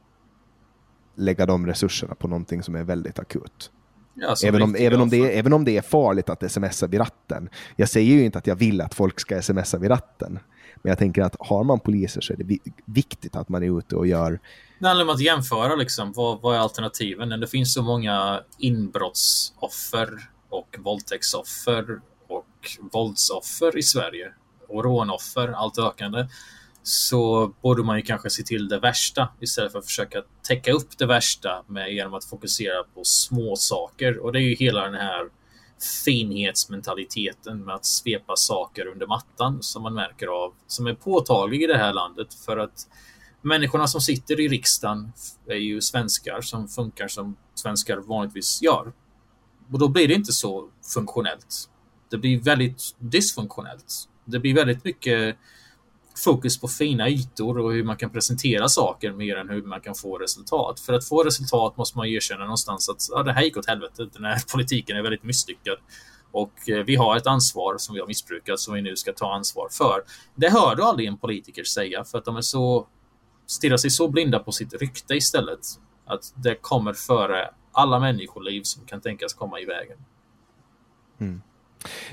lägga de resurserna på någonting som är väldigt akut. Ja, även, om, även, om det är, även om det är farligt att smsa vid ratten. Jag säger ju inte att jag vill att folk ska smsa vid ratten. Men jag tänker att har man poliser så är det viktigt att man är ute och gör... Det handlar om att jämföra liksom. Vad, vad är alternativen? Det finns så många inbrottsoffer och våldtäktsoffer och våldsoffer i Sverige och rånoffer, allt ökande så borde man ju kanske se till det värsta istället för att försöka täcka upp det värsta med, genom att fokusera på små saker. Och det är ju hela den här finhetsmentaliteten med att svepa saker under mattan som man märker av, som är påtaglig i det här landet för att människorna som sitter i riksdagen är ju svenskar som funkar som svenskar vanligtvis gör. Och då blir det inte så funktionellt. Det blir väldigt dysfunktionellt. Det blir väldigt mycket fokus på fina ytor och hur man kan presentera saker mer än hur man kan få resultat. För att få resultat måste man erkänna någonstans att ja, det här gick åt helvete. Den här politiken är väldigt misslyckad. Och eh, vi har ett ansvar som vi har missbrukat som vi nu ska ta ansvar för. Det hör du aldrig en politiker säga för att de är så stirrar sig så blinda på sitt rykte istället. Att det kommer före alla människoliv som kan tänkas komma i vägen. Mm.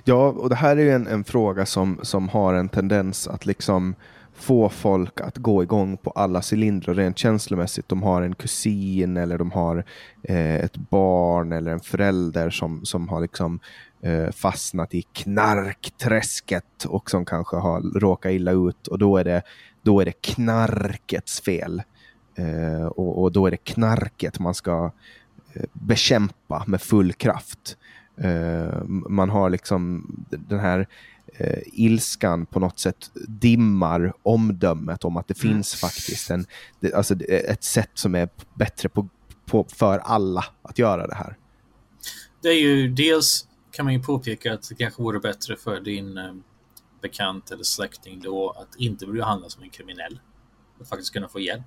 Ja, och det här är ju en, en, fråga som, som har en tendens att liksom få folk att gå igång på alla cylindrar rent känslomässigt. De har en kusin eller de har eh, ett barn eller en förälder som, som har liksom eh, fastnat i knarkträsket och som kanske har råkat illa ut och då är det, då är det knarkets fel. Eh, och, och, då är det knarket man ska eh, bekämpa med full kraft. Eh, man har liksom den här eh, ilskan på något sätt dimmar omdömet om att det mm. finns faktiskt en, det, alltså ett sätt som är bättre på, på, för alla att göra det här. Det är ju dels kan man ju påpeka att det kanske vore bättre för din eh, bekant eller släkting då att inte bli behandlad som en kriminell. Att faktiskt kunna få hjälp.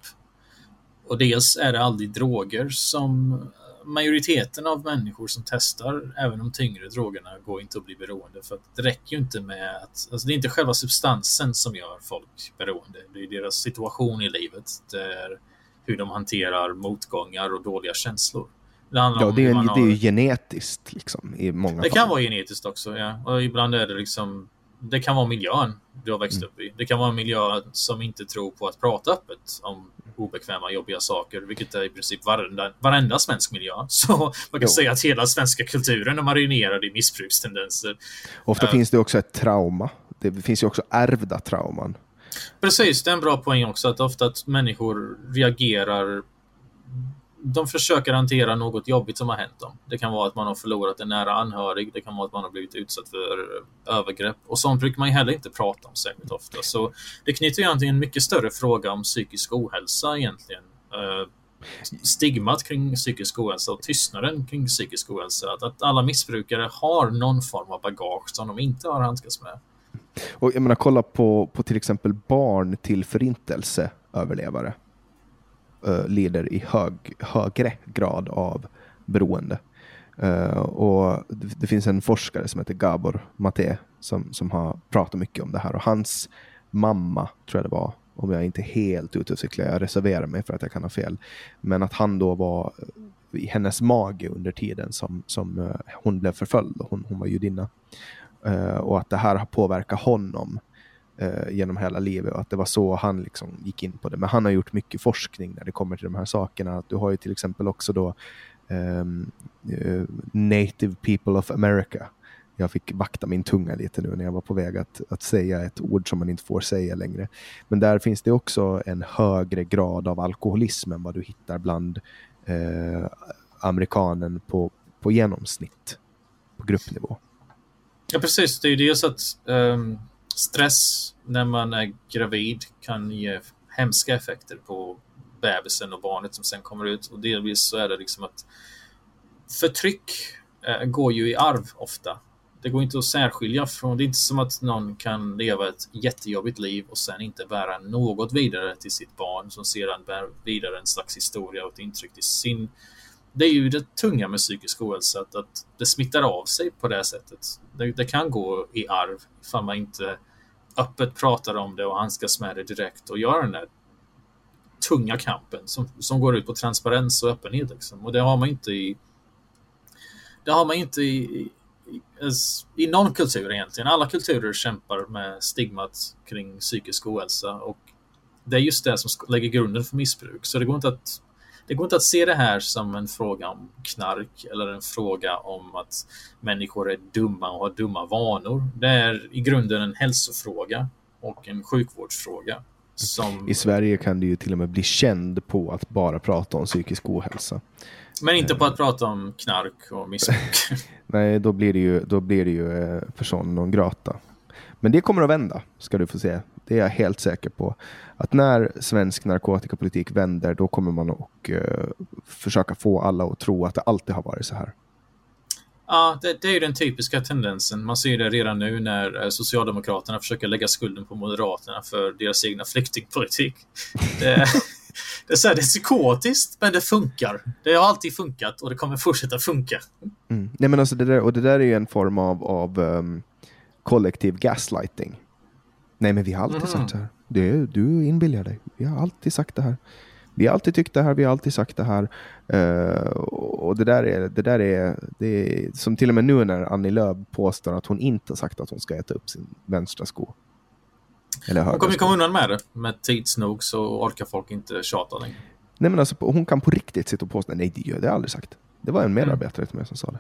Och dels är det aldrig droger som majoriteten av människor som testar även de tyngre drogerna går inte att bli beroende. För det räcker ju inte med att... Alltså det är inte själva substansen som gör folk beroende. Det är deras situation i livet. Det är hur de hanterar motgångar och dåliga känslor. Det ja, det är, har... det är ju genetiskt liksom, i många Det fall. kan vara genetiskt också, ja. Och ibland är det liksom det kan vara miljön du har växt mm. upp i. Det kan vara en miljö som inte tror på att prata öppet om obekväma, jobbiga saker, vilket är i princip varenda, varenda svensk miljö. Så man kan jo. säga att hela svenska kulturen är marinerad i missbrukstendenser. Ofta uh, finns det också ett trauma. Det finns ju också ärvda trauman. Precis, det är en bra poäng också, att ofta att människor reagerar de försöker hantera något jobbigt som har hänt dem. Det kan vara att man har förlorat en nära anhörig, det kan vara att man har blivit utsatt för övergrepp och sånt brukar man ju heller inte prata om särskilt ofta. Så det knyter ju an till en mycket större fråga om psykisk ohälsa egentligen. Eh, stigmat kring psykisk ohälsa och tystnaden kring psykisk ohälsa. Att, att alla missbrukare har någon form av bagage som de inte har handskats med. Och jag menar, kolla på, på till exempel barn till förintelseöverlevare Eh, lider i hög, högre grad av beroende. Uh, och det, det, finns en forskare som heter Gabor Maté, som, som har pratat mycket om det här och hans mamma, tror jag det var, om jag inte är helt ute och cyklar, jag reserverar mig för att jag kan ha fel, men att han då var eh, i hennes mage under tiden som, som uh, hon blev förföljd, hon, hon var judinna. Uh, och att det här har påverkat honom eh, genom hela livet och att det var så han liksom gick in på det. Men han har gjort mycket forskning när det kommer till de här sakerna. Du har ju till exempel också då um, uh, Native People of America. Jag fick vakta min tunga lite nu när jag var på väg att, att säga ett ord som man inte får säga längre. Men där finns det också en högre grad av alkoholism än vad du hittar bland eh, amerikanen på, på genomsnitt, på gruppnivå. Ja, precis. Det är ju dels att um, stress när man är gravid kan ge hemska effekter på bebisen och barnet som sen kommer ut. Och delvis så är det liksom att förtryck eh, går ju i arv ofta. Det går inte att särskilja från, det är inte som att någon kan leva ett jättejobbigt liv och sen inte bära något vidare till sitt barn som sedan bär vidare en slags historia och ett intryck till sin det är ju det tunga med psykisk ohälsa, att, att det smittar av sig på det sättet. Det, det, kan gå i arv ifall man inte öppet pratar om det och handskas med det direkt och gör den där tunga kampen som, som går ut på transparens och öppenhet. Liksom. Och det har man inte i det har man inte i, i, i, någon kultur egentligen. Alla kulturer kämpar med stigmat kring psykisk ohälsa och det är just det som lägger grunden för missbruk. Så det går inte att det går inte att se det här som en fråga om knark eller en fråga om att människor är dumma och har dumma vanor. Det är i grunden en hälsofråga och en sjukvårdsfråga. Som... I Sverige kan du ju till och med bli känd på att bara prata om psykisk ohälsa. Men inte på att prata om knark och missbruk. Nej, då blir det ju, då blir det ju eh, person non grata. Men det kommer att vända, ska du få se. Det är jag helt säker på. Att när svensk narkotikapolitik vänder, då kommer man att uh, försöka få alla att tro att det alltid har varit så här. Ja, det, det är ju den typiska tendensen. Man ser det redan nu när eh, Socialdemokraterna försöker lägga skulden på Moderaterna för deras egna flyktingpolitik. Det, Det är, så här, det är psykotiskt, men det funkar. Det har alltid funkat och det kommer fortsätta funka. Mm. Nej, men alltså det där, och det där är ju en form av, av um, kollektiv gaslighting. Nej, men vi har alltid Mhm. sagt så här. Det, du inbillar dig. Vi har alltid sagt det här. Vi har alltid tyckt det här, vi har alltid sagt det här. Eh, och det där är, det där är, det är som till och med nu när Annie Lööf påstår att hon inte sagt att hon ska äta upp sin vänstra sko. Eller Hon kommer komma undan med det. Men tids nog så orkar folk inte tjata längre. Nej, men alltså, hon kan på riktigt sitta och påstå, nej det har jag aldrig sagt. Det var en medarbetare till mig som sa det.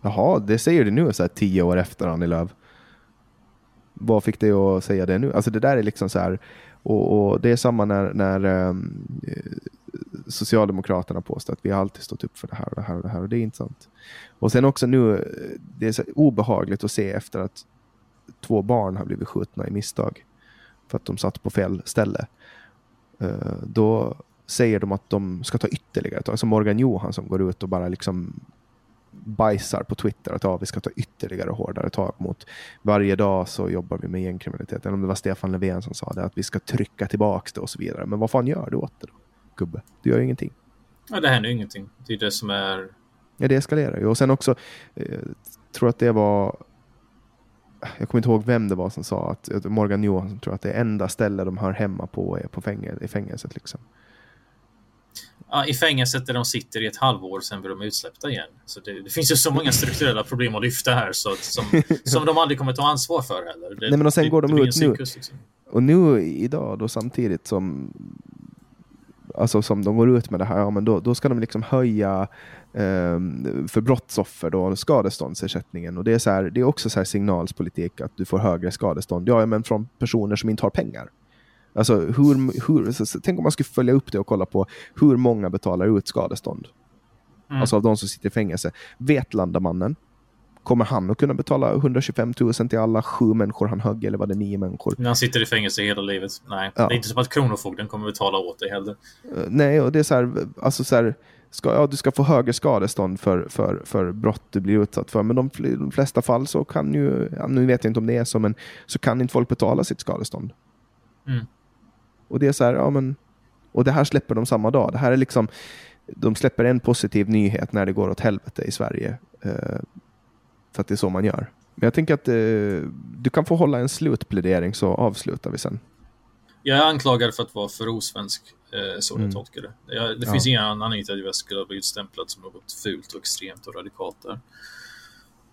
Jaha, det säger du nu så här tio år efter Annie Lööf. Vad fick dig att säga det nu? Alltså det där är liksom så här, och, och det är samma när, när um, Socialdemokraterna påstår att vi har alltid stått upp för det här och det här och det här och det är inte sant. Och sen också nu, eh, det är så obehagligt att se efter att två barn har blivit skjutna i misstag för att de satt på fel ställe. Uh, då säger de att de ska ta ytterligare tag. Som Morgan Johansson går ut och bara liksom bajsar på Twitter att ja, vi ska ta ytterligare hårdare tag mot. Varje dag så jobbar vi med gängkriminalitet. Eller om det var Stefan Löfven som sa det, att vi ska trycka tillbaks det och så vidare. Men vad fan gör du åt det då, gubbe? Du gör ju ingenting. Ja, det händer ju ingenting. Det är det som är... Ja, det eskalerar ju. Och sen också, eh, tror att det var, jag kommer inte ihåg vem det var som sa att Morgan Johansson tror att det enda ställe de hör hemma på är på fängel, i fängelset. Liksom. Ja, I fängelset där de sitter i ett halvår, sen blir de utsläppta igen. Så det, det finns ju så många strukturella problem att lyfta här så att, som, som de aldrig kommer ta ansvar för heller. Det, Nej, men och sen det, går de ut nu. Liksom. Och nu idag då samtidigt som Alltså som de går ut med det här, ja, men då, då ska de liksom höja ehm, för brottsoffer då, skadeståndsersättningen. Och det är, så här, det är också så här signalspolitik att du får högre skadestånd. Ja, men från personer som inte har pengar. Alltså, hur, hur, så, tänk om man skulle följa upp det och kolla på hur många betalar ut skadestånd. Mm. Alltså av de som sitter i fängelse. Vetlandamannen, kommer han att kunna betala 125 000 till alla sju människor han högg, eller var det nio människor? När han sitter i fängelse hela livet. Nej, Ja. det är inte som att Kronofogden kommer betala åt dig heller. Eh, Nej, och det är så här, alltså så här, ska, ja, du ska få högre skadestånd för, för, för brott du blir utsatt för, men de, de flesta fall så kan ju, nu vet jag inte om det är så, men så kan inte folk betala sitt skadestånd. Mm. Och det är så här, ja men, och det här släpper de samma dag. Det här är liksom, de släpper en positiv nyhet när det går åt helvete i Sverige. Eh, för att det är så man gör. Men jag tänker att eh, du kan få hålla en slutplädering så avslutar vi sen. Jag är anklagad för att vara för osvensk, eh, så Mm. jag tolkar det. Jag, det Ja. finns ingen anledning till att jag skulle ha blivit stämplad som något fult och extremt och radikalt där.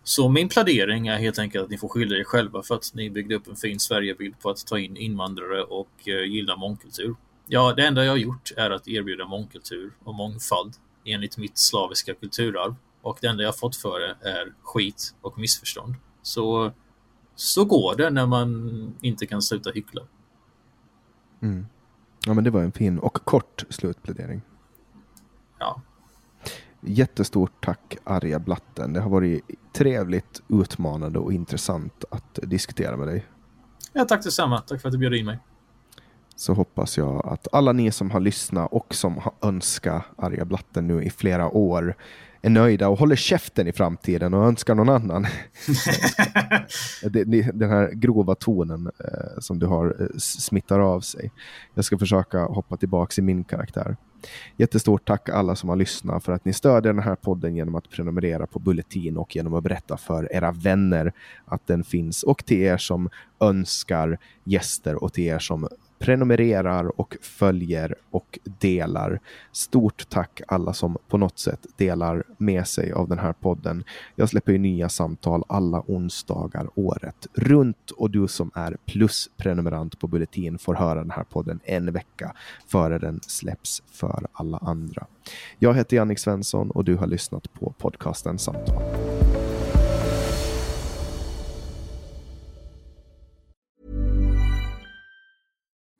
Så min plädering är helt enkelt att ni får skylla er själva för att ni byggde upp en fin Sverigebild på att ta in invandrare och eh, gilla mångkultur. Ja, det enda jag har gjort är att erbjuda mångkultur och mångfald enligt mitt slaviska kulturarv. Och det enda jag fått för det är skit och missförstånd. Så, så går det när man inte kan sluta hyckla. Mm. Ja, men det var en fin och kort slutplädering. Ja, Jättestort tack Arja Blatten. Det har varit trevligt, utmanande och intressant att diskutera med dig. Ja, tack detsamma. Tack för att du bjöd in mig. Så hoppas jag att alla ni som har lyssnat och som har önskat Arja Blatten nu i flera år är nöjda och håller käften i framtiden och önskar någon annan. Den här grova tonen eh, som du har eh, smittar av sig. Jag ska försöka hoppa tillbaka i min karaktär. Jättestort tack alla som har lyssnat för att ni stödjer den här podden genom att prenumerera på Bulletin och genom att berätta för era vänner att den finns och till er som önskar gäster och till er som prenumererar och följer och delar. Stort tack alla som på något sätt delar med sig av den här podden. Jag släpper ju nya samtal alla onsdagar året runt och du som är plusprenumerant på Bulletin får höra den här podden en vecka före den släpps för alla andra. Jag heter Jannik Svensson och du har lyssnat på podcasten Samtal.